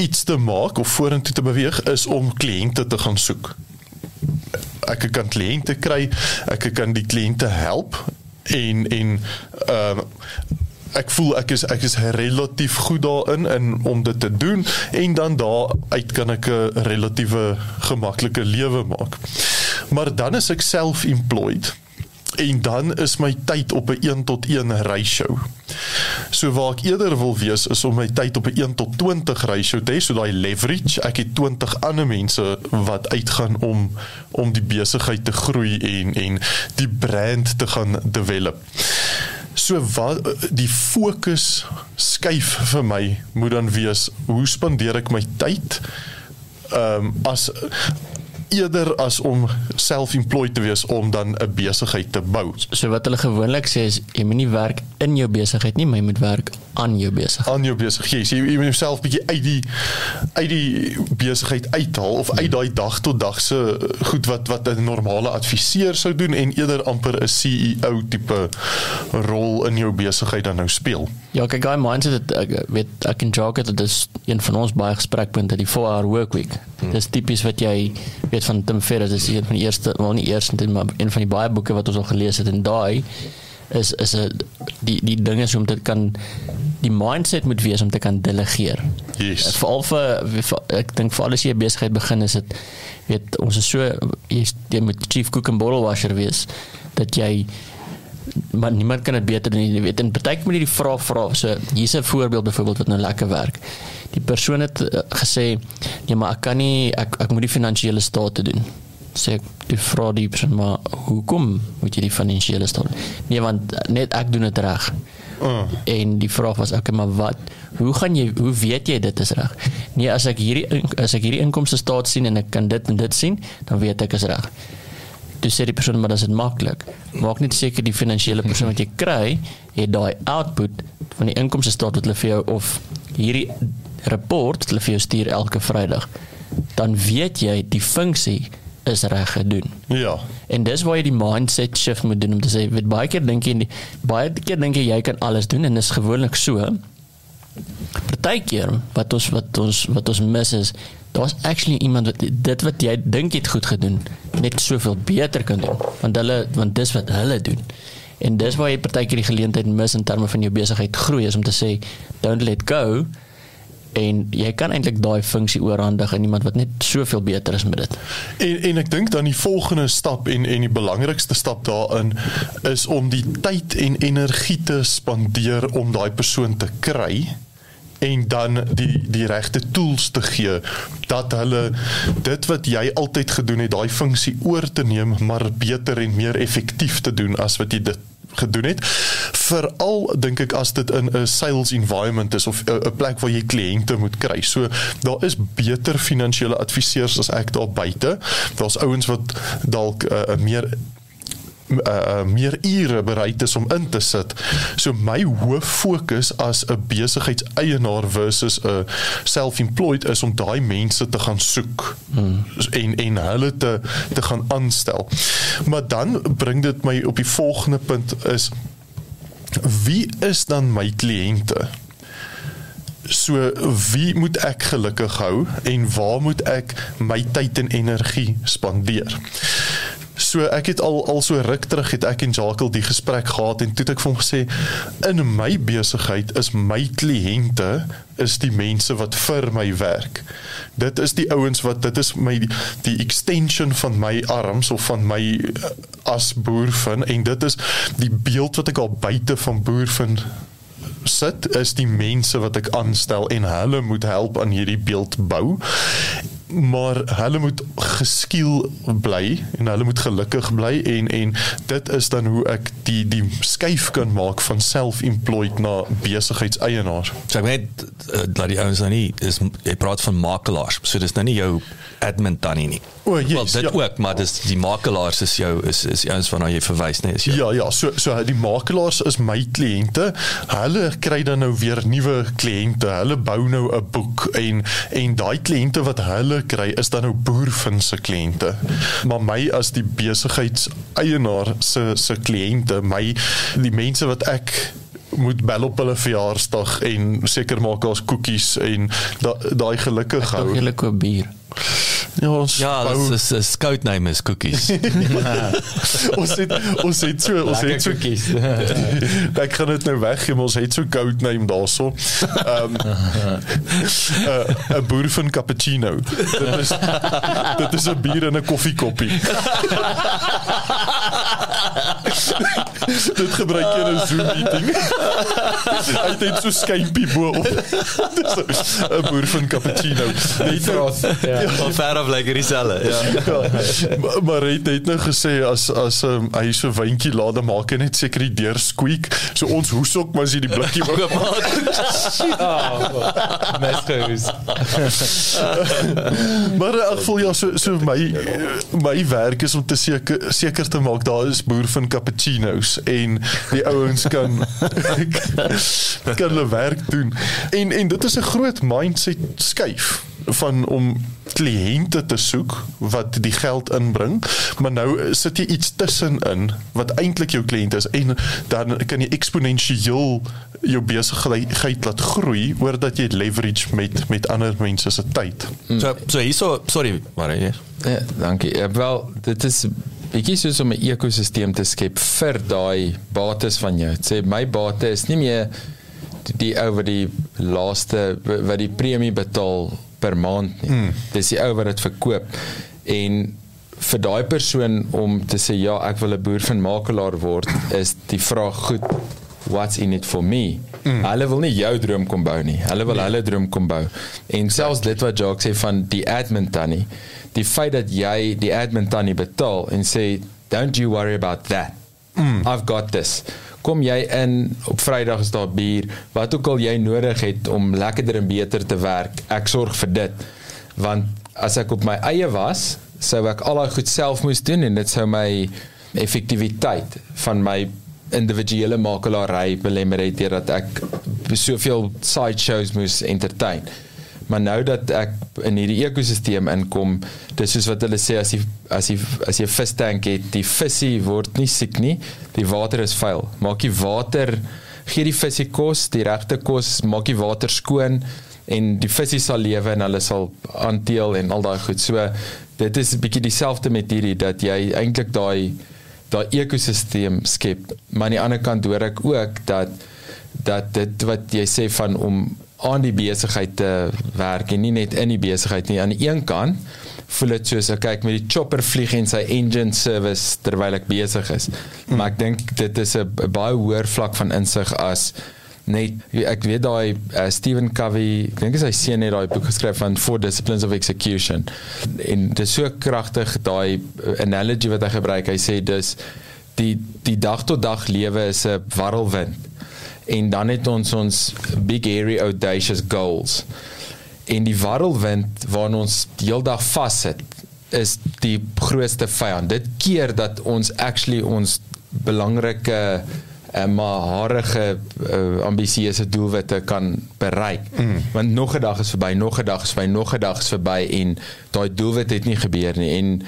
iets te maak of vorentoe te beweeg is om kliënte te gaan soek. Ek kan kliënte kry, ek kan die kliënte help en en ehm uh, ek voel ek is ek is relatief goed daarin in om dit te doen en dan daaruit kan ek 'n relatiewe gemaklike lewe maak. Maar dan is ek self-employed en dan is my tyd op 'n 1 tot 1 ratio. So waar ek eerder wil wees is om my tyd op 'n 1 tot 20 ratio te hê, so daai leverage, ek het 20 ander mense wat uitgaan om om die besigheid te groei en en die brand te gaan develop. So wat die fokus skuif vir my moet dan wees hoe spandeer ek my tyd? Ehm um, as eerder as om self-employed te wees om dan 'n besigheid te bou. So wat hulle gewoonlik sê is jy moet nie werk in jou besigheid nie, maar jy moet werk aan jou besigheid. aan jou besigheid. Jy, jy moet jouself bietjie uit die uit die besigheid uithaal of uit daai dag tot dag se goed wat wat 'n normale adviseur sou doen en eerder amper 'n CEO tipe rol in jou besigheid dan nou speel. Ja, kyk, daai mindset dat ek weet ek kan joke dat dis een van ons baie gesprekpunte die 4 hour work week. Hmm. Dis tipies wat jy weet van Tim Ferriss, dis een van die eerste, wel nie eerste nie, maar een van die baie boeke wat ons al gelees het en daai is is 'n die die ding is om dit kan die mindset moet wees om te kan delegeer. Yes. Veral vir, vir ek dink vir alles jy besigheid begin is dit weet ons is so jy, jy moet chief cook and bottle washer wees dat jy maar niemand kan dit beter doen nie. Jy weet, en partykeer moet jy die vraag vra. So hier's 'n voorbeeld byvoorbeeld wat nou lekker werk. Die persoon het uh, gesê, "Nee, maar ek kan nie ek ek moet die finansiële state doen." Sê ek, die vra die persoon, "Maar hoekom moet jy die finansiële state?" doen?" Nee, want uh, net ek doen dit reg. Uh. En die vraag was, "Oké, maar wat? Hoe gaan jy hoe weet jy dit is reg?" Nee, as ek hierdie as ek hierdie inkomste staat sien en ek kan dit en dit sien, dan weet ek is reg. Toe sê die persoon maar dis dit maklik. Maak net seker die finansiële persoon wat jy kry, het daai output van die inkomste staat wat hulle vir jou of hierdie rapport wat hulle vir jou stuur elke Vrydag. Dan weet jy die funksie is reg gedoen. Ja. En dis waar jy die mindset shift moet doen om te sê, weet baie keer dink jy baie keer dink jy jy kan alles doen en dis gewoonlik so. Partykeer wat ons wat ons wat ons mis is, daar's actually iemand wat dit wat jy dink jy het goed gedoen, net soveel beter kan doen, want hulle want dis wat hulle doen. En dis waar jy partykeer die geleentheid mis in terme van jou besigheid groei is om te sê don't let go en jy kan eintlik daai funksie oorhandig aan iemand wat net soveel beter is met dit. En en ek dink dan die volgende stap en en die belangrikste stap daarin is om die tyd en energie te spandeer om daai persoon te kry en dan die die regte tools te gee dat hulle dit wat jy altyd gedoen het daai funksie oor te neem maar beter en meer effektief te doen as wat jy dit gedoen het veral dink ek as dit in 'n sales environment is of 'n plek waar jy kliënte moet kry. So daar is beter finansiële adviseurs as ek daar buite. Daar's ouens wat dalk 'n uh, meer uh, meer ure bereid is om in te sit. So my hoof fokus as 'n besigheidseienaar versus 'n self-employed is om daai mense te gaan soek hmm. en en hulle te te gaan aanstel. Maar dan bring dit my op die volgende punt is wie is dan my kliënte? So wie moet ek gelukkig hou en waar moet ek my tyd en energie spandeer? So ek het al al so ruk terug het ek en Jacques die gesprek gehad en toe het ek vir hom gesê in my besigheid is my kliënte is die mense wat vir my werk. Dit is die ouens wat dit is my die, die extension van my arms of van my uh, as boervin en dit is die beeld wat ek al buite van boervin sit is die mense wat ek aanstel en hulle moet help aan hierdie beeld bou maar hulle moet geskiel bly en hulle moet gelukkig bly en en dit is dan hoe ek die die skuif kan maak van self-employed na besigheidseienaar. So ek weet uh, dat die ouens nou nie is jy praat van makelaars. So dis nou nie jou admin tannie nie. O, yes, Wel dit ja. ook, maar dis die makelaars is jou is is ouens waarna jy verwys, nee, is jou. Ja ja, so so die makelaars is my kliënte. Hulle kry dan nou weer nuwe kliënte. Hulle bou nou 'n boek en en daai kliënte wat hulle kry is dan nou boervin se kliënte. Maar my as die besigheidseienaar se se kliënte, my die mense wat ek moet bel op hulle verjaarsdag en seker maak daar's koekies en da, daai gelukkig Hou hou. jy koop bier. Ja, ons Ja, bou- dis is 'n scout name is cookies. ons het ons het so ons het so koekies. ek gaan dit nou weggee, maar ons het so code name daarso. Ehm uh, 'n boer van cappuccino. Dit is dit is 'n bier en 'n koffiekoppie. Dit gebruik jy in 'n Zoom meeting. Hy het net so skympie bo op. 'n boer van cappuccino. Net nou, ja. Van ver af lyk hierdie selle. Ja. ja, maar- maar hy het net nou gesê as as um, hy so wyntjie laat dan maak hy net seker die deur squeak. So ons hoes ook maar as jy die blikkie wou Mes gehoes. Maar in elk geval ja, so so my my werk is om te seker seker te maak daar is boer van cappuccinos en die ouens kan kan hulle werk doen. En en dit is 'n groot mindset skuif van om kliënte te soek wat die geld inbring, maar nou sit jy iets tussenin wat eintlik jou kliënt is en dan kan jy eksponensieel jou besigheid laat groei oordat jy leverage met met ander mense se tyd. So so hierso sorry, maar yes. Ja, dankie. Ja, wel, dit is bietjie soos om 'n ekosisteem te skep vir daai bates van jou. Dit sê my bate is nie meer die- ou wat die laaste wat die premie betaal per maand nie. Mm. Dis die ou wat dit verkoop. En vir daai persoon om te sê ja, ek wil 'n boer van makelaar word, is die vraag goed what's in it for me. Mm. Hulle wil nie jou droom kom bou nie. Hulle wil nee. hulle droom kom bou. En selfs dit wat Jacques sê van die admin tannie, die feit dat jy die admin tannie betaal en sê don't you worry about that. Mm. I've got this. Kom jy in op Vrydag is daar bier, wat ook al jy nodig het om lekkerder en beter te werk, ek sorg vir dit. Want as ek op my eie was, sou ek al daai goed self moes doen en dit sou my effektiwiteit van my individuele makelaary belemmer het deurdat ek soveel side shows moes entertain. Maar nou dat ek in hierdie ekosisteem inkom, dis soos wat hulle sê as jy as jy as jy 'n vistank het, die visie word nie siek nie, die water is vuil. Maak die water gee die visie kos, die regte kos, maak die water skoon en die visie sal lewe en hulle sal aanteel en al daai goed. So dit is 'n bietjie dieselfde met hierdie dat jy eintlik daai daai ekosisteem skep. Maar aan die ander kant hoor ek ook dat dat dit wat jy sê van om aan die besigheid te werk en nie net in die besigheid nie. Aan die een kant voel dit soos ek kyk met die chopper vlieg en sy engine service terwyl ek besig is. Mm. Maar ek dink dit is 'n baie hoër vlak van insig as net ek weet daai uh, Stephen Covey ek dink hy seun het daai boek geskryf van Four Disciplines of Execution en dit is so kragtig daai analogy wat hy gebruik hy sê dis die die dag tot dag lewe is 'n warrelwind en dan het ons ons big airy audacious goals en die warrelwind waarna ons die hele dag vassit is die grootste vyand dit keer dat ons actually ons belangrike uh, maar harige uh, ambisieuse doelwitte kan bereik. Mm. Want nog 'n dag is verby, nog 'n dag is verby, nog 'n dag is verby en daai doelwit het nie gebeur nie. En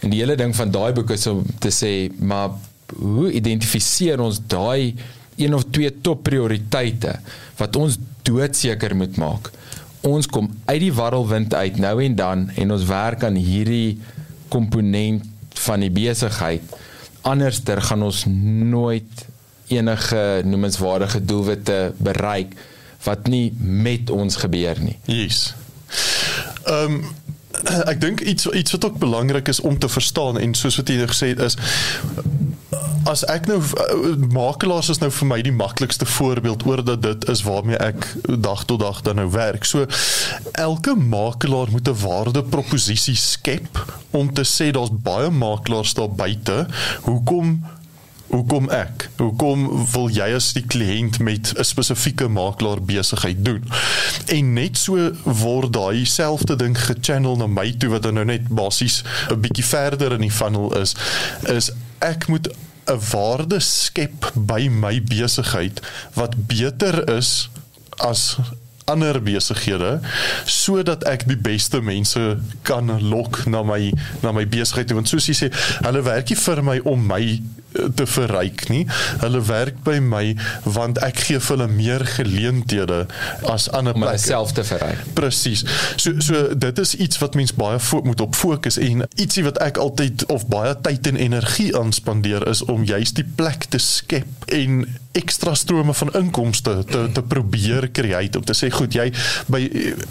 en die hele ding van daai boek is om te sê, maar hoe identifiseer ons daai een of twee top prioriteite wat ons doodseker moet maak? Ons kom uit die warrelwind uit nou en dan en ons werk aan hierdie komponent van die besigheid. Anderster gaan ons nooit enige noemenswaardige doelwitte bereik wat nie met ons gebeur nie. Yes. Ehm um, ek dink iets iets wat ook belangrik is om te verstaan en soos wat jy gesê het is as ek nou uh, makelaars is nou vir my die maklikste voorbeeld oor dat dit is waarmee ek dag tot dag dan nou werk. So elke makelaar moet 'n waardeproposisie skep om te sê daar's baie makelaars daar buite. Hoekom Hoekom ek? Hoekom wil jy as die kliënt met 'n spesifieke makelaar besigheid doen? En net so word daai selfde ding gechannel na my toe wat dan nou net basies 'n bietjie verder in die funnel is, is ek moet 'n waarde skep by my besigheid wat beter is as ander besighede sodat ek die beste mense kan lok na my na my besigheid want soos jy sê hulle werk nie vir my om my te verryk nie. Hulle werk by my want ek gee vir hulle meer geleenthede as ander om plekke. myself te verryk. Presies. So so dit is iets wat mens baie moet op fokus en ietsie wat ek altyd of baie tyd en energie aan spandeer is om juist die plek te skep en ekstra strome van inkomste te te probeer create om te sê goed jy by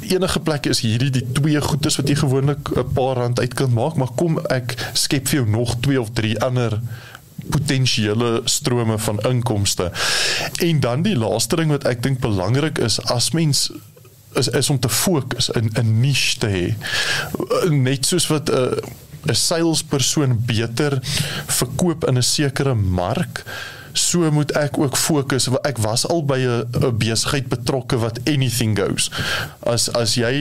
enige plek is hierdie die twee goedes wat jy gewoonlik 'n paar rand uit kan maak maar kom ek skep vir jou nog twee of drie ander potensiële strome van inkomste. En dan die laaste ding wat ek dink belangrik is as mens is is om te fokus in 'n niche te hê. Net soos wat 'n uh, 'n salespersoon beter verkoop in 'n sekere mark so moet ek ook fokus ek was al by 'n besigheid betrokke wat anything goes as as jy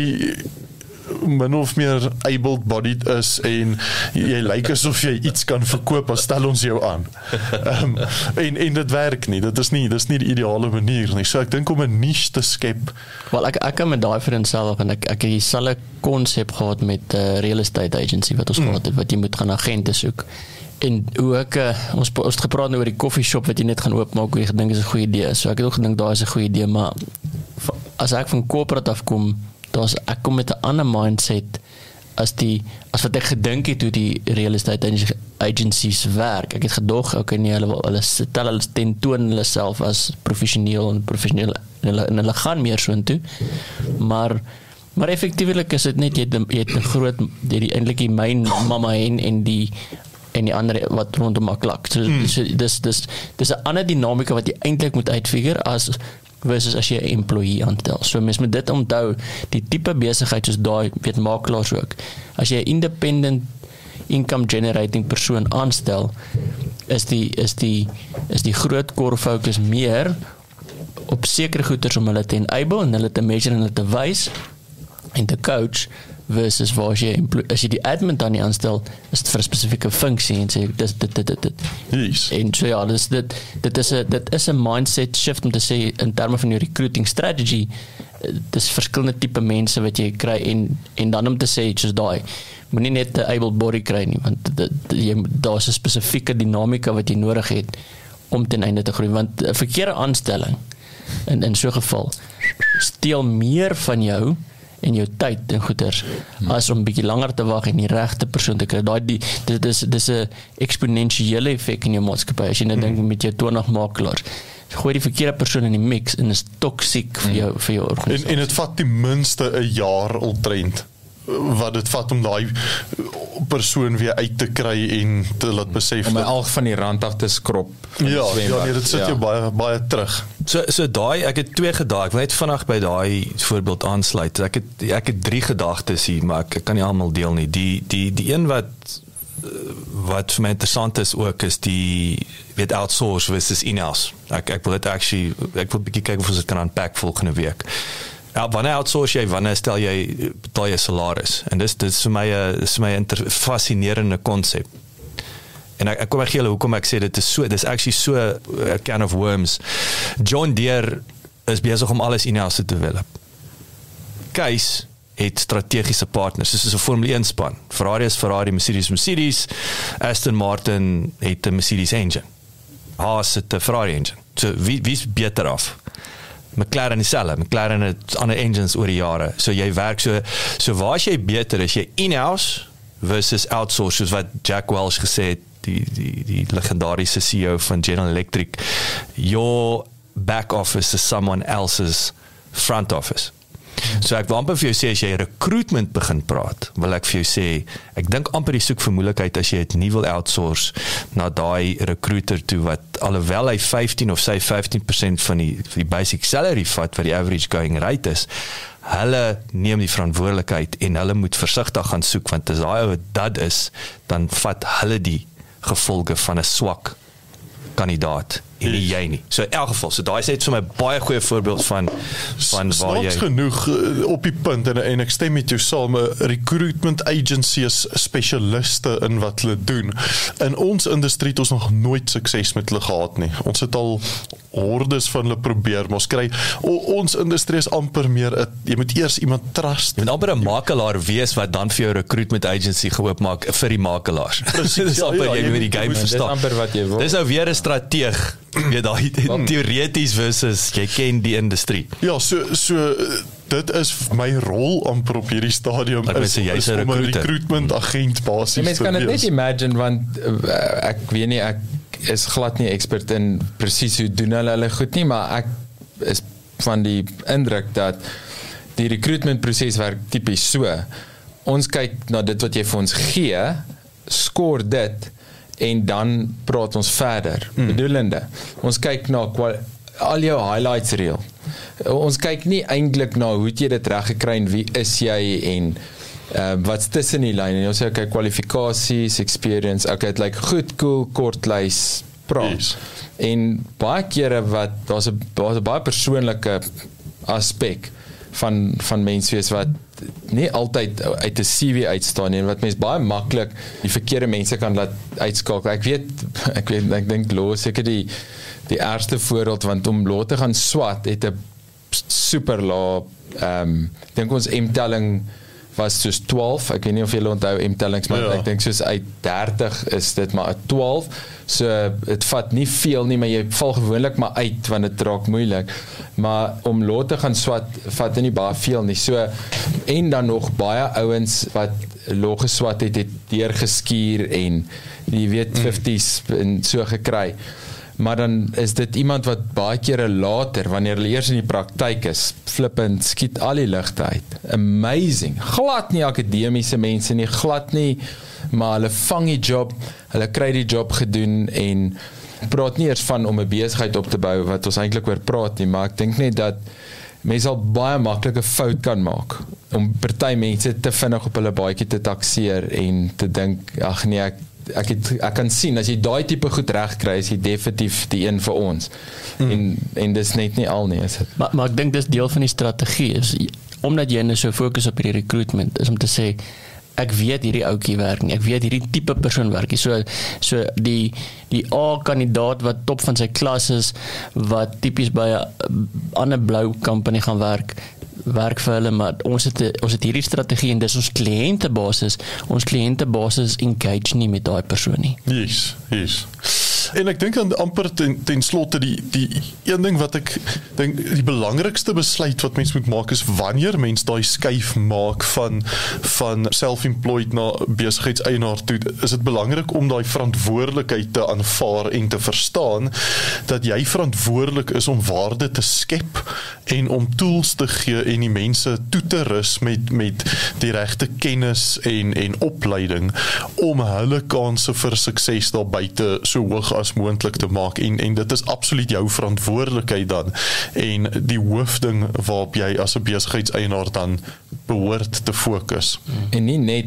min of meer able bodied is en jy lyk asof jy iets kan verkoop, dan stel ons jou aan. Ehm um, en en dit werk nie. Dit is nie dis nie die ideale manier nie. So ek dink om 'n niche te skep. Wel ek ek kan met daai vir enself en ek ek het dieselfde konsep gehad met 'n uh, real estate agency wat ons mm. gehad het wat jy moet gaan agente soek. En hoe ek uh, ons ons het gepraat nou oor die koffie shop wat jy net gaan oopmaak, hoe jy gedink is 'n goeie idee. So ek het ook gedink daai is 'n goeie idee, maar as ek van corporate af kom, daar's ek kom met 'n ander mindset as die as wat ek gedink het hoe die real estate agencies werk. Ek het gedog okay nee hulle hulle stel hulle tentoon hulle self as professioneel en professioneel en hulle, en hulle gaan meer so intoe. Maar maar effektiewelik is dit net jy het 'n groot jy die eintlik die myn mamma en en die en die ander wat rondom maak klak. So mm. dis dis dis dis 'n ander dinamika wat jy eintlik moet uitfigure as versus as jy 'n employee aanstel. So mens moet dit onthou, die tipe besigheid soos daai weet makelaars ook. As jy 'n independent income generating persoon aanstel, is die is die is die groot core fokus meer op sekere goederes om hulle te enable en hulle te measure en hulle te wys en te coach versus waar as jy as jy die admin dan nie aanstel is dit vir 'n spesifieke funksie en sê dis dit dit dit dit yes. en so ja dis dit dit is 'n dit is 'n mindset shift om te sê in terme van jou recruiting strategy dis verskillende tipe mense wat jy kry en en dan om te sê soos daai moenie net 'n able body kry nie want dit jy daar's 'n spesifieke dinamika wat jy nodig het om ten einde te groei want 'n verkeerde aanstelling in in so 'n geval steel meer van jou en jou tyd en goeders hmm. as om bietjie langer te wag en die regte persoon te kry. Daai die dit is dis 'n eksponensiële effek in jou maatskappy as jy nou hmm. dink met jou 20 makelaars. Gooi die verkeerde persoon in die mix en is toksiek vir jou vir jou organisasie. En en dit vat ten minste 'n jaar omtrent wat dit vat om daai persoon weer uit te kry en te laat besef om alg van die rand af te skrop. Ja, ja, nee, dit sit ja. jou baie baie terug. So so daai ek het twee gedagtes. Ek wil net vinnig by daai voorbeeld aansluit. Ek het ek het drie gedagtes hier, maar ek kan nie almal deel nie. Die die die een wat wat vir my interessant is ook is die weet outsource versus in-house. Ek ek wil dit actually ek wil 'n bietjie kyk of ons dit kan unpack volgende week. Ja, wanneer outsource jy, wanneer stel jy betaal jy salaris? En dis dis vir my 'n dis vir my 'n fascinerende konsep. En ek ek kom ek gee julle hoekom ek sê dit is so dis actually so 'n can of worms. John Deere is besig om alles in-house te develop. Case het strategiese partners. Is 'n Formule 1 span. Ferrari is Ferrari, Mercedes Mercedes, Aston Martin het 'n Mercedes engine. Haas het 'n Ferrari engine. So wie wie's beter af? McLaren dieselfde. McLaren het ander engines oor die jare. So jy werk so so waar as jy beter is jy in-house versus outsource soos wat Jack Welch gesê het die die die legendariese CEO van General Electric your back office is someone else's front office So ek wil amper vir jou sê as jy recruitment begin praat, wil ek vir jou sê ek dink amper jy soek vir moontlikheid as jy dit nie wil outsource na daai recruiter toe wat alhoewel hy 15 of sy 15% van die die basic salary vat wat die average going rate is, hulle neem die verantwoordelikheid en hulle moet versigtig gaan soek want as daai ou dit is, dan vat hulle die gevolge van 'n swak kandidaat en nie jy nie. So in elk geval, so daai is net vir my baie goeie voorbeeld van van waar jy Snaaks genoeg uh, op die punt en en ek stem met jou saam 'n recruitment agency is spesialiste in wat hulle doen. In ons industrie het ons nog nooit sukses met hulle gehad nie. Ons het al hordes van hulle probeer, maar ons kry o, ons industrie is amper meer 'n jy moet eers iemand trust. Jy moet amper 'n makelaar wees wat dan vir jou recruitment agency geoopmaak vir die makelaars. Presies, Dis ja, amper ja, jy jy moet die moet- game jy moet- Dis verstaan. amper wat jy wil. Dis nou weer 'n strateeg. Jy daai teoreties versus jy ken die industrie. Ja, so so uh, dit is my rol amper op hierdie stadium Ek is, sê is 'n om 'n recruitment agent basies Die mens te kan dit net wees. imagine want uh, ek weet nie ek is glad nie expert in presies hoe doen hulle hulle goed nie, maar ek is van die indruk dat die recruitment proses werk tipies so. Ons kyk na dit wat jy vir ons gee, skoor dit en dan praat ons verder. Mm. Bedoelende, ons kyk na kwal- al jou highlights reel. Ons kyk nie eintlik na hoe jy dit reg gekry en wie is jy en uh, wat's tussen die lyne. Ons sê okay, kwalifikasies, experience. Okay, dit lyk goed, cool, kort lys, praat. Yes. En baie kere wat daar's 'n daar's 'n baie persoonlike aspek van van menswees wat nie altyd uit 'n CV uitstaan nie en wat mens baie maklik die verkeerde mense kan laat uitskakel. Ek weet ek weet ek dink Lo seker die die eerste voorbeeld want om Lo te gaan swat het 'n super lae ehm um, dink ons M-telling was soos 12. Ek weet nie of julle onthou M-tellings maar Ja. ek dink soos uit 30 is dit maar 'n 12. So dit vat nie veel nie, maar jy val gewoonlik maar uit want dit raak moeilik. Maar om lot te gaan swat vat nie baie veel nie. So en dan nog baie ouens wat log geswat het, het deurgeskuur en jy weet 50s en so gekry. Maar dan is dit iemand wat baie kere later wanneer hulle eers in die praktyk is, flippend skiet al die ligte uit. Amazing. Glad nie akademiese mense nie, glad nie, maar hulle vang die job, hulle kry die job gedoen en praat nie eers van om 'n besigheid op te bou wat ons eintlik oor praat nie, maar ek dink net dat mense al baie maklike fout kan maak om party mense te vinnig op hulle baadjie te takseer en te dink ag nee ek ek het, ek kan sien as jy daai tipe goed reg kry is jy definitief die een vir ons. Mm. En en dis net nie al nie is dit. Maar maar ek dink dis deel van die strategie is omdat jy nou so fokus op hierdie recruitment is om te sê ek weet hierdie ouetjie werk nie. Ek weet hierdie tipe persoon werk nie. So so die die A kandidaat wat top van sy klas is wat tipies by 'n ander blou company gaan werk werk vir hulle maar ons het ons het hierdie strategie en dis ons kliëntebasis ons kliëntebasis engage nie met daai persoon nie Yes, yes. En ek dink aan amper ten, ten slotte die die een ding wat ek dink die belangrikste besluit wat mens moet maak is wanneer mens daai skuif maak van van self-employed na besigheidseienaar toe is dit belangrik om daai verantwoordelikheid te aanvaar en te verstaan dat jy verantwoordelik is om waarde te skep en om tools te gee en die mense toe te rus met met die regte kennis en en opleiding om hulle kansse vir sukses daar buite so hoog as moontlik te maak en en dit is absoluut jou verantwoordelikheid dan en die hoofding waarop jy as 'n besigheidseienaar dan behoort te fokus. En nie net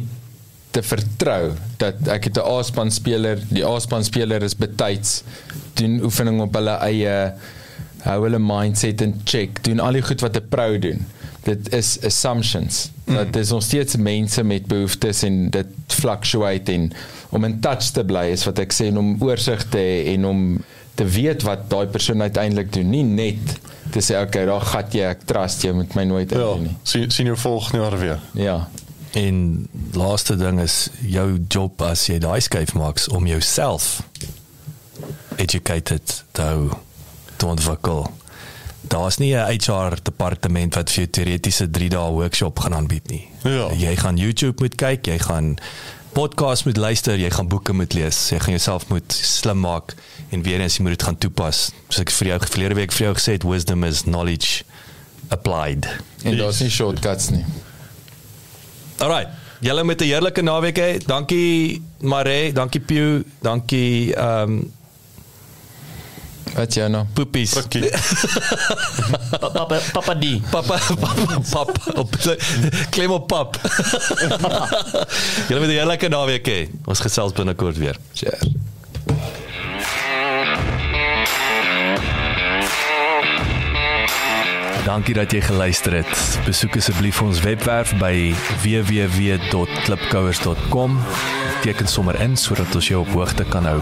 te vertrou dat ek het 'n A-span speler, die A-span speler is betyds doen oefening op hulle eie hou hulle mindset in check, doen al die goed wat 'n pro doen. Dit is assumptions. Mm. Dat is ons steeds mense met behoeftes en dit fluctuate en om in touch te bly is wat ek sê en om oorsig te hê en om te weet wat daai persoon uiteindelik doen, nie net te sê okay, daar gat jy, ek trust jy met my nooit Ja, in nie. sien sien jou volgende jaar weer. Ja. En laaste ding is jou job as jy daai skuif maak om jouself educated te hou te ontwikkel. Daar's nie 'n HR departement wat vir jou teoretiese 3 dae workshop gaan aanbied nie. Ja. Jy gaan YouTube moet kyk, jy gaan podcast moet luister, jy gaan boeke moet lees. Jy gaan jouself moet slim maak en weer eens jy moet dit gaan toepas. Soos ek vir jou verlede week vir jou gesê het, wisdom is knowledge applied. En daar's nie shortcuts nie. Alright. Julle met 'n heerlike naweek hê. Dankie Mare, dankie Pew, dankie ehm um, Wat jy nou? Poepies. Frikkie. Papa papa die. Papa papa pap op klem op pap. Julle met 'n heerlike naweek hê. Ons gesels binnekort weer. Cheers. Dankie dat jy geluister het. Besoek asseblief ons webwerf by www.klipkouers.com. Teken sommer in sodat ons jou op hoogte kan hou.